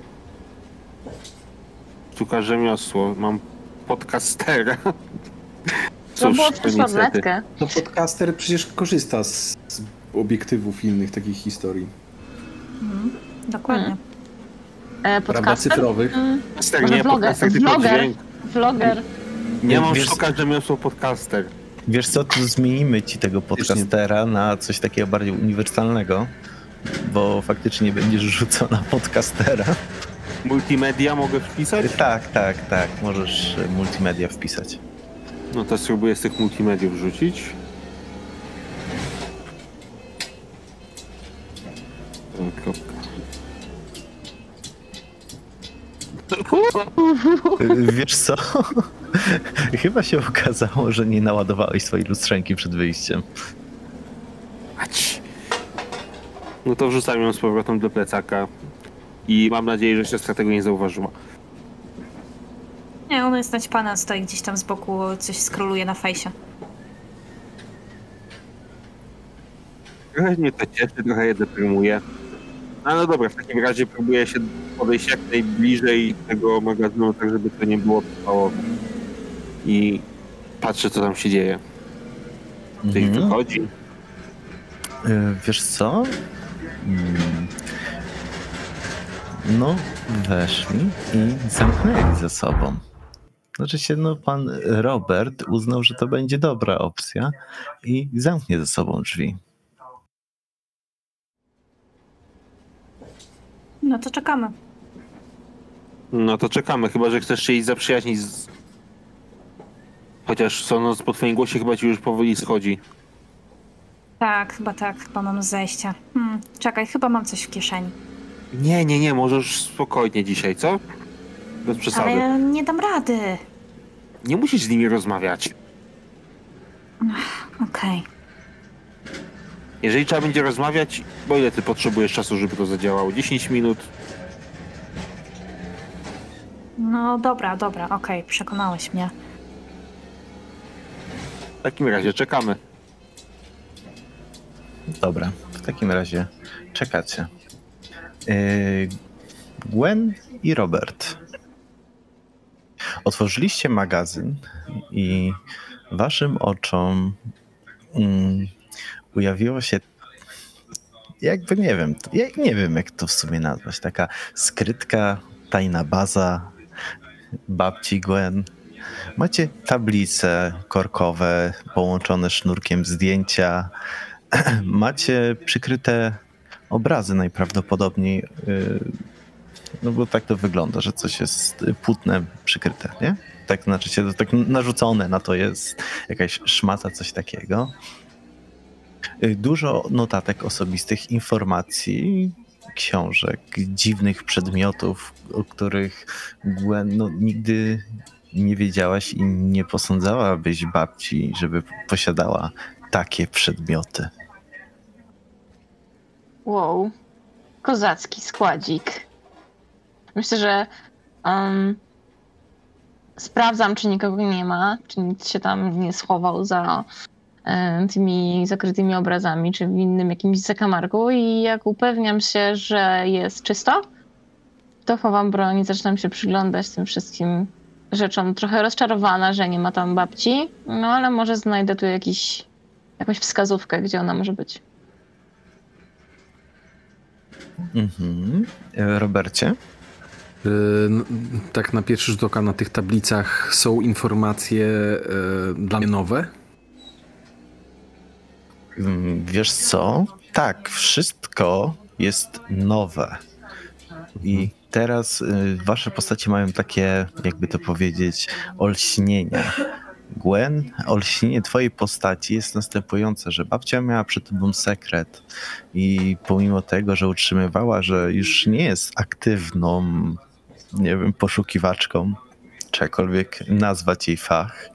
Sztuka rzemiosło. Mam podcastera. To Cóż, było to niestety. No podcaster przecież korzysta z, z obiektywów innych takich historii. Mhm. Dokładnie. E, Prawda? podcaster? Cyfrowych. Mm, nie, vloger, podcaster, vloger. dźwięk. vloger. Nie mam Wiesz- sztuka rzemiosło podcaster. Wiesz co, to zmienimy ci tego podcastera na coś takiego bardziej uniwersalnego, bo faktycznie będziesz rzucał na podcastera. Multimedia mogę wpisać? Tak, tak, tak, możesz e, multimedia wpisać. No to spróbuję z tych multimediów rzucić. Kropka. Wiesz co? Chyba się okazało, że nie naładowałeś swojej lustrzęki przed wyjściem. Ać. No to wrzucam ją z powrotem do plecaka. I mam nadzieję, że siostra tego nie zauważyła. Nie, ona jest naćpana, stoi gdzieś tam z boku, coś skroluje na fejsie. Trochę mnie to cieszy, trochę je deprymuje. No, no dobra, w takim razie próbuję się podejść jak najbliżej tego magazynu, tak żeby to nie było trwało. I patrzę, co tam się dzieje. Ktoś Mhm. wychodzi. E, Wiesz co? Mm. No, weszli i zamknęli ze sobą. Znaczy się, no pan Robert uznał, że to będzie dobra opcja i zamknie ze sobą drzwi. No to czekamy. No to czekamy, chyba że chcesz się iść zaprzyjaźnić z... Chociaż sądząc po twoim głosie chyba ci już powoli schodzi. Tak, chyba tak, chyba mam zejście. Hmm, czekaj, chyba mam coś w kieszeni. Nie, nie, nie, możesz spokojnie dzisiaj, co? Bez przesady. Ale ja nie dam rady. Nie musisz z nimi rozmawiać. Okej. Jeżeli trzeba będzie rozmawiać, bo ile ty potrzebujesz czasu, żeby to zadziałało? 10 minut? No dobra, dobra, okej, przekonałeś mnie. W takim razie czekamy. Dobra, w takim razie czekacie. Yy, Gwen i Robert. Otworzyliście magazyn i waszym oczom mm, ujawiło się jakby nie wiem, ja nie wiem jak to w sumie nazwać, taka skrytka, tajna baza babci Gwen. Macie tablice korkowe połączone sznurkiem zdjęcia, macie przykryte obrazy najprawdopodobniej, yy, no bo tak to wygląda, że coś jest płótnem przykryte, nie? Tak znaczy się, tak narzucone na to jest jakaś szmata, coś takiego. Yy, Dużo notatek osobistych, informacji, książek, dziwnych przedmiotów, o których Gwen no, nigdy nie wiedziałaś i nie posądzałabyś babci, żeby posiadała takie przedmioty. Wow. Kozacki składzik. Myślę, że um, sprawdzam, czy nikogo nie ma, czy nikt się tam nie schował za tymi zakrytymi obrazami, czy w innym jakimś zakamarku i jak upewniam się, że jest czysto, to chowam broń i zaczynam się przyglądać tym wszystkim rzeczom. Trochę rozczarowana, że nie ma tam babci, no ale może znajdę tu jakiś, jakąś wskazówkę, gdzie ona może być. Mhm. E, Robercie? N- Tak na pierwszy rzut oka na tych tablicach są informacje dla mnie nowe. Wiesz co? Tak, wszystko jest nowe. I teraz y, wasze postacie mają takie, jakby to powiedzieć, olśnienia. Gwen, olśnienie twojej postaci jest następujące, że babcia miała przed tobą sekret i pomimo tego, że utrzymywała, że już nie jest aktywną, nie wiem, poszukiwaczką, czy jakkolwiek nazwać jej fach,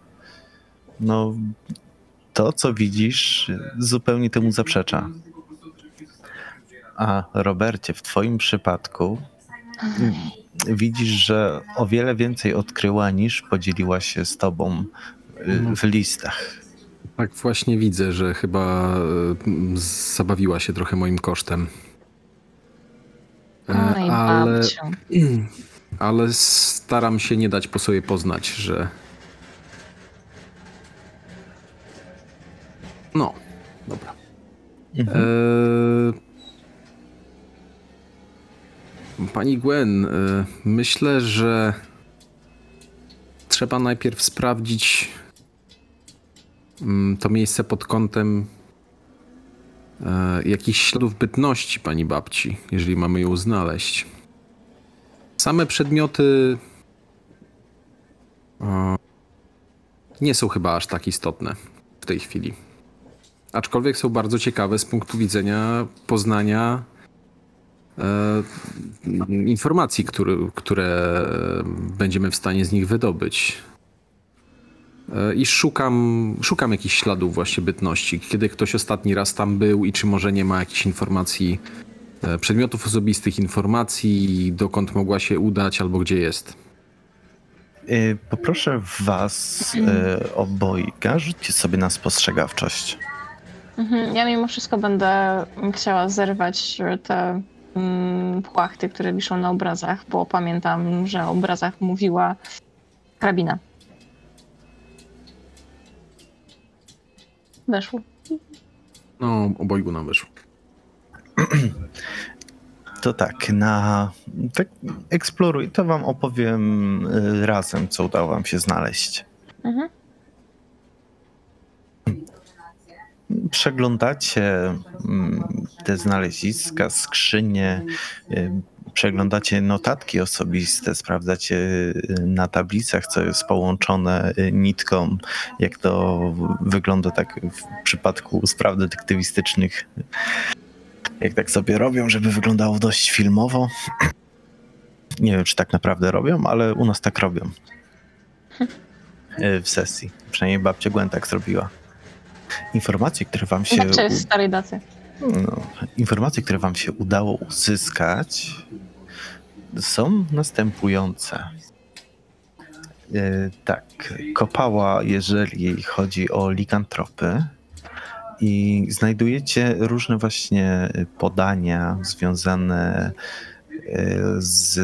no to, co widzisz, zupełnie temu zaprzecza. A Robercie, w Twoim przypadku mm, widzisz, że o wiele więcej odkryła niż podzieliła się z Tobą y, w listach. Tak właśnie widzę, że chyba yy, zabawiła się trochę moim kosztem. E, Oj, ale ale staram się nie dać po sobie poznać, że. No, dobra. Mhm. Eee, Pani Gwen, e, myślę, że trzeba najpierw sprawdzić mm, to miejsce pod kątem e, jakichś śladów bytności pani babci, jeżeli mamy ją znaleźć. Same przedmioty e, nie są chyba aż tak istotne w tej chwili. Aczkolwiek są bardzo ciekawe z punktu widzenia poznania e, informacji, które, które będziemy w stanie z nich wydobyć. E, I szukam, szukam jakichś śladów właśnie bytności. Kiedy ktoś ostatni raz tam był i czy może nie ma jakichś informacji, e, przedmiotów osobistych, informacji, dokąd mogła się udać albo gdzie jest. Poproszę was obojga, rzućcie sobie na spostrzegawczość. Mhm. Ja mimo wszystko będę chciała zerwać te mm, płachty, które wiszą na obrazach, bo pamiętam, że o obrazach mówiła hrabina. Weszło. No, obojgu nam wyszło. To tak, na. Tak eksploruj, to wam opowiem y, razem, co udało wam się znaleźć. Mhm. Przeglądacie mm, te znaleziska, skrzynie, przeglądacie notatki osobiste, sprawdzacie y, na tablicach, co jest połączone y, nitką, jak to wygląda tak w przypadku spraw detektywistycznych. Jak tak sobie robią, żeby wyglądało dość filmowo. Nie wiem, czy tak naprawdę robią, ale u nas tak robią. Y, W sesji. Przynajmniej babcia Gwen tak zrobiła. Informacje, które wam się... Jest starej dacy. No, informacje, które Wam się udało uzyskać, są następujące. E, tak, kopała, jeżeli chodzi o likantropy, i znajdujecie różne właśnie podania związane e, z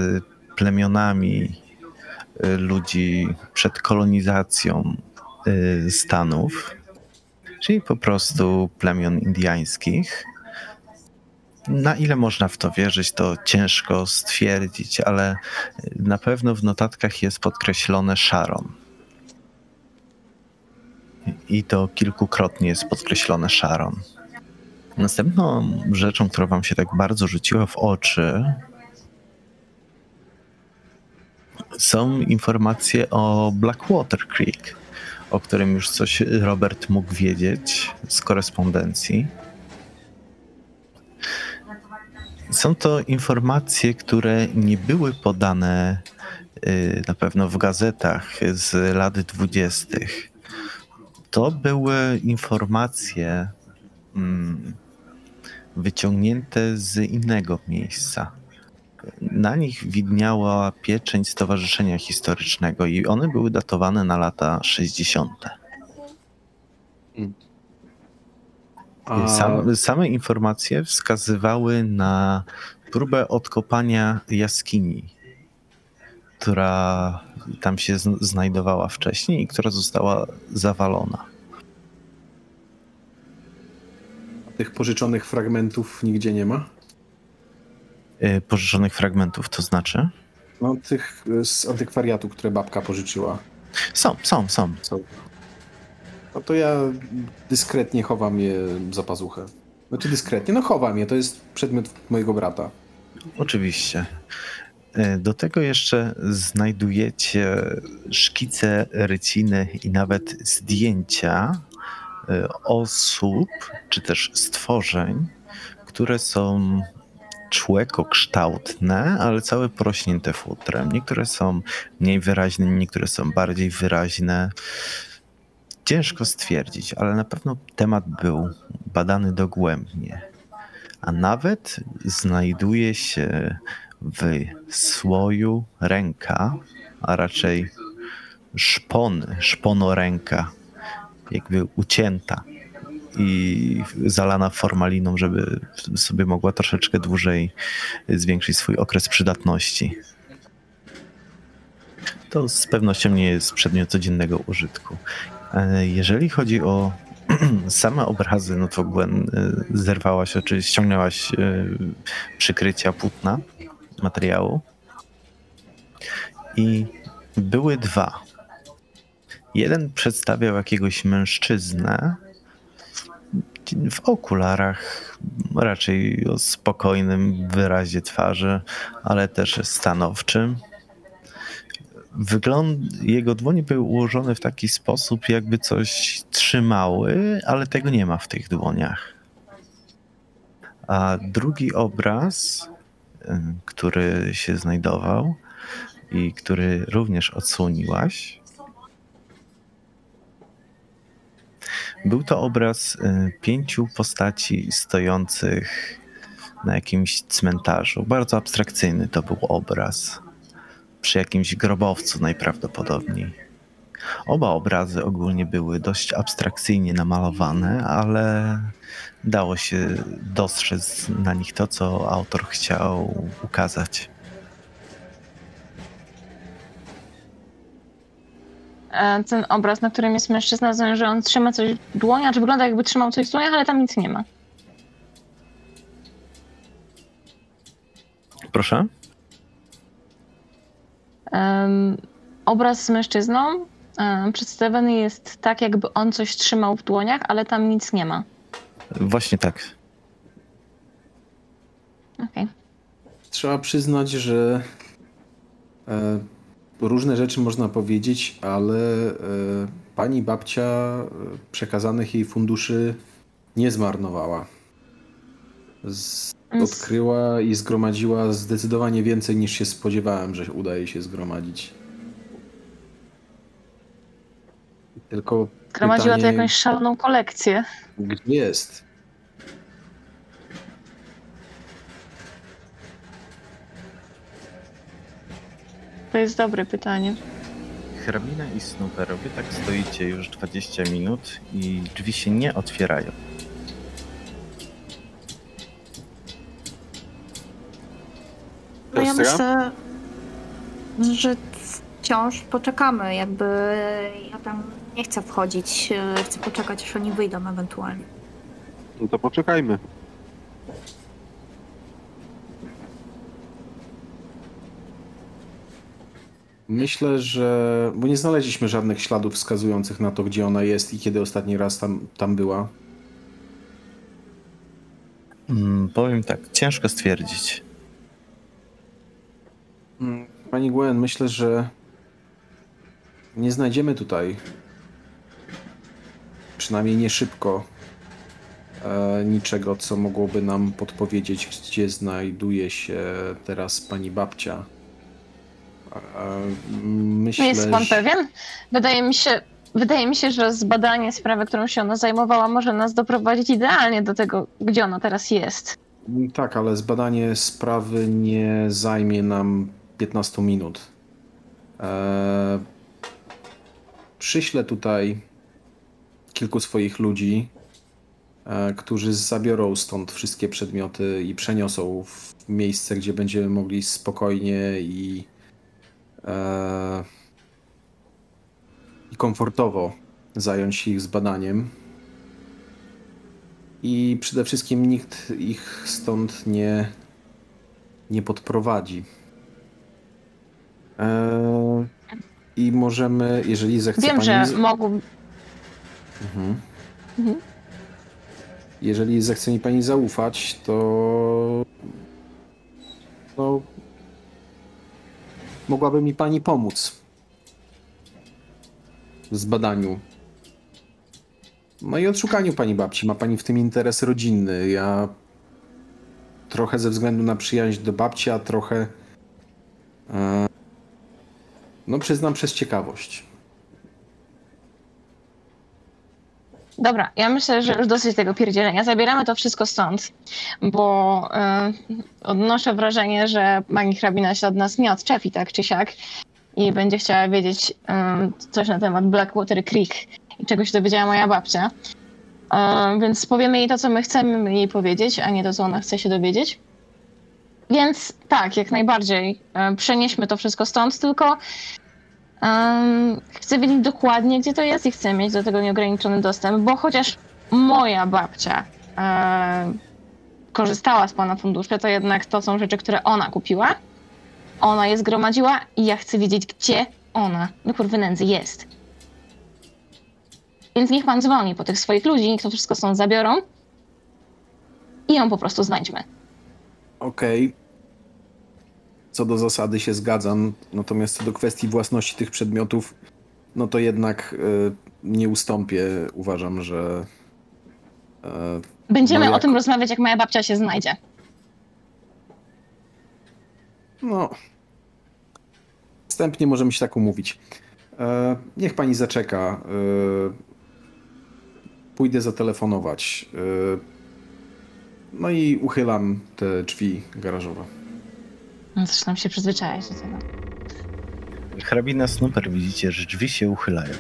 plemionami e, ludzi przed kolonizacją Stanów czyli po prostu plemion indiańskich. Na ile można w to wierzyć, to ciężko stwierdzić, ale na pewno w notatkach jest podkreślone Sharon. I to kilkukrotnie jest podkreślone Sharon. Następną rzeczą, która wam się tak bardzo rzuciła w oczy, są informacje o Blackwater Creek o którym już coś Robert mógł wiedzieć z korespondencji. Są to informacje, które nie były podane y, na pewno w gazetach z lat dwudziestych. To były informacje mm, wyciągnięte z innego miejsca. Na nich widniała pieczęć Stowarzyszenia Historycznego i one były datowane na lata 60. A- Sam, same informacje wskazywały na próbę odkopania jaskini, która tam się znajdowała wcześniej i która została zawalona. Tych pożyczonych fragmentów nigdzie nie ma? Y, Pożyczonych fragmentów, to znaczy? No, tych y, z antykwariatu, które babka pożyczyła. Są, są, są. Są. No to ja dyskretnie chowam je za pazuchę. Znaczy dyskretnie, no chowam je, to jest przedmiot mojego brata. Oczywiście. E, Do tego jeszcze znajdujecie szkice, ryciny i nawet zdjęcia osób, czy też stworzeń, które są człekokształtne, ale całe porośnięte futrem. Niektóre są mniej wyraźne, niektóre są bardziej wyraźne. Ciężko stwierdzić, ale na pewno temat był badany dogłębnie. A nawet znajduje się w słoju ręka, a raczej szpony, szponoręka, jakby ucięta i zalana formaliną, żeby sobie mogła troszeczkę dłużej zwiększyć swój okres przydatności. To z pewnością nie jest przedmiot codziennego użytku. Jeżeli chodzi o same obrazy, no to Gwen e, zerwałaś oczy, ściągnęłaś e, przykrycia płótna, materiału. I były dwa. Jeden przedstawiał jakiegoś mężczyznę w okularach, raczej o spokojnym wyrazie twarzy, ale też stanowczym. Wygląd jego dłonie były ułożone w taki sposób, jakby coś trzymały, ale tego nie ma w tych dłoniach. A drugi obraz, y, który się znajdował i który również odsłoniłaś, był to obraz y, pięciu postaci stojących na jakimś cmentarzu. Bardzo abstrakcyjny to był obraz przy jakimś grobowcu najprawdopodobniej. Oba obrazy ogólnie były dość abstrakcyjnie namalowane, ale dało się dostrzec na nich to, co autor chciał ukazać. Ten obraz, na którym jest mężczyzna, rozumiem, że on trzyma coś w dłoniach, czy wygląda jakby trzymał coś w dłoniach, ale tam nic nie ma. Proszę? Em, obraz z mężczyzną em, przedstawiony jest tak, jakby on coś trzymał w dłoniach, ale tam nic nie ma. Właśnie tak. Okej. Trzeba przyznać, że e, różne rzeczy można powiedzieć, ale e, pani babcia e, przekazanych jej funduszy nie zmarnowała. Z, Mm, odkryła i zgromadziła zdecydowanie więcej niż się spodziewałem, że uda jej się zgromadzić. Tylko Zgromadziła to pytanie, jakąś szaloną kolekcję. gdzie jest? To jest dobre pytanie. Hrabina i Snooper, wy tak stoicie już 20 minut i drzwi się nie otwierają. No ja myślę, że wciąż poczekamy, jakby ja tam nie chcę wchodzić, e, chcę poczekać, aż oni wyjdą ewentualnie. No to poczekajmy. Myślę, że. Bo nie znaleźliśmy żadnych śladów wskazujących na to, gdzie ona jest i kiedy ostatni raz tam, tam była. Mm, powiem tak, ciężko stwierdzić. Mm, Pani Gwen, myślę, że nie znajdziemy tutaj, przynajmniej nie szybko, e, niczego, co mogłoby nam podpowiedzieć, gdzie znajduje się teraz pani babcia. E, Myślę, Jest pan pewien? Wydaje mi się, wydaje mi się, że zbadanie sprawy, którą się ona zajmowała, może nas doprowadzić idealnie do tego, gdzie ona teraz jest. Tak, ale zbadanie sprawy nie zajmie nam 15 minut. Eee, przyślę tutaj kilku swoich ludzi, e, którzy zabiorą stąd wszystkie przedmioty i przeniosą w miejsce, gdzie będziemy mogli spokojnie i, i komfortowo zająć się ich zbadaniem. I przede wszystkim nikt ich stąd nie, nie podprowadzi. Eee, I możemy, jeżeli zechce Wiem, pani. że mogą. Mhm. Mhm. Jeżeli zechce mi pani zaufać, to. No. Mogłaby mi pani pomóc w zbadaniu. No i odszukaniu pani babci. Ma pani w tym interes rodzinny. Ja trochę ze względu na przyjaźń do babci, a trochę. E, no, przyznam przez ciekawość. Dobra, ja myślę, że już dosyć tego pierdzielenia. Zabieramy to wszystko stąd, bo e, odnoszę wrażenie, że pani hrabina się od nas nie odczepi tak czy siak i będzie chciała wiedzieć e, coś na temat Blackwater Creek i czego się dowiedziała moja babcia. E, więc powiemy jej to, co my chcemy jej powiedzieć, a nie to, co ona chce się dowiedzieć. Więc tak, jak najbardziej. Przenieśmy to wszystko stąd, tylko Um, chcę wiedzieć dokładnie, gdzie to jest i chcę mieć do tego nieograniczony dostęp, bo chociaż moja babcia korzystała z pana funduszy, to jednak to są rzeczy, które ona kupiła. Ona je zgromadziła i ja chcę wiedzieć, gdzie ona, do kurwy nędzy, jest. Więc niech pan dzwoni po tych swoich ludzi, niech to wszystko stąd zabiorą i ją po prostu znajdźmy. Okej. Co do zasady się zgadzam, natomiast co do kwestii własności tych przedmiotów, no to jednak y, nie ustąpię. Uważam, że. y, Będziemy No o jak- tym rozmawiać, jak moja babcia się znajdzie. No. Wstępnie możemy się tak umówić. E, niech pani zaczeka. E, pójdę zatelefonować. E, no i uchylam te drzwi garażowe. No, Zresztą się przyzwyczaić do tego. Hrabina Snooper widzicie, że drzwi się uchylają.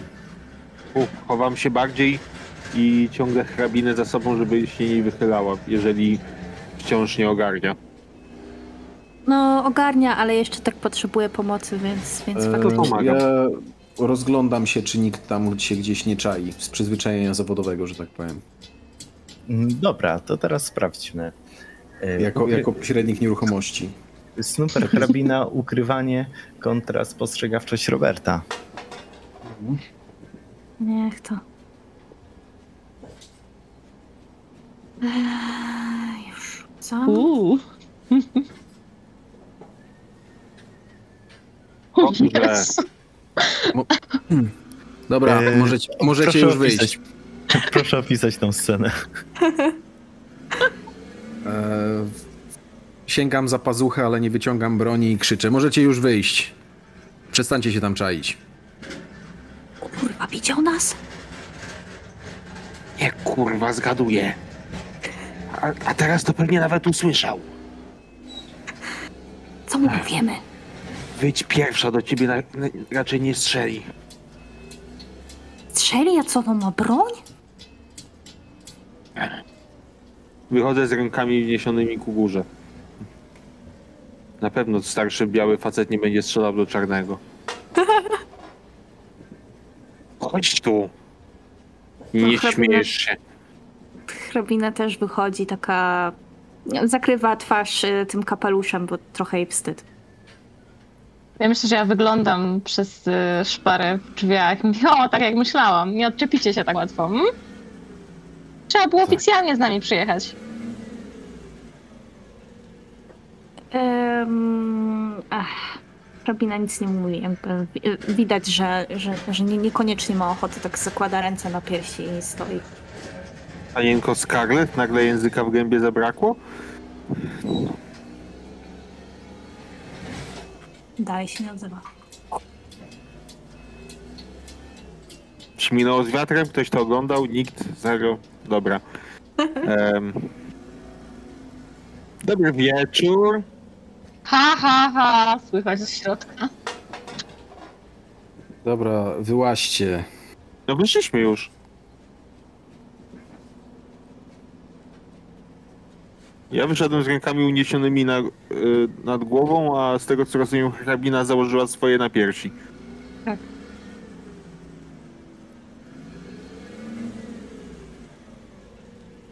U, chowam się bardziej i ciągnę hrabinę za sobą, żeby się nie wychylała, jeżeli wciąż nie ogarnia. No, ogarnia, ale jeszcze tak potrzebuje pomocy, więc, więc E, faktycznie. pomaga. ja rozglądam się, czy nikt tam się gdzieś nie czai. Z przyzwyczajenia zawodowego, że tak powiem. Mm, Dobra, to teraz sprawdźmy. E, Jako, jako pośrednik nieruchomości. Snooper, hrabina, ukrywanie kontra spostrzegawczość Roberta. Niech to. Eee, już co? Uuu. Dobrze. Yes. Dobra, E, możecie, możecie już wyjść. opisać- Proszę opisać tą scenę. E, sięgam za pazuchę, ale nie wyciągam broni i krzyczę. Możecie już wyjść. Przestańcie się tam czaić. Kurwa, widział nas? Nie kurwa, zgaduję. A, a teraz to pewnie nawet usłyszał. Co mu powiemy? Wyjdź pierwsza do ciebie, na, na, raczej nie strzeli. Strzeli, a co, on ma broń? Wychodzę z rękami wniesionymi ku górze. Na pewno starszy biały facet nie będzie strzelał do czarnego. Chodź tu. Nie hrabina- śmiejesz się. Hrabina też wychodzi taka... Zakrywa twarz y, tym kapeluszem, bo trochę jej wstyd. Ja myślę, że ja wyglądam przez y, szparę w drzwiach. Mówię, o, tak jak myślałam. Nie odczepicie się tak łatwo. Hmm? Trzeba było oficjalnie z nami przyjechać. Um, ach, hrabina nic nie mówi. Jakby wi- widać, że, że, że nie, niekoniecznie ma ochoty, tak zakłada ręce na piersi i stoi. Panienko Scarlett, nagle języka w gębie zabrakło? Dalej się nie odzywa. Śminęło z wiatrem? Ktoś to oglądał? Nikt? Zero? Dobra. Em. Dobry wieczór. Ha, ha, ha, słychać z środka. Dobra, wyłaźcie. No wyszliśmy już. Ja wyszedłem z rękami uniesionymi na, y, nad głową, a z tego co rozumiem hrabina założyła swoje na piersi.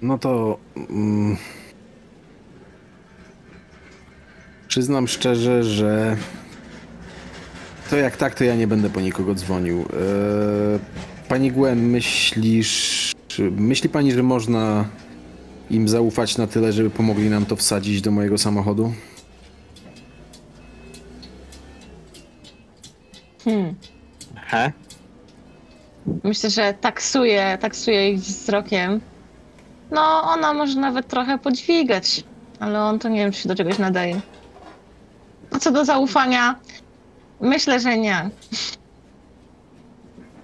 No to. Mm, przyznam szczerze, że. To jak tak, to ja nie będę po nikogo dzwonił. E, pani Gwen, myślisz. czy- Myśli pani, że można im zaufać na tyle, żeby pomogli nam to wsadzić do mojego samochodu? Hmm. He? Myślę, że taksuje, taksuje ich wzrokiem. No, ona może nawet trochę podźwigać, ale on to nie wiem, czy się do czegoś nadaje. A co do zaufania, myślę, że nie.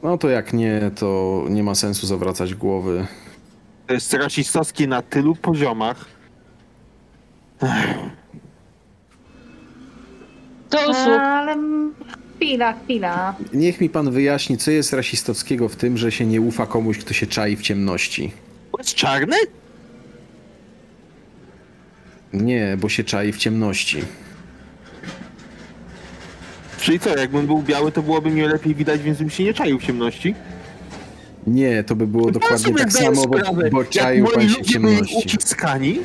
No to jak nie, to nie ma sensu zawracać głowy. To jest rasistowskie na tylu poziomach. Do usług. Ale chwila, chwila. Niech mi pan wyjaśni, co jest rasistowskiego w tym, że się nie ufa komuś, kto się czai w ciemności. Jest czarny? Nie, bo się czai w ciemności. Czyli co, jakbym był biały, to byłoby mnie lepiej widać, więc bym się nie czaił w ciemności. Nie, to by było dokładnie sobie tak samo, bo, sprawę, bo jak czaił moi pan się w ludzie byli ciemności. uciskani,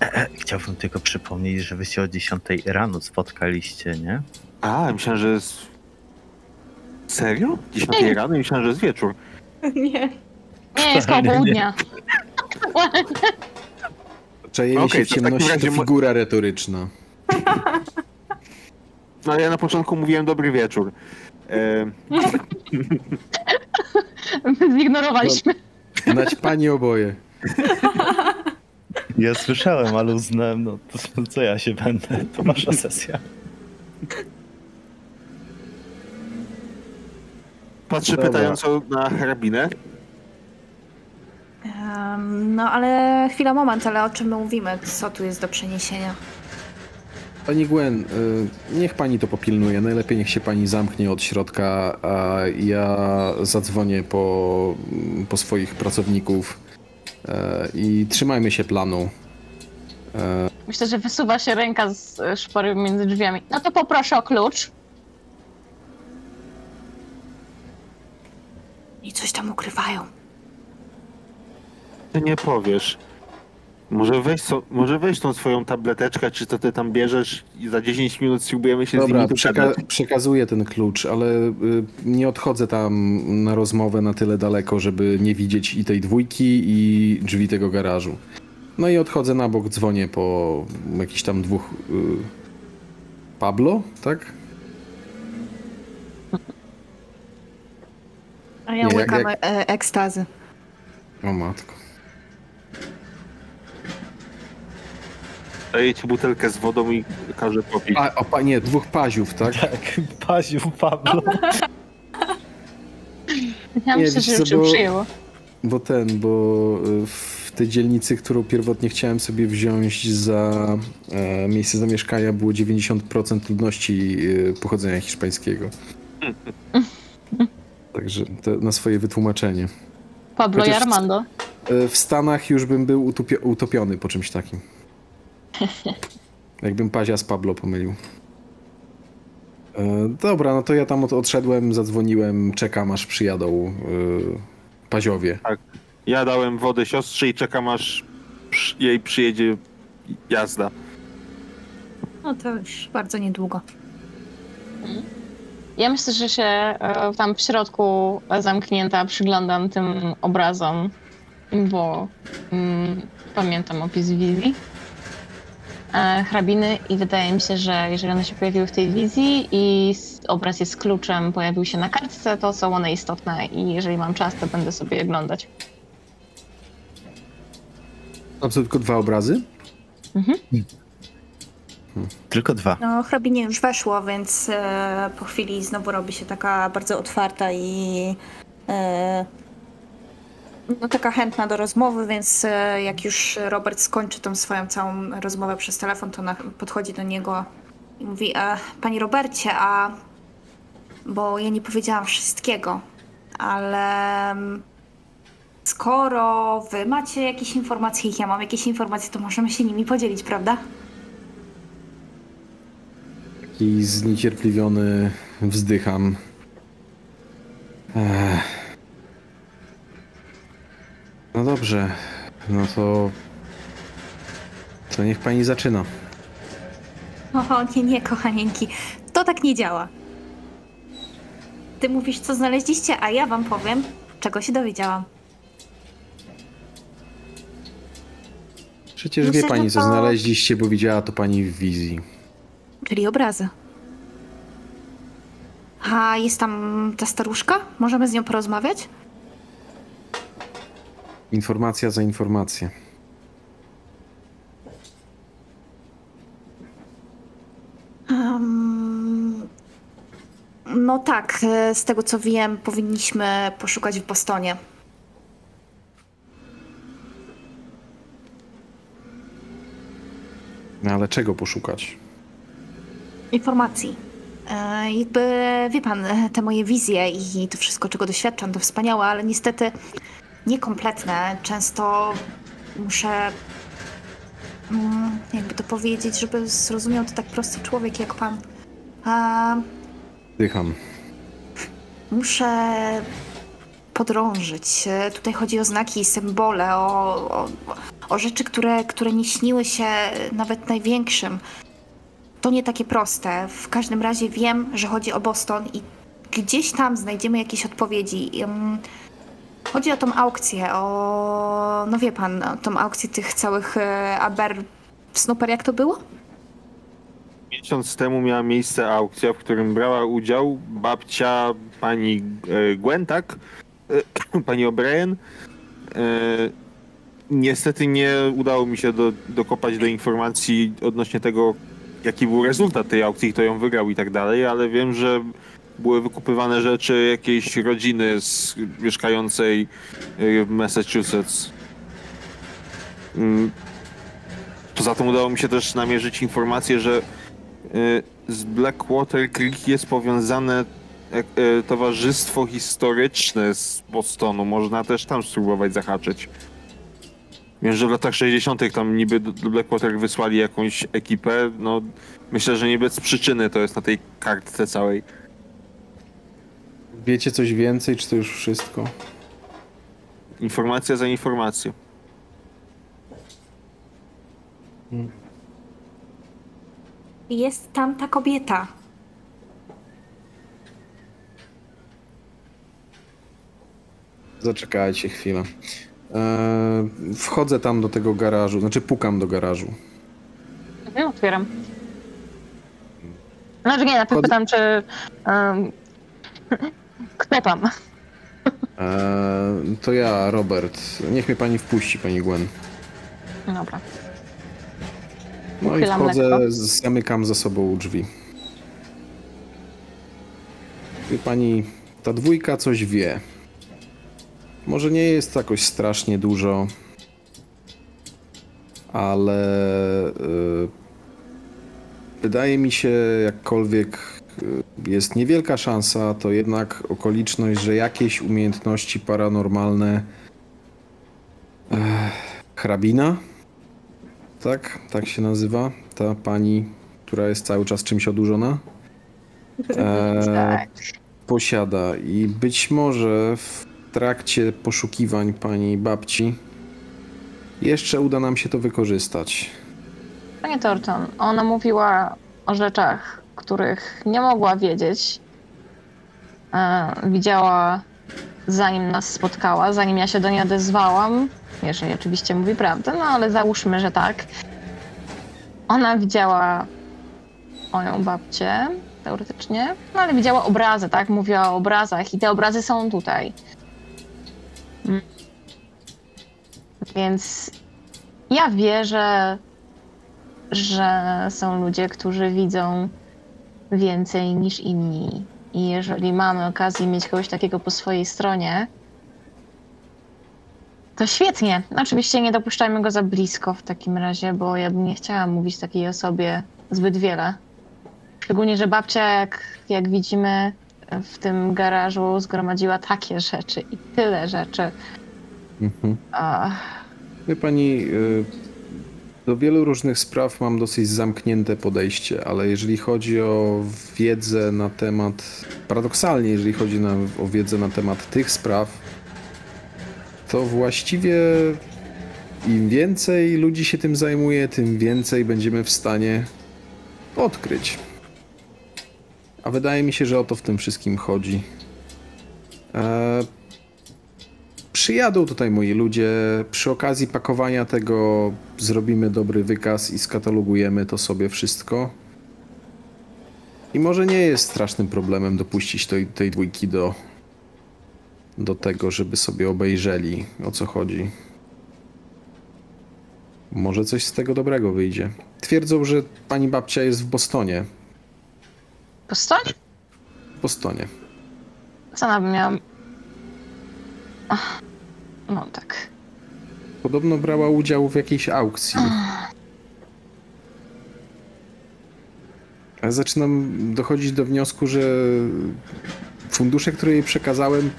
Chciałbym tylko przypomnieć, że wy się o 10 rano spotkaliście, nie? A, myślałem, że jest... Serio? 10 rano? Myślałem, że jest wieczór. Nie. Nie, jest koło południa. Czajenie Okej, się w to w takim ciemności razie to mo- figura retoryczna. No ale ja na początku mówiłem dobry wieczór. E, Zignorowaliśmy. Nać pani oboje. Ja słyszałem, ale uznałem, no to co ja się będę, to wasza sesja. patrzę Dobra. pytająco na hrabinę. Em, no ale chwila, moment, ale o czym my mówimy? Co tu jest do przeniesienia? Pani Gwen, y, niech pani to popilnuje. Najlepiej niech się pani zamknie od środka, a ja zadzwonię po, po swoich pracowników e, i trzymajmy się planu. E, Myślę, że wysuwa się ręka z szpory między drzwiami. No to poproszę o klucz. I coś tam ukrywają. Ty nie powiesz. Może weź, so, może weź tą swoją tableteczkę, czy to ty tam bierzesz i za 10 minut spróbujemy się z Dobra, nimi przeka przekazuję ten klucz, ale y, nie odchodzę tam na rozmowę na tyle daleko, żeby nie widzieć i tej dwójki, i drzwi tego garażu. No i odchodzę na bok, dzwonię po jakichś tam dwóch. Y, Pablo, tak? A ja Nie, łykam jak- e, ekstazy. O matko. Daję ci butelkę z wodą i każę popić. Pa, nie, dwóch paziów, tak? Tak, Paziu, Pablo. Ja Nie, myślę, że już się bo- przyjęło. Bo ten, bo y, w tej dzielnicy, którą pierwotnie chciałem sobie wziąć za e, miejsce zamieszkania, było 90% ludności e, pochodzenia hiszpańskiego. Także to na swoje wytłumaczenie. Pablo i chociaż- Armando. E, w Stanach już bym był utopio- utopiony po czymś takim. Jakbym Pazia z Pablo pomylił. E, dobra, no to ja tam od, odszedłem, zadzwoniłem, czekam aż przyjadą e, Paziowie. Ja dałem wodę siostrze i czekam aż przy- jej przyjedzie jazda. No to już bardzo niedługo. Ja myślę, że się e, tam w środku zamknięta przyglądam tym obrazom, bo mm, pamiętam opis wizji hrabiny i wydaje mi się, że jeżeli one się pojawiły w tej wizji i obraz jest kluczem, pojawił się na kartce, to są one istotne i jeżeli mam czas, to będę sobie je oglądać. Tam są tylko dwa obrazy? Tylko dwa. No, hrabinie już weszło, więc e, po chwili znowu robi się taka bardzo otwarta i e, no, taka chętna do rozmowy, więc e, jak już Robert skończy tą swoją całą rozmowę przez telefon, to podchodzi do niego i mówi: e, Panie Robercie, a bo ja nie powiedziałam wszystkiego, ale mm, skoro wy macie jakieś informacje i ja mam jakieś informacje, to możemy się nimi podzielić, prawda? Taki zniecierpliwiony wzdycham. Ech. No dobrze, no to. To niech pani zaczyna. O, nie, nie, kochanieńki. To tak nie działa. Ty mówisz, co znaleźliście, a ja wam powiem, czego się dowiedziałam. Przecież Myślę, wie pani, że co to- znaleźliście, bo widziała to pani w wizji. Czyli obrazy. A jest tam ta staruszka? Możemy z nią porozmawiać? Informacja za informację. Um, no tak, e, z tego co wiem, powinniśmy poszukać w Bostonie. No ale czego poszukać? informacji. E, jakby, wie pan, e, te moje wizje i to wszystko, czego doświadczam, to wspaniałe, ale niestety niekompletne. Często muszę mm, jakby to powiedzieć, żeby zrozumiał to tak prosty człowiek jak pan. A Dycham. muszę podrążyć. Tutaj chodzi o znaki i symbole, o, o, o rzeczy, które, które nie śniły się nawet największym. To nie takie proste. W każdym razie wiem, że chodzi o Boston i gdzieś tam znajdziemy jakieś odpowiedzi. Ym, Chodzi o tą aukcję, o. No wie pan, o tą aukcję tych całych e, Aber. Snooper, jak to było? Miesiąc temu miała miejsce aukcja, w którym brała udział babcia pani e, tak? E, Pani O'Brien. E, Niestety nie udało mi się do, dokopać do informacji odnośnie tego, jaki był rezultat tej aukcji, kto ją wygrał i tak dalej, ale wiem, że były wykupywane rzeczy jakiejś rodziny z, mieszkającej e, w Massachusetts. Mm. Poza tym udało mi się też namierzyć informację, że y, z Blackwater Creek jest powiązane e, towarzystwo historyczne z Bostonu. Można też tam spróbować zahaczyć. Wiem, że w latach 60. tam niby do Blackwater wysłali jakąś ekipę. No, myślę, że nie bez przyczyny to jest na tej kartce całej. Wiecie coś więcej, czy to już wszystko? Informacja za informacją. Jest tam ta kobieta. Zaczekajcie chwilę. Eee, wchodzę tam do tego garażu, znaczy pukam do garażu. Ja otwieram. Znaczy nie, najpierw Chod- pytam, czy... Um, kto tam? Eee, to ja, Robert. Niech mnie pani wpuści, pani Gwen. Dobra. No i Uchylam wchodzę, lekko. zamykam za sobą drzwi. Wie pani, ta dwójka coś wie. Może nie jest to jakoś strasznie dużo, ale y, wydaje mi się, jakkolwiek jest niewielka szansa, to jednak okoliczność, że jakieś umiejętności paranormalne. Ech, hrabina? Tak, tak się nazywa ta pani, która jest cały czas czymś odurzona. E, Tak. posiada i być może w trakcie poszukiwań pani babci jeszcze uda nam się to wykorzystać. Panie Thornton, ona mówiła o rzeczach, których nie mogła wiedzieć. E, widziała zanim nas spotkała, zanim ja się do niej odezwałam. Jeżeli oczywiście mówi prawdę, no ale załóżmy, że tak. Ona widziała moją babcię, teoretycznie, no ale widziała obrazy, tak? Mówiła o obrazach i te obrazy są tutaj. Mm. Więc ja wierzę, że są ludzie, którzy widzą więcej niż inni. I jeżeli mamy okazję mieć kogoś takiego po swojej stronie, to świetnie. Oczywiście nie dopuszczajmy go za blisko w takim razie, bo ja bym nie chciała mówić takiej osobie zbyt wiele. Szczególnie, że babcia, jak, jak widzimy w tym garażu, zgromadziła takie rzeczy i tyle rzeczy. Mhm. A, Wie pani, y, do wielu różnych spraw mam dosyć zamknięte podejście, ale jeżeli chodzi o wiedzę na temat, paradoksalnie, jeżeli chodzi na, o wiedzę na temat tych spraw, to właściwie im więcej ludzi się tym zajmuje, tym więcej będziemy w stanie odkryć. A wydaje mi się, że o to w tym wszystkim chodzi. E, Przyjadą tutaj moi ludzie. Przy okazji pakowania tego zrobimy dobry wykaz i skatalogujemy to sobie wszystko. I może nie jest strasznym problemem dopuścić tej, tej dwójki do, do tego, żeby sobie obejrzeli o co chodzi. Może coś z tego dobrego wyjdzie. Twierdzą, że pani babcia jest w Bostonie. Postoń? W Bostonie. Co ona by miała... Ach, no tak. Podobno brała udział w jakiejś aukcji. Ale zaczynam dochodzić do wniosku, że fundusze, które jej przekazałem,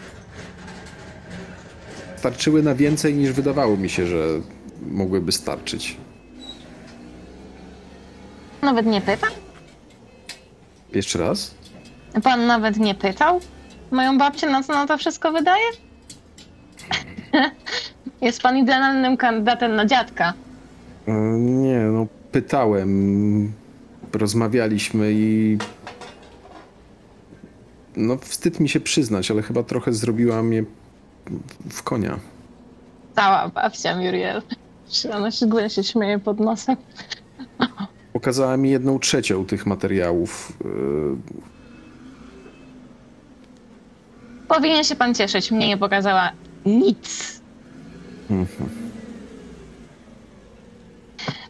starczyły na więcej niż wydawało mi się, że mogłyby starczyć. nawet nie pytał? Jeszcze raz? Pan nawet nie pytał? Moją babcię na co na to wszystko wydaje? Jest pan idealnym kandydatem na dziadka. E, Nie, no pytałem, rozmawialiśmy i no wstyd mi się przyznać, ale chyba trochę zrobiła mnie w konia. Cała babcia Muriel. Ona się, się śmieje pod nosem. Pokazała mi jedną trzecią tych materiałów. E, Powinien się pan cieszyć. Mnie nie pokazała nic. mhm.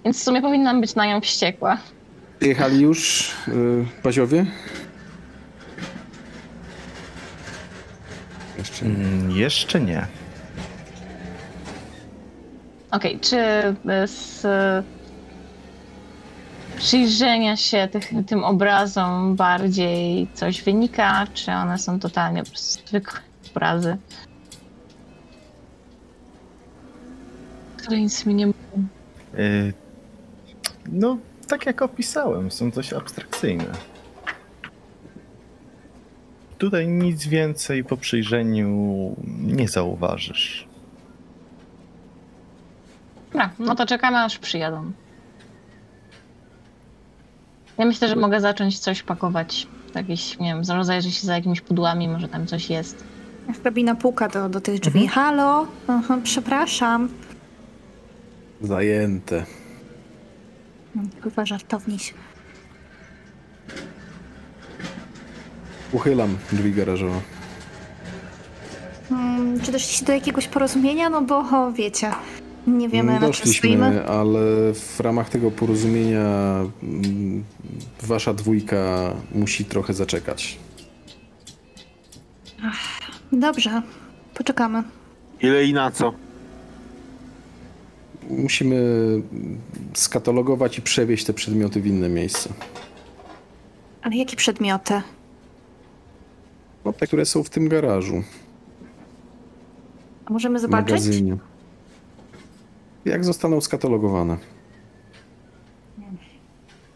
Więc w sumie powinnam być na nią wściekła. Jechali już e, Baziowie? Jeszcze nie. Mm, Jeszcze nie. Okej, czy z e, przyjrzenia się tych, tym obrazom bardziej coś wynika, czy one są totalnie po prostu zwykłe obrazy? Które nic mi nie mówią. Y, No, tak jak opisałem, są dość abstrakcyjne. Tutaj nic więcej po przyjrzeniu nie zauważysz. Dobra, no to czekamy aż przyjadą. Ja myślę, że mogę zacząć coś pakować. Jakieś, nie wiem, rozejrzeć się za jakimiś pudłami, może tam coś jest. Hrabina puka do, do tych drzwi. Mhm. Halo? Aha, przepraszam. Zajęte. Chyba żartowniś. Uchylam drzwi garażowe. Hmm, czy doszliście do jakiegoś porozumienia? No bo o, wiecie, nie wiemy na czym stoimy. Doszliśmy, ale w ramach tego porozumienia mm, wasza dwójka musi trochę zaczekać. Dobrze, poczekamy. Ile i na co? Musimy skatalogować i przewieźć te przedmioty w inne miejsce. Ale jakie przedmioty? No, te, które są w tym garażu, A możemy zobaczyć? magazynie. Jak zostaną skatalogowane?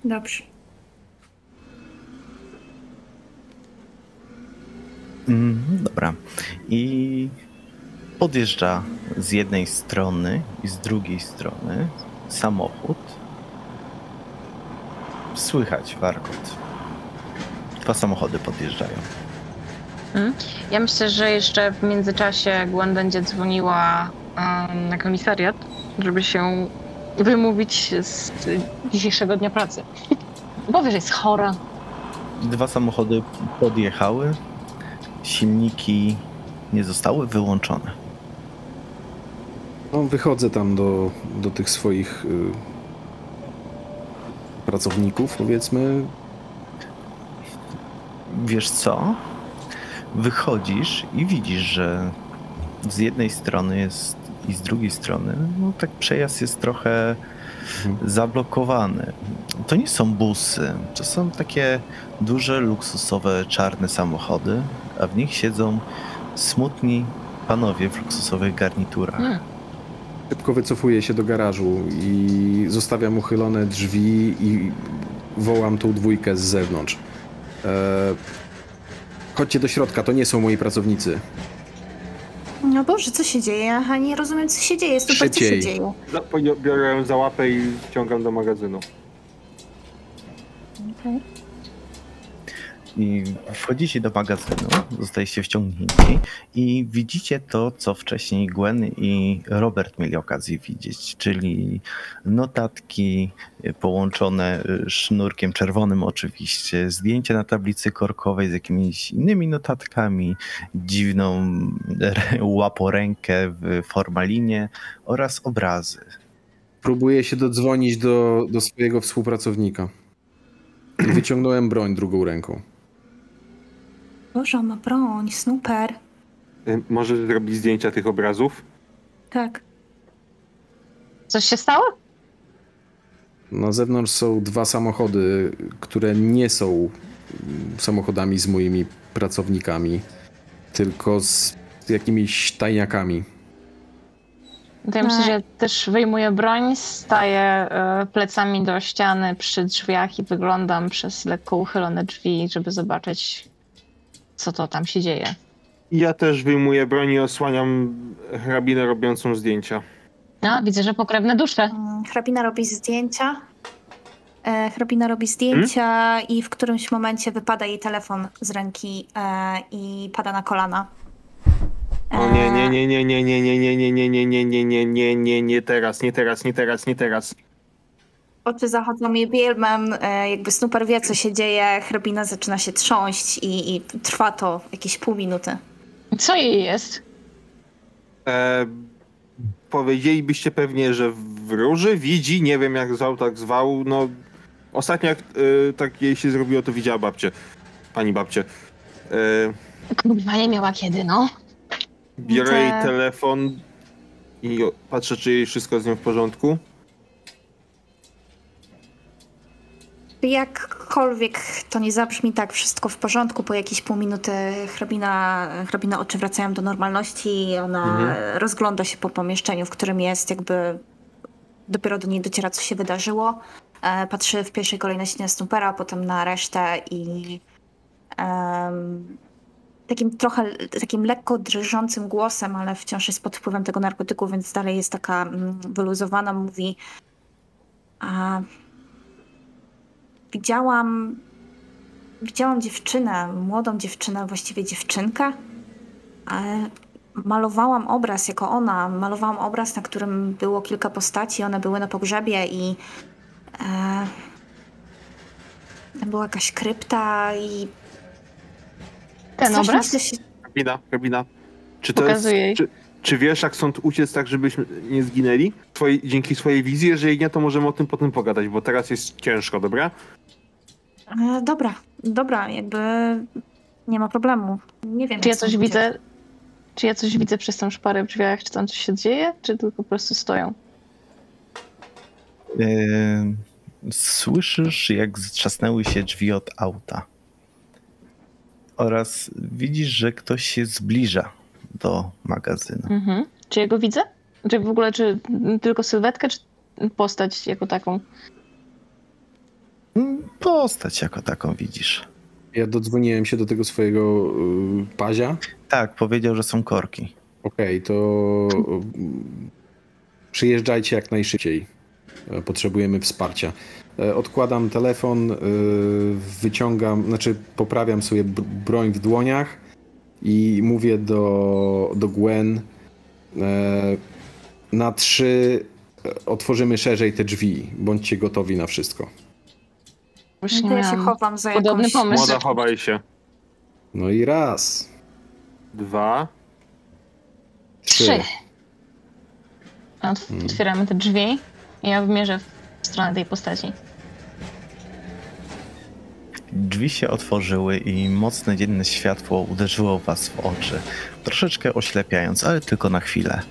Dobrze. Mm, dobra. I podjeżdża z jednej strony i z drugiej strony samochód. Słychać warkot. Dwa samochody podjeżdżają. Ja myślę, że jeszcze w międzyczasie Gwen będzie dzwoniła na komisariat, żeby się wymówić z dzisiejszego dnia pracy. Bo wiesz, jest chora. Dwa samochody podjechały. Silniki nie zostały wyłączone. No, wychodzę tam do, do tych swoich y, pracowników, powiedzmy. Wiesz co? Wychodzisz i widzisz, że z jednej strony jest i z drugiej strony, no tak przejazd jest trochę Mhm. zablokowany. To nie są busy, to są takie duże, luksusowe, czarne samochody, a w nich siedzą smutni panowie w luksusowych garniturach. Hmm. Szybko wycofuję się do garażu i zostawiam uchylone drzwi i wołam tą dwójkę z zewnątrz. E, chodźcie do środka, to nie są moi pracownicy. No Boże, co się dzieje? Aha, nie rozumiem, co się dzieje. Super, co się Szybciej. dzieje? Biorę ją za łapę i wciągam do magazynu. I wchodzicie do magazynu, zostajecie wciągnięci i widzicie to, co wcześniej Gwen i Robert mieli okazję widzieć, czyli notatki y, połączone y, sznurkiem czerwonym oczywiście, zdjęcia na tablicy korkowej z jakimiś innymi notatkami, dziwną łaporękę w formalinie oraz obrazy. Próbuję się dodzwonić do, do swojego współpracownika. Wyciągnąłem broń drugą ręką. Boże, ma broń, super. Y, Możesz zrobić zdjęcia tych obrazów? Tak. Coś się stało? Na zewnątrz są dwa samochody, które nie są mm, samochodami z moimi pracownikami, tylko z jakimiś tajniakami. To ja myślę, że też wyjmuję broń, staję e, plecami do ściany przy drzwiach i wyglądam przez lekko uchylone drzwi, żeby zobaczyć, co to tam się dzieje. Ja też wyjmuję broń i osłaniam hrabinę robiącą zdjęcia. No, widzę, że pokrewne dusze. Mm, Hrabina robi zdjęcia. E, Hrabina robi zdjęcia i w którymś momencie wypada jej telefon z ręki e, i pada na kolana. O nie, nie, nie, nie, nie, nie, nie, nie, nie, nie, nie, nie, nie, nie, nie, nie teraz, nie teraz, nie teraz, nie teraz. Oczy zachodzą mi bielmem, e, jakby Snooper wie, co się dzieje. Hrabina zaczyna się trząść i, i trwa to jakieś pół minuty. Co jej jest? E, powiedzielibyście pewnie, że wróży, widzi, nie wiem jak zwał, tak zwał, no ostatnio jak e, tak jej się zrobiło, to widziała babcię, pani babcię. E, Kurwa, nie miała kiedy, no. biorę jej telefon i patrzę, czy jej wszystko z nią w porządku. Jakkolwiek to nie zabrzmi tak wszystko w porządku, po jakieś pół minuty hrabina, hrabina oczy wracają do normalności i ona Mhm. rozgląda się po pomieszczeniu, w którym jest, jakby dopiero do niej dociera, co się wydarzyło. E, patrzy w pierwszej kolejności na Snoopera, potem na resztę i em, takim trochę, takim lekko drżącym głosem, ale wciąż jest pod wpływem tego narkotyku, więc dalej jest taka mm, wyluzowana, mówi a widziałam widziałam dziewczynę, młodą dziewczynę, właściwie dziewczynkę. ale Malowałam obraz jako ona. Malowałam obraz, na którym było kilka postaci. One były na pogrzebie i e, tam była jakaś krypta i Ten obraz? się Hrabina, hrabina. Czy to Pokazuję jest, czy, czy wiesz, jak stąd uciec tak, żebyśmy nie zginęli? Dzięki swojej wizji, jeżeli nie, to możemy o tym potem pogadać, bo teraz jest ciężko, dobra? E, dobra, dobra, jakby nie ma problemu. Nie wiem. Czy ja coś widzę? Czy ja coś widzę przez tą szparę w drzwiach? Czy tam coś się dzieje? Czy tylko po prostu stoją? Yy, Słyszysz, jak zatrzasnęły się drzwi od auta. Oraz widzisz, że ktoś się zbliża do magazynu. Mhm. Czy ja go widzę? Czy w ogóle, czy tylko sylwetkę, czy postać jako taką? Mm, Postać jako taką widzisz. Ja dodzwoniłem się do tego swojego y, pazia. Tak, powiedział, że są korki. Okej, to y, przyjeżdżajcie jak najszybciej. E, Potrzebujemy wsparcia. E, Odkładam telefon, y, wyciągam, znaczy poprawiam sobie br- broń w dłoniach i mówię do, do Gwen e, na trzy e, otworzymy szerzej te drzwi. Bądźcie gotowi na wszystko. Już nie To ja się chowam za Podobny jakąś... pomysł. Młoda, chowaj się. No i raz, Dwa. trzy. Trzy. Ot- Otwieramy te drzwi i ja wymierzę w stronę tej postaci. Drzwi się otworzyły i mocne dzienne światło uderzyło was w oczy, troszeczkę oślepiając, ale tylko na chwilę.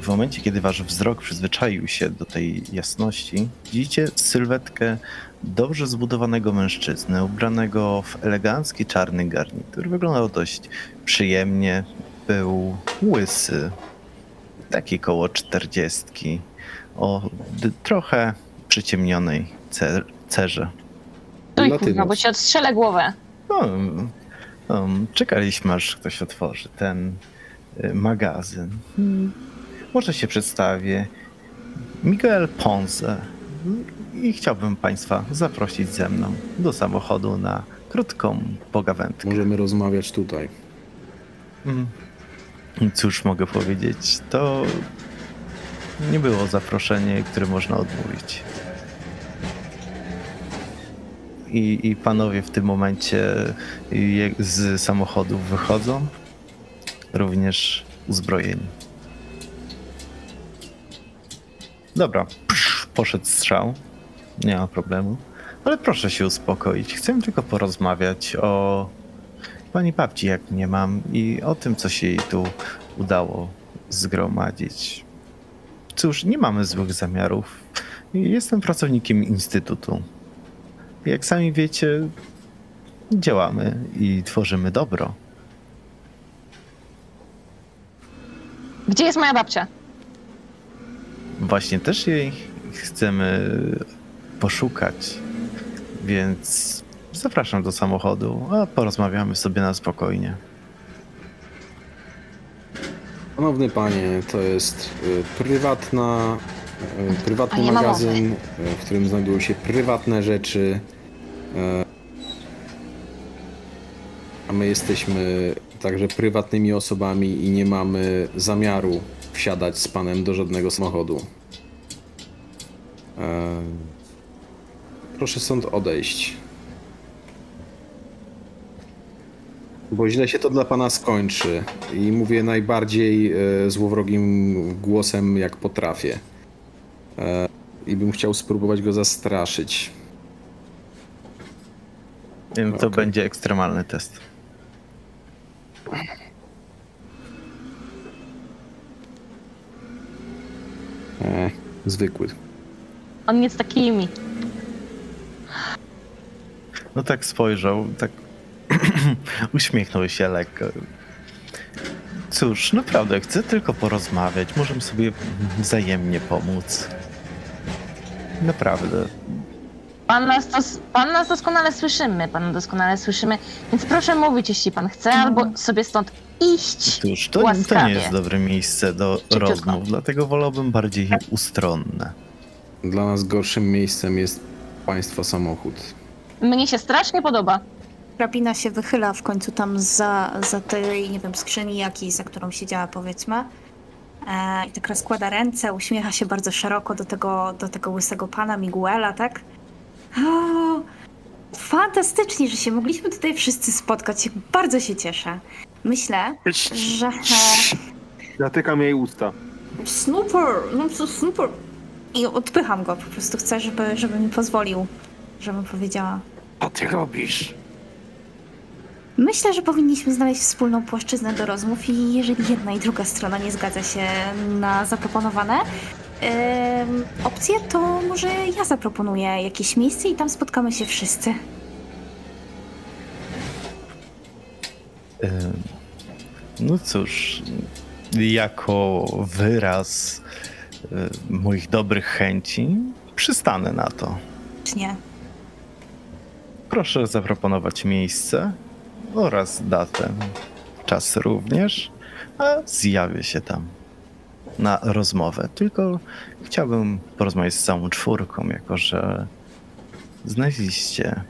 W momencie, kiedy wasz wzrok przyzwyczaił się do tej jasności, widzicie sylwetkę dobrze zbudowanego mężczyzny, ubranego w elegancki czarny garnitur. Wyglądał dość przyjemnie, był łysy, taki koło czterdziestki, o trochę przyciemnionej cer- cerze. Tuj Latynos. kurwa, bo ci odstrzelę głowę. Um, um, czekaliśmy, aż ktoś otworzy ten y, magazyn. Hmm. Może się przedstawię. Miguel Ponce. I chciałbym Państwa zaprosić ze mną do samochodu na krótką pogawędkę. Możemy rozmawiać tutaj. Mm. Cóż mogę powiedzieć? To nie było zaproszenie, które można odmówić. I, I panowie w tym momencie z samochodów wychodzą, również uzbrojeni. Dobra, poszedł strzał, nie ma problemu. Ale proszę się uspokoić. Chcę tylko porozmawiać o pani babci, jak nie mam, i o tym, co się jej tu udało zgromadzić. Cóż, nie mamy złych zamiarów. Jestem pracownikiem instytutu. Jak sami wiecie, działamy i tworzymy dobro. Gdzie jest moja babcia? właśnie też jej chcemy poszukać. Więc zapraszam do samochodu, a porozmawiamy sobie na spokojnie. Szanowny panie, to jest y, prywatna, prywatny nie ma magazyn, y, w którym znajdują się prywatne rzeczy. y, A my jesteśmy także prywatnymi osobami i nie mamy zamiaru wsiadać z panem do żadnego samochodu. E, Proszę stąd odejść. Bo źle się to dla pana skończy. I mówię najbardziej e, złowrogim głosem, jak potrafię. E, I bym chciał spróbować go zastraszyć. Więc To Okej. będzie ekstremalny test. E, zwykły. On nie z takimi. No tak spojrzał, tak uśmiechnął się lekko. Cóż, naprawdę, chcę tylko porozmawiać. Możemy sobie wzajemnie pomóc. Naprawdę. Pan nas, dos- pan nas doskonale słyszymy, pan doskonale słyszymy, więc proszę mówić, jeśli pan chce, albo sobie stąd iść. Cóż, to, to Łaskawie. nie jest dobre miejsce do Szybciutko. rozmów, dlatego wolałbym bardziej ustronne. Dla nas gorszym miejscem jest państwa samochód. Mnie się strasznie podoba. Hrabina się wychyla w końcu tam za, za tej, nie wiem, skrzyni jakiej, za którą siedziała, powiedzmy. E, I tak rozkłada ręce, uśmiecha się bardzo szeroko do tego, do tego łysego pana Miguela, tak? O, fantastycznie, że się mogliśmy tutaj wszyscy spotkać. Bardzo się cieszę. Myślę, że... Zatykam jej usta. Snooper! No co Snooper? I odpycham go, po prostu chcę, żeby, żeby mi pozwolił, żebym powiedziała. Co ty robisz? Myślę, że powinniśmy znaleźć wspólną płaszczyznę do rozmów i jeżeli jedna i druga strona nie zgadza się na zaproponowane em, opcje, to może ja zaproponuję jakieś miejsce i tam spotkamy się wszyscy. No cóż, jako wyraz moich dobrych chęci przystanę na to. Nie? Proszę zaproponować miejsce oraz datę. Czas również, a zjawię się tam na rozmowę. Tylko chciałbym porozmawiać z całą czwórką, jako że znaleźliście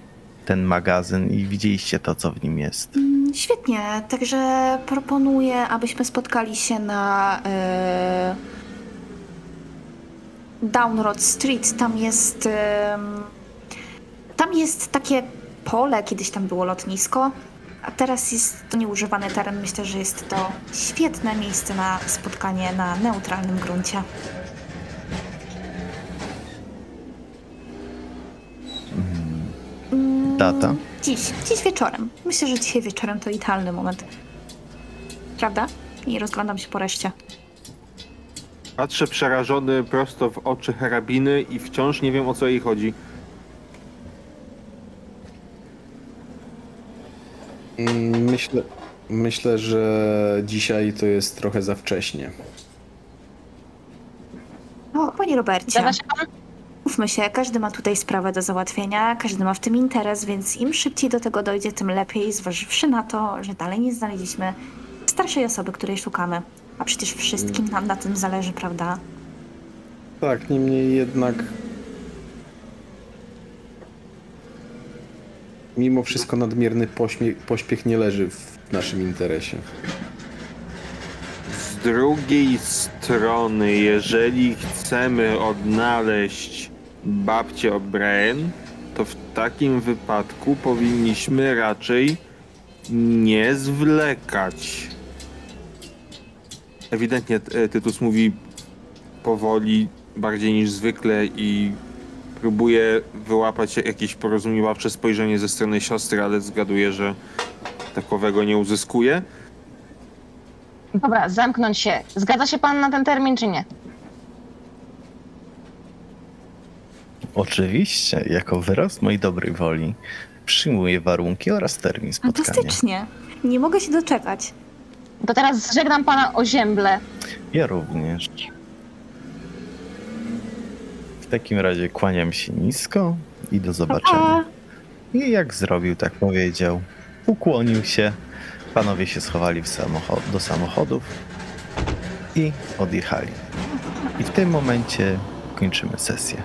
ten magazyn i widzieliście to, co w nim jest. Mm, Świetnie, także proponuję, abyśmy spotkali się na e, Down Road Street. Tam jest em, tam jest takie pole, kiedyś tam było lotnisko, a teraz jest to nieużywany teren. Myślę, że jest to świetne miejsce na spotkanie na neutralnym gruncie. Mm, Data? Dziś, dziś wieczorem. Myślę, że dzisiaj wieczorem to idealny moment. Prawda? I rozglądam się po reszcie. Patrzę przerażony prosto w oczy hrabiny i wciąż nie wiem o co jej chodzi. Myślę, myślę, że dzisiaj to jest trochę za wcześnie. O, panie Robercie, mówmy się, każdy ma tutaj sprawę do załatwienia, każdy ma w tym interes, więc im szybciej do tego dojdzie, tym lepiej, zważywszy na to, że dalej nie znaleźliśmy starszej osoby, której szukamy. A przecież wszystkim nam na tym zależy, prawda? Tak, niemniej jednak. Mimo wszystko nadmierny pośpiech nie leży w naszym interesie. Z drugiej strony, jeżeli chcemy odnaleźć babcię O'Brien, to w takim wypadku powinniśmy raczej nie zwlekać. Ewidentnie e, Tytus mówi powoli, bardziej niż zwykle i próbuje wyłapać jakieś porozumiewawcze spojrzenie ze strony siostry, ale zgaduję, że takowego nie uzyskuje. Dobra, zamknąć się. Zgadza się pan na ten termin, czy nie? Oczywiście, jako wyraz mojej dobrej woli przyjmuję warunki oraz termin spotkania. Fantastycznie. Nie mogę się doczekać. To teraz żegnam pana o ziemble. Ja również. Takim razie kłaniam się nisko i do zobaczenia. I jak zrobił, tak powiedział. Ukłonił się. Panowie się schowali samochod- do samochodów i odjechali. I w tym momencie kończymy sesję.